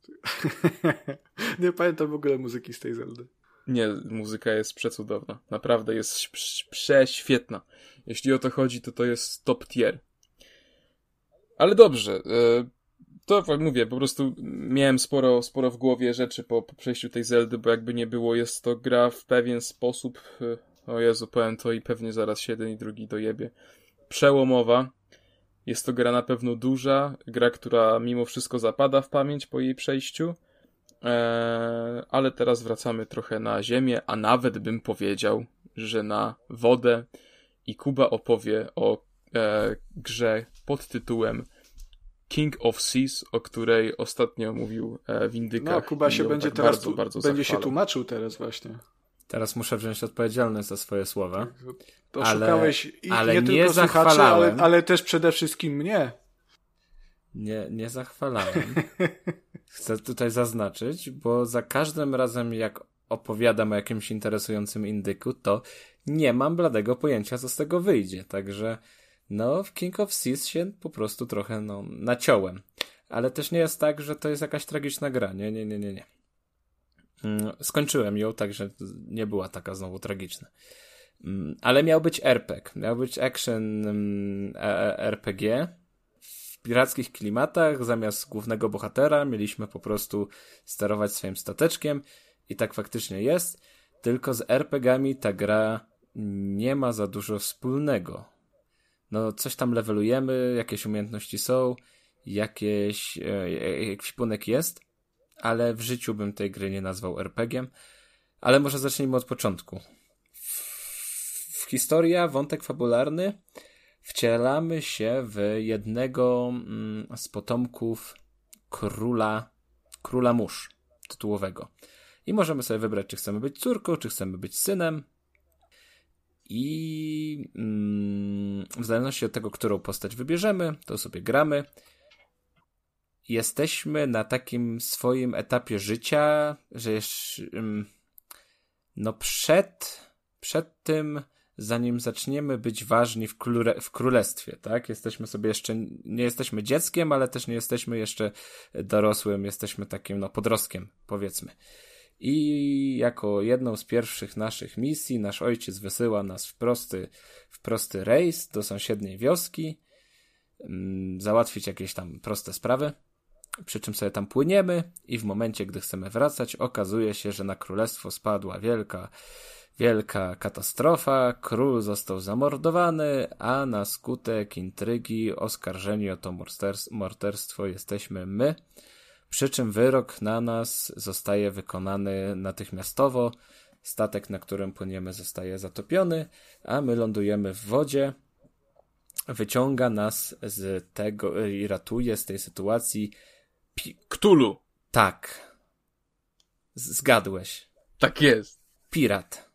<laughs>
nie pamiętam w ogóle muzyki z tej Zeldy.
Nie, muzyka jest przecudowna. Naprawdę jest prześwietna. Jeśli o to chodzi, to to jest top tier. Ale dobrze. To mówię, po prostu miałem sporo, sporo w głowie rzeczy po, po przejściu tej Zeldy, bo jakby nie było, jest to gra w pewien sposób. E, o Jezu, powiem to i pewnie zaraz się jeden i drugi dojebie. Przełomowa jest to gra na pewno duża, gra, która mimo wszystko zapada w pamięć po jej przejściu, eee, ale teraz wracamy trochę na ziemię, a nawet bym powiedział, że na wodę i Kuba opowie o e, grze pod tytułem King of Seas, o której ostatnio mówił e, w Indykach.
No, Kuba się będzie tak teraz bardzo, bardzo będzie się tłumaczył teraz właśnie.
Teraz muszę wziąć odpowiedzialność za swoje słowa.
To ale, szukałeś i ale nie, nie tylko słuchaczy, ale, ale też przede wszystkim mnie.
Nie, nie zachwalałem. <laughs> Chcę tutaj zaznaczyć, bo za każdym razem jak opowiadam o jakimś interesującym indyku, to nie mam bladego pojęcia, co z tego wyjdzie. Także no, w King of Seas się po prostu trochę no, naciąłem. Ale też nie jest tak, że to jest jakaś tragiczna gra. Nie, nie, nie, nie, nie. Mm, skończyłem ją, także nie była taka znowu tragiczna. Mm, ale miał być RPG. Miał być action mm, e, e, RPG w pirackich klimatach. Zamiast głównego bohatera mieliśmy po prostu sterować swoim stateczkiem i tak faktycznie jest. Tylko z RPGami ta gra nie ma za dużo wspólnego. No, coś tam levelujemy, jakieś umiejętności są, jakieś, e, jakiś punek jest, ale w życiu bym tej gry nie nazwał RPG. Ale może zacznijmy od początku. W historia, wątek fabularny, wcielamy się w jednego mm, z potomków króla, króla mórz tytułowego. I możemy sobie wybrać, czy chcemy być córką, czy chcemy być synem. I mm, w zależności od tego, którą postać wybierzemy, to sobie gramy jesteśmy na takim swoim etapie życia, że jeszcze, no przed, przed tym, zanim zaczniemy być ważni w, króle, w królestwie, tak? Jesteśmy sobie jeszcze, nie jesteśmy dzieckiem, ale też nie jesteśmy jeszcze dorosłym, jesteśmy takim, no, podrostkiem, powiedzmy. I jako jedną z pierwszych naszych misji, nasz ojciec wysyła nas w prosty, w prosty rejs do sąsiedniej wioski, załatwić jakieś tam proste sprawy przy czym sobie tam płyniemy i w momencie, gdy chcemy wracać, okazuje się, że na królestwo spadła wielka, wielka katastrofa, król został zamordowany, a na skutek intrygi oskarżeni o to morderstwo jesteśmy my, przy czym wyrok na nas zostaje wykonany natychmiastowo, statek, na którym płyniemy zostaje zatopiony, a my lądujemy w wodzie, wyciąga nas z tego i ratuje z tej sytuacji
Pi Ktulu.
Tak. Zgadłeś.
Tak jest.
Pirat.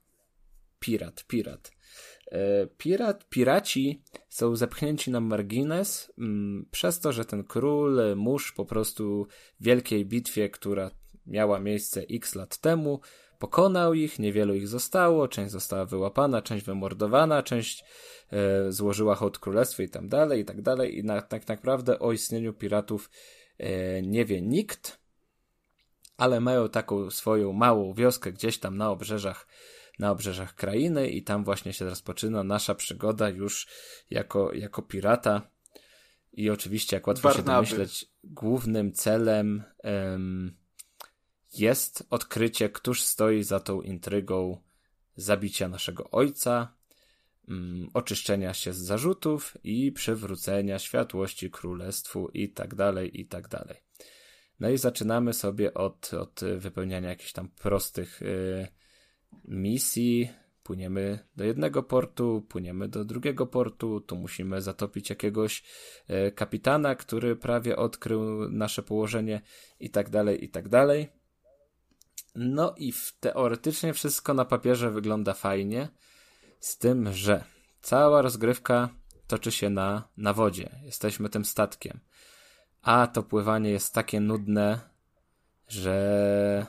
Pirat, pirat. E, pirat, piraci są zepchnięci na margines mm, przez to, że ten król, mórz po prostu w wielkiej bitwie, która miała miejsce x lat temu, pokonał ich, niewielu ich zostało, część została wyłapana, część wymordowana, część e, złożyła hołd królestwu i tam dalej, i tak dalej. I na, tak naprawdę o istnieniu piratów E, nie wie nikt, ale mają taką swoją małą wioskę gdzieś tam na obrzeżach, na obrzeżach krainy i tam właśnie się rozpoczyna nasza przygoda już jako, jako pirata. I oczywiście, jak łatwo Barnaby. się domyśleć, głównym celem um, jest odkrycie, któż stoi za tą intrygą zabicia naszego ojca, mm, oczyszczenia się z zarzutów i przywrócenia światłości królestwu i tak dalej, i tak dalej. No i zaczynamy sobie od, od wypełniania jakichś tam prostych y, misji. Płyniemy do jednego portu, płyniemy do drugiego portu, tu musimy zatopić jakiegoś y, kapitana, który prawie odkrył nasze położenie i tak dalej, i tak dalej. No i teoretycznie wszystko na papierze wygląda fajnie, z tym, że cała rozgrywka toczy się na, na wodzie. Jesteśmy tym statkiem. A to pływanie jest takie nudne, że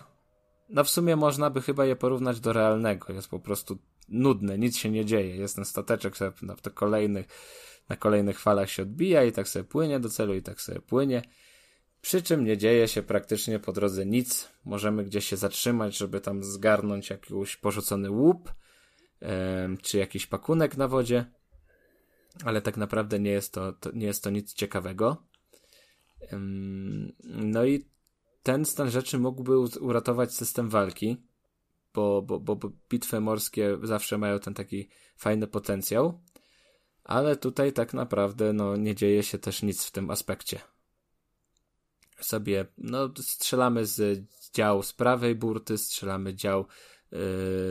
no w sumie można by chyba je porównać do realnego. Jest po prostu nudne, nic się nie dzieje. Jest ten stateczek sobie na, kolejnych, na kolejnych falach się odbija i tak sobie płynie do celu i tak sobie płynie. Przy czym nie dzieje się praktycznie po drodze nic. Możemy gdzieś się zatrzymać, żeby tam zgarnąć jakiś porzucony łup, czy jakiś pakunek na wodzie, ale tak naprawdę nie jest to, to, nie jest to nic ciekawego. No i ten stan rzeczy mógłby uratować system walki, bo, bo, bo bitwy morskie zawsze mają ten taki fajny potencjał, ale tutaj tak naprawdę no, nie dzieje się też nic w tym aspekcie. Sobie, no strzelamy z dział z prawej burty, strzelamy dział yy,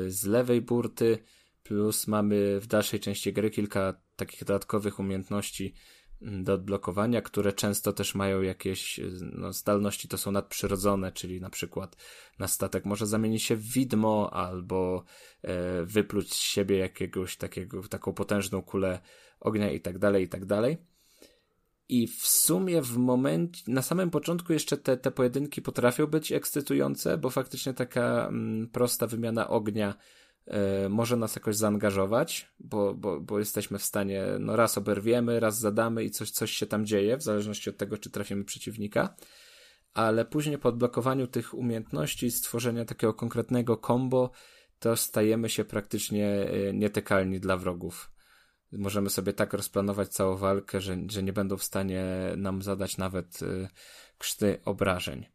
z lewej burty, plus mamy w dalszej części gry kilka takich dodatkowych umiejętności do odblokowania, które często też mają jakieś no, zdolności, to są nadprzyrodzone, czyli na przykład na statek może zamienić się w widmo, albo e, wypluć z siebie jakiegoś takiego, taką potężną kulę ognia i tak dalej, i tak dalej. I w sumie w momencie, na samym początku jeszcze te, te pojedynki potrafią być ekscytujące, bo faktycznie taka mm, prosta wymiana ognia y, może nas jakoś zaangażować, bo, bo, bo jesteśmy w stanie, no raz oberwiemy, raz zadamy i coś, coś się tam dzieje, w zależności od tego, czy trafimy przeciwnika. Ale później po odblokowaniu tych umiejętności, stworzenia takiego konkretnego combo, to stajemy się praktycznie e, nietykalni dla wrogów możemy sobie tak rozplanować całą walkę, że, że nie będą w stanie nam zadać nawet y, krzty obrażeń.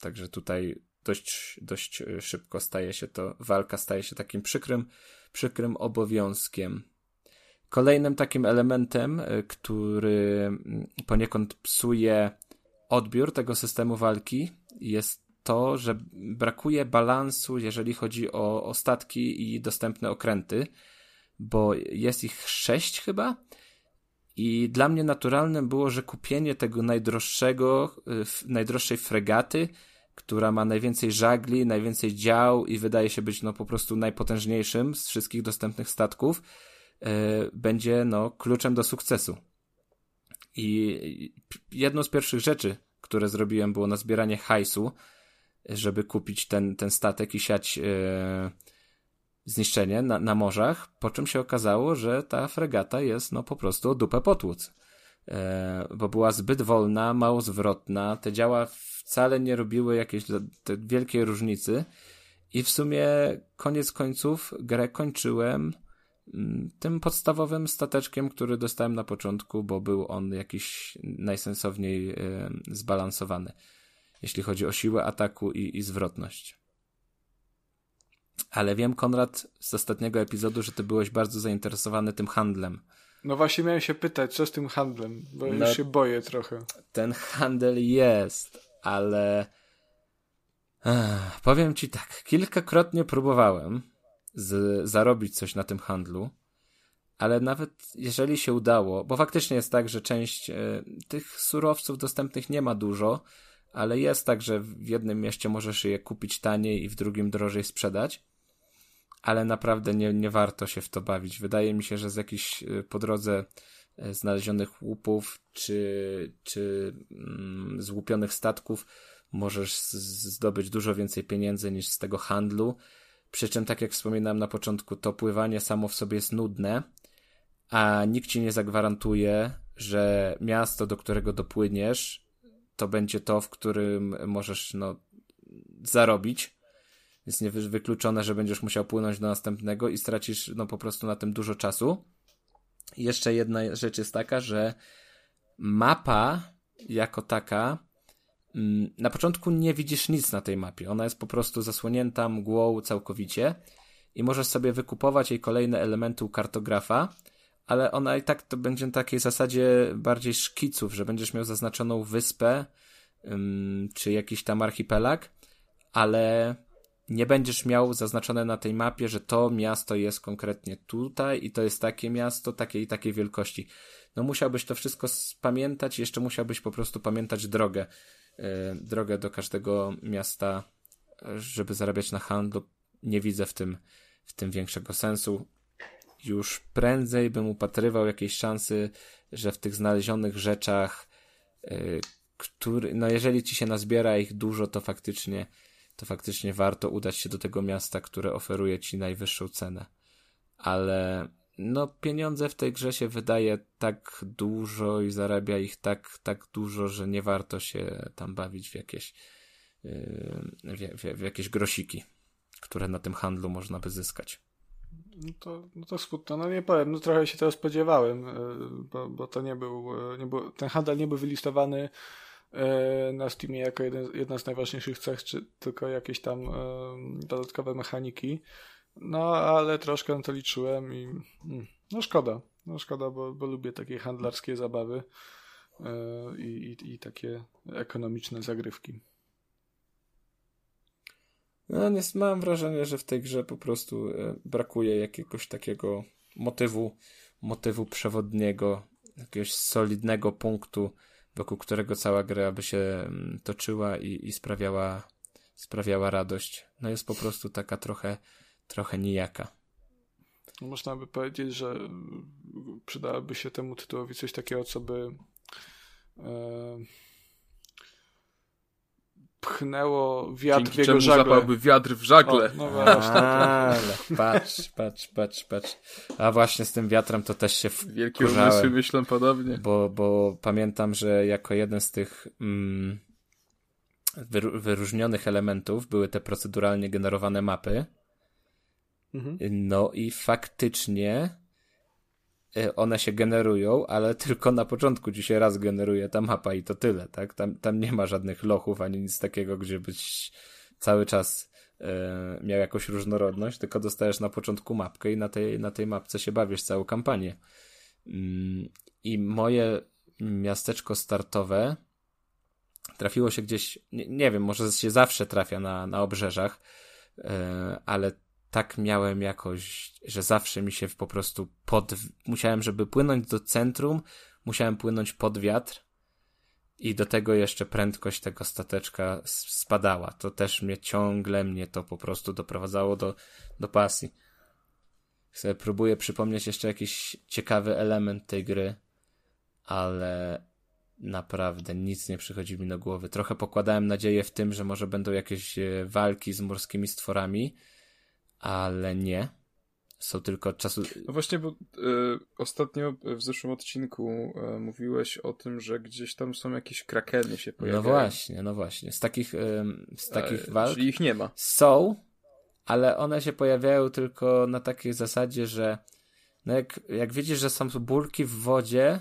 Także tutaj dość, dość y, szybko staje się to, walka staje się takim przykrym, przykrym obowiązkiem. Kolejnym takim elementem, y, który poniekąd psuje odbiór tego systemu walki, jest to, że brakuje balansu, jeżeli chodzi o, o statki i dostępne okręty bo jest ich sześć chyba. I dla mnie naturalnym było, że kupienie tego najdroższego, y, najdroższej fregaty, która ma najwięcej żagli, najwięcej dział i wydaje się być no po prostu najpotężniejszym z wszystkich dostępnych statków, yy, będzie no kluczem do sukcesu. I jedną z pierwszych rzeczy, które zrobiłem, było nazbieranie hajsu, żeby kupić ten, ten statek i siać yy, zniszczenie na, na morzach, po czym się okazało, że ta fregata jest no po prostu o dupę potłuc. E, bo była zbyt wolna, mało zwrotna, te działa wcale nie robiły jakiejś wielkiej różnicy i w sumie koniec końców grę kończyłem mm, tym podstawowym stateczkiem, który dostałem na początku, bo był on jakiś najsensowniej zbalansowany, jeśli chodzi o siłę ataku i, i zwrotność. Ale wiem, Konrad, z ostatniego epizodu, że ty byłeś bardzo zainteresowany tym handlem.
No właśnie miałem się pytać, co z tym handlem, bo no, już się boję trochę.
Ten handel jest, ale Ech, powiem ci tak, kilkakrotnie próbowałem z, zarobić coś na tym handlu, ale nawet jeżeli się udało, bo faktycznie jest tak, że część e, tych surowców dostępnych nie ma dużo, ale jest tak, że w jednym mieście możesz je kupić taniej i w drugim drożej sprzedać ale naprawdę nie, nie warto się w to bawić. Wydaje mi się, że z jakichś y, po drodze znalezionych łupów czy, czy mm, złupionych statków możesz zdobyć dużo więcej pieniędzy niż z tego handlu. Przy czym, tak jak wspominałem na początku, to pływanie samo w sobie jest nudne, a nikt ci nie zagwarantuje, że miasto, do którego dopłyniesz, to będzie to, w którym możesz no, zarobić jest niewykluczone, że będziesz musiał płynąć do następnego i stracisz no po prostu na tym dużo czasu. Jeszcze jedna rzecz jest taka, że mapa jako taka mm, na początku nie widzisz nic na tej mapie. Ona jest po prostu zasłonięta mgłą całkowicie i możesz sobie wykupować jej kolejne elementy u kartografa, ale ona i tak to będzie na takiej zasadzie bardziej szkiców, że będziesz miał zaznaczoną wyspę czy jakiś tam archipelag, ale nie będziesz miał zaznaczone na tej mapie, że to miasto jest konkretnie tutaj i to jest takie miasto, takiej i takiej wielkości. No musiałbyś to wszystko pamiętać, jeszcze musiałbyś po prostu pamiętać drogę, yy, drogę do każdego miasta, żeby zarabiać na handlu. Nie widzę w tym, w tym większego sensu. Już prędzej bym upatrywał jakiejś szansy, że w tych znalezionych rzeczach, yy, który, no jeżeli ci się nazbiera ich dużo, to faktycznie to faktycznie warto udać się do tego miasta, które oferuje ci najwyższą cenę. Ale no pieniądze w tej grze się wydaje tak dużo i zarabia ich tak, tak dużo, że nie warto się tam bawić w jakieś yy, w, w, w jakieś grosiki, które na tym handlu można by zyskać.
No to, no to smutno. No nie powiem, no trochę się tego spodziewałem, yy, bo, bo to nie był, yy, nie był, ten handel nie był wylistowany na Steamie jako jeden, jedna z najważniejszych cech, czy tylko jakieś tam e, dodatkowe mechaniki. No, ale troszkę to liczyłem i mm, no szkoda. No szkoda, bo, bo lubię takie handlarskie zabawy e, i, i, i takie ekonomiczne zagrywki.
No, nie, mam wrażenie, że w tej grze po prostu brakuje jakiegoś takiego motywu, motywu przewodniego, jakiegoś solidnego punktu, wokół którego cała gra by się mm, toczyła i, i sprawiała, sprawiała radość. No jest po prostu taka trochę, trochę nijaka.
Można by powiedzieć, że przydałoby się temu tytułowi coś takiego, co by e, pchnęło wiatr Dzięki w jego żagle. zapałby
wiatr w żagle. O,
no właśnie. Ale patrz, patrz, patrz, patrz. A właśnie z tym wiatrem to też się
Wielkie umysły myślą podobnie.
Bo, bo pamiętam, że jako jeden z tych mm, wyróżnionych elementów były te proceduralnie generowane mapy. Mhm. No i faktycznie one się generują, ale <laughs> tylko na początku ci się raz generuje ta mapa i to tyle, tak? Tam, tam nie ma żadnych lochów ani nic takiego, gdzie byś cały czas e, miał jakąś różnorodność, tylko dostajesz na początku mapkę i na tej, na tej mapce się bawisz całą kampanię. Mm, I moje miasteczko startowe trafiło się gdzieś, nie, nie wiem, może się zawsze trafia na, na obrzeżach, e, ale tak miałem jakoś, że zawsze mi się po prostu pod, musiałem, żeby płynąć do centrum, musiałem płynąć pod wiatr i do tego jeszcze prędkość tego stateczka spadała. To też mnie ciągle, mnie to po prostu doprowadzało do, do pasji. Sobie próbuję przypomnieć jeszcze jakiś ciekawy element tej gry, ale naprawdę nic nie przychodzi mi do głowy. Trochę pokładałem nadzieję w tym, że może będą jakieś e, walki z morskimi stworami, ale nie. Są tylko od czasu.
No właśnie, bo y, ostatnio w zeszłym odcinku y, mówiłeś o tym, że gdzieś tam są jakieś krakeny się pojawiają.
No właśnie, no właśnie. Z takich, y, z takich e, walk.
Czyli ich nie ma.
Są, ale one się pojawiają tylko na takiej zasadzie, że no jak, jak widzisz, że są burki w wodzie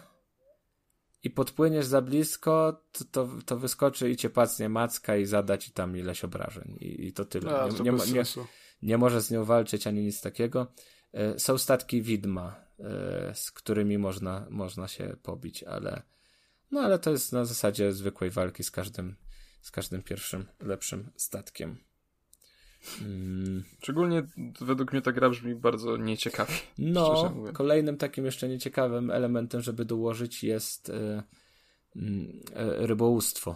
i podpłyniesz za blisko, to, to, to wyskoczy i cię pacnie macka i zada ci tam ileś obrażeń. I, i to tyle.
A, nie, to nie, nie,
nie może z nią walczyć ani nic takiego. E, są statki widma, e, z którymi można, można się pobić, ale no ale to jest na zasadzie zwykłej walki z każdym, z każdym pierwszym, lepszym statkiem.
Mm. Szczególnie według mnie ta gra brzmi bardzo nieciekawie.
No, kolejnym takim jeszcze nieciekawym elementem, żeby dołożyć jest y, y, rybołówstwo.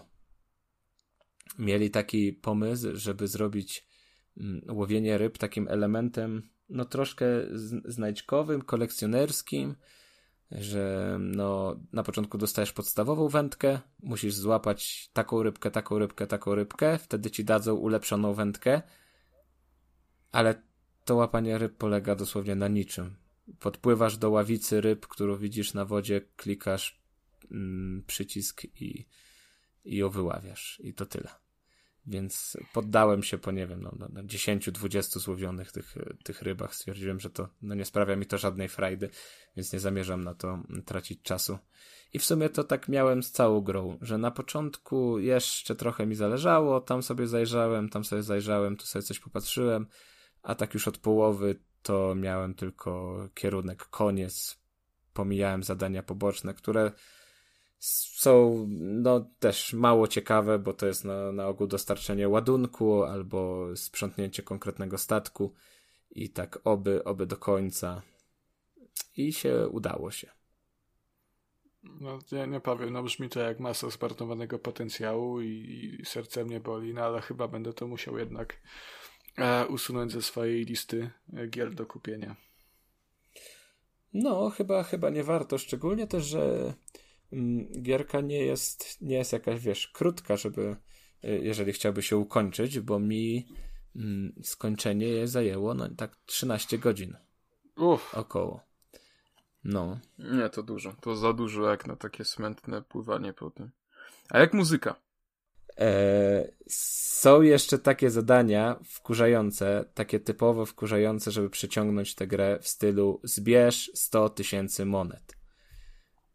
Mieli taki pomysł, żeby zrobić łowienie ryb takim elementem no troszkę znajdźkowym, kolekcjonerskim, że no na początku dostajesz podstawową wędkę, musisz złapać taką rybkę, taką rybkę, taką rybkę, wtedy ci dadzą ulepszoną wędkę, ale to łapanie ryb polega dosłownie na niczym. Podpływasz do ławicy ryb, którą widzisz na wodzie, klikasz mm, przycisk i, i ją wyławiasz. I to tyle Więc poddałem się po, nie wiem, no, no, 10-20 złowionych tych, tych rybach. Stwierdziłem, że to no, nie sprawia mi to żadnej frajdy, więc nie zamierzam na to tracić czasu. I w sumie to tak miałem z całą grą, że na początku jeszcze trochę mi zależało, tam sobie zajrzałem, tam sobie zajrzałem, tu sobie coś popatrzyłem, a tak już od połowy to miałem tylko kierunek koniec, pomijałem zadania poboczne, które są no też mało ciekawe, bo to jest na, na ogół dostarczenie ładunku albo sprzątnięcie konkretnego statku i tak oby, oby do końca i się udało się.
No, nie, nie powiem, no brzmi to jak masa zmarnowanego potencjału i, i serce mnie boli, no ale chyba będę to musiał jednak e, usunąć ze swojej listy e, gier do kupienia.
No, chyba, chyba nie warto, szczególnie też, że gierka nie jest, nie jest jakaś, wiesz, krótka, żeby, e, jeżeli chciałby się ukończyć, bo mi mm, skończenie je zajęło, no tak 13 godzin.
Uff.
Około. No.
Nie, to dużo. To za dużo jak na takie smętne pływanie po tym. A jak muzyka?
E, są jeszcze takie zadania wkurzające, takie typowo wkurzające, żeby przyciągnąć tę grę w stylu zbierz 100 tysięcy monet.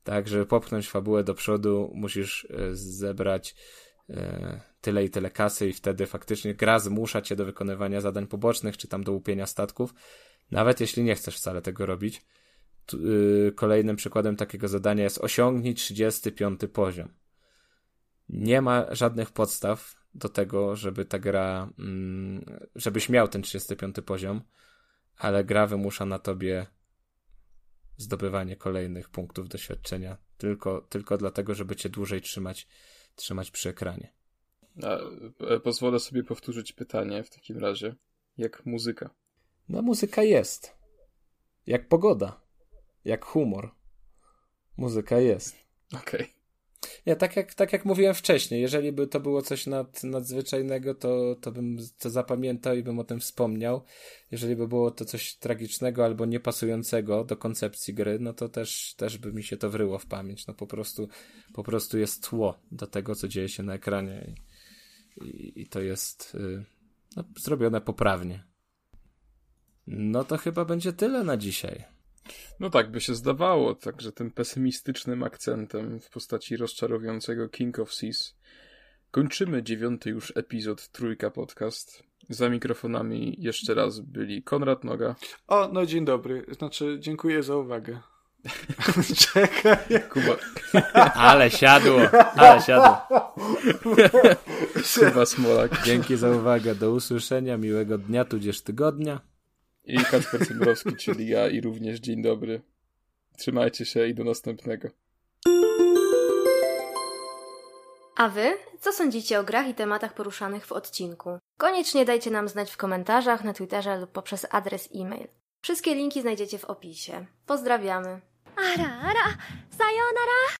Tak, żeby popchnąć fabułę do przodu, musisz e, zebrać e, tyle i tyle kasy i wtedy faktycznie gra zmusza cię do wykonywania zadań pobocznych, czy tam do łupienia statków, nawet jeśli nie chcesz wcale tego robić. Y, kolejnym przykładem takiego zadania jest osiągnij 35 poziom. Nie ma żadnych podstaw do tego, żeby ta gra, mm, żebyś miał ten 35 poziom, ale gra wymusza na tobie zdobywanie kolejnych punktów doświadczenia tylko, tylko dlatego, żeby cię dłużej trzymać, trzymać przy ekranie.
A, e, pozwolę sobie powtórzyć pytanie w takim razie. Jak muzyka?
No, muzyka jest. Jak pogoda jak humor. Muzyka jest.
Okej. Okay.
Ja tak jak, tak jak mówiłem wcześniej, jeżeli by to było coś nad, nadzwyczajnego, to, to bym to zapamiętał i bym o tym wspomniał. Jeżeli by było to coś tragicznego albo niepasującego do koncepcji gry, no to też, też by mi się to wryło w pamięć. No po prostu, po prostu jest tło do tego, co dzieje się na ekranie i, i, i to jest y, no, zrobione poprawnie. No to chyba będzie tyle na dzisiaj.
No tak by się zdawało, także tym pesymistycznym akcentem w postaci rozczarowującego King of Seas kończymy dziewiąty już epizod Trójka Podcast. Za mikrofonami jeszcze raz byli Konrad Noga.
O, no dzień dobry. Znaczy, dziękuję za uwagę. <laughs> Czekaj.
Kuba. <laughs>
Ale siadło, ale siadło.
Kuba Smolak.
Dzięki za uwagę. Do usłyszenia. Miłego dnia, tudzież tygodnia.
I Kacper Cymbrowski, czyli ja i również dzień dobry. Trzymajcie się i do następnego.
A wy? Co sądzicie o grach i tematach poruszanych w odcinku? Koniecznie dajcie nam znać w komentarzach, na Twitterze lub poprzez adres e-mail. Wszystkie linki znajdziecie w opisie. Pozdrawiamy.
Ara, ara, sayonara!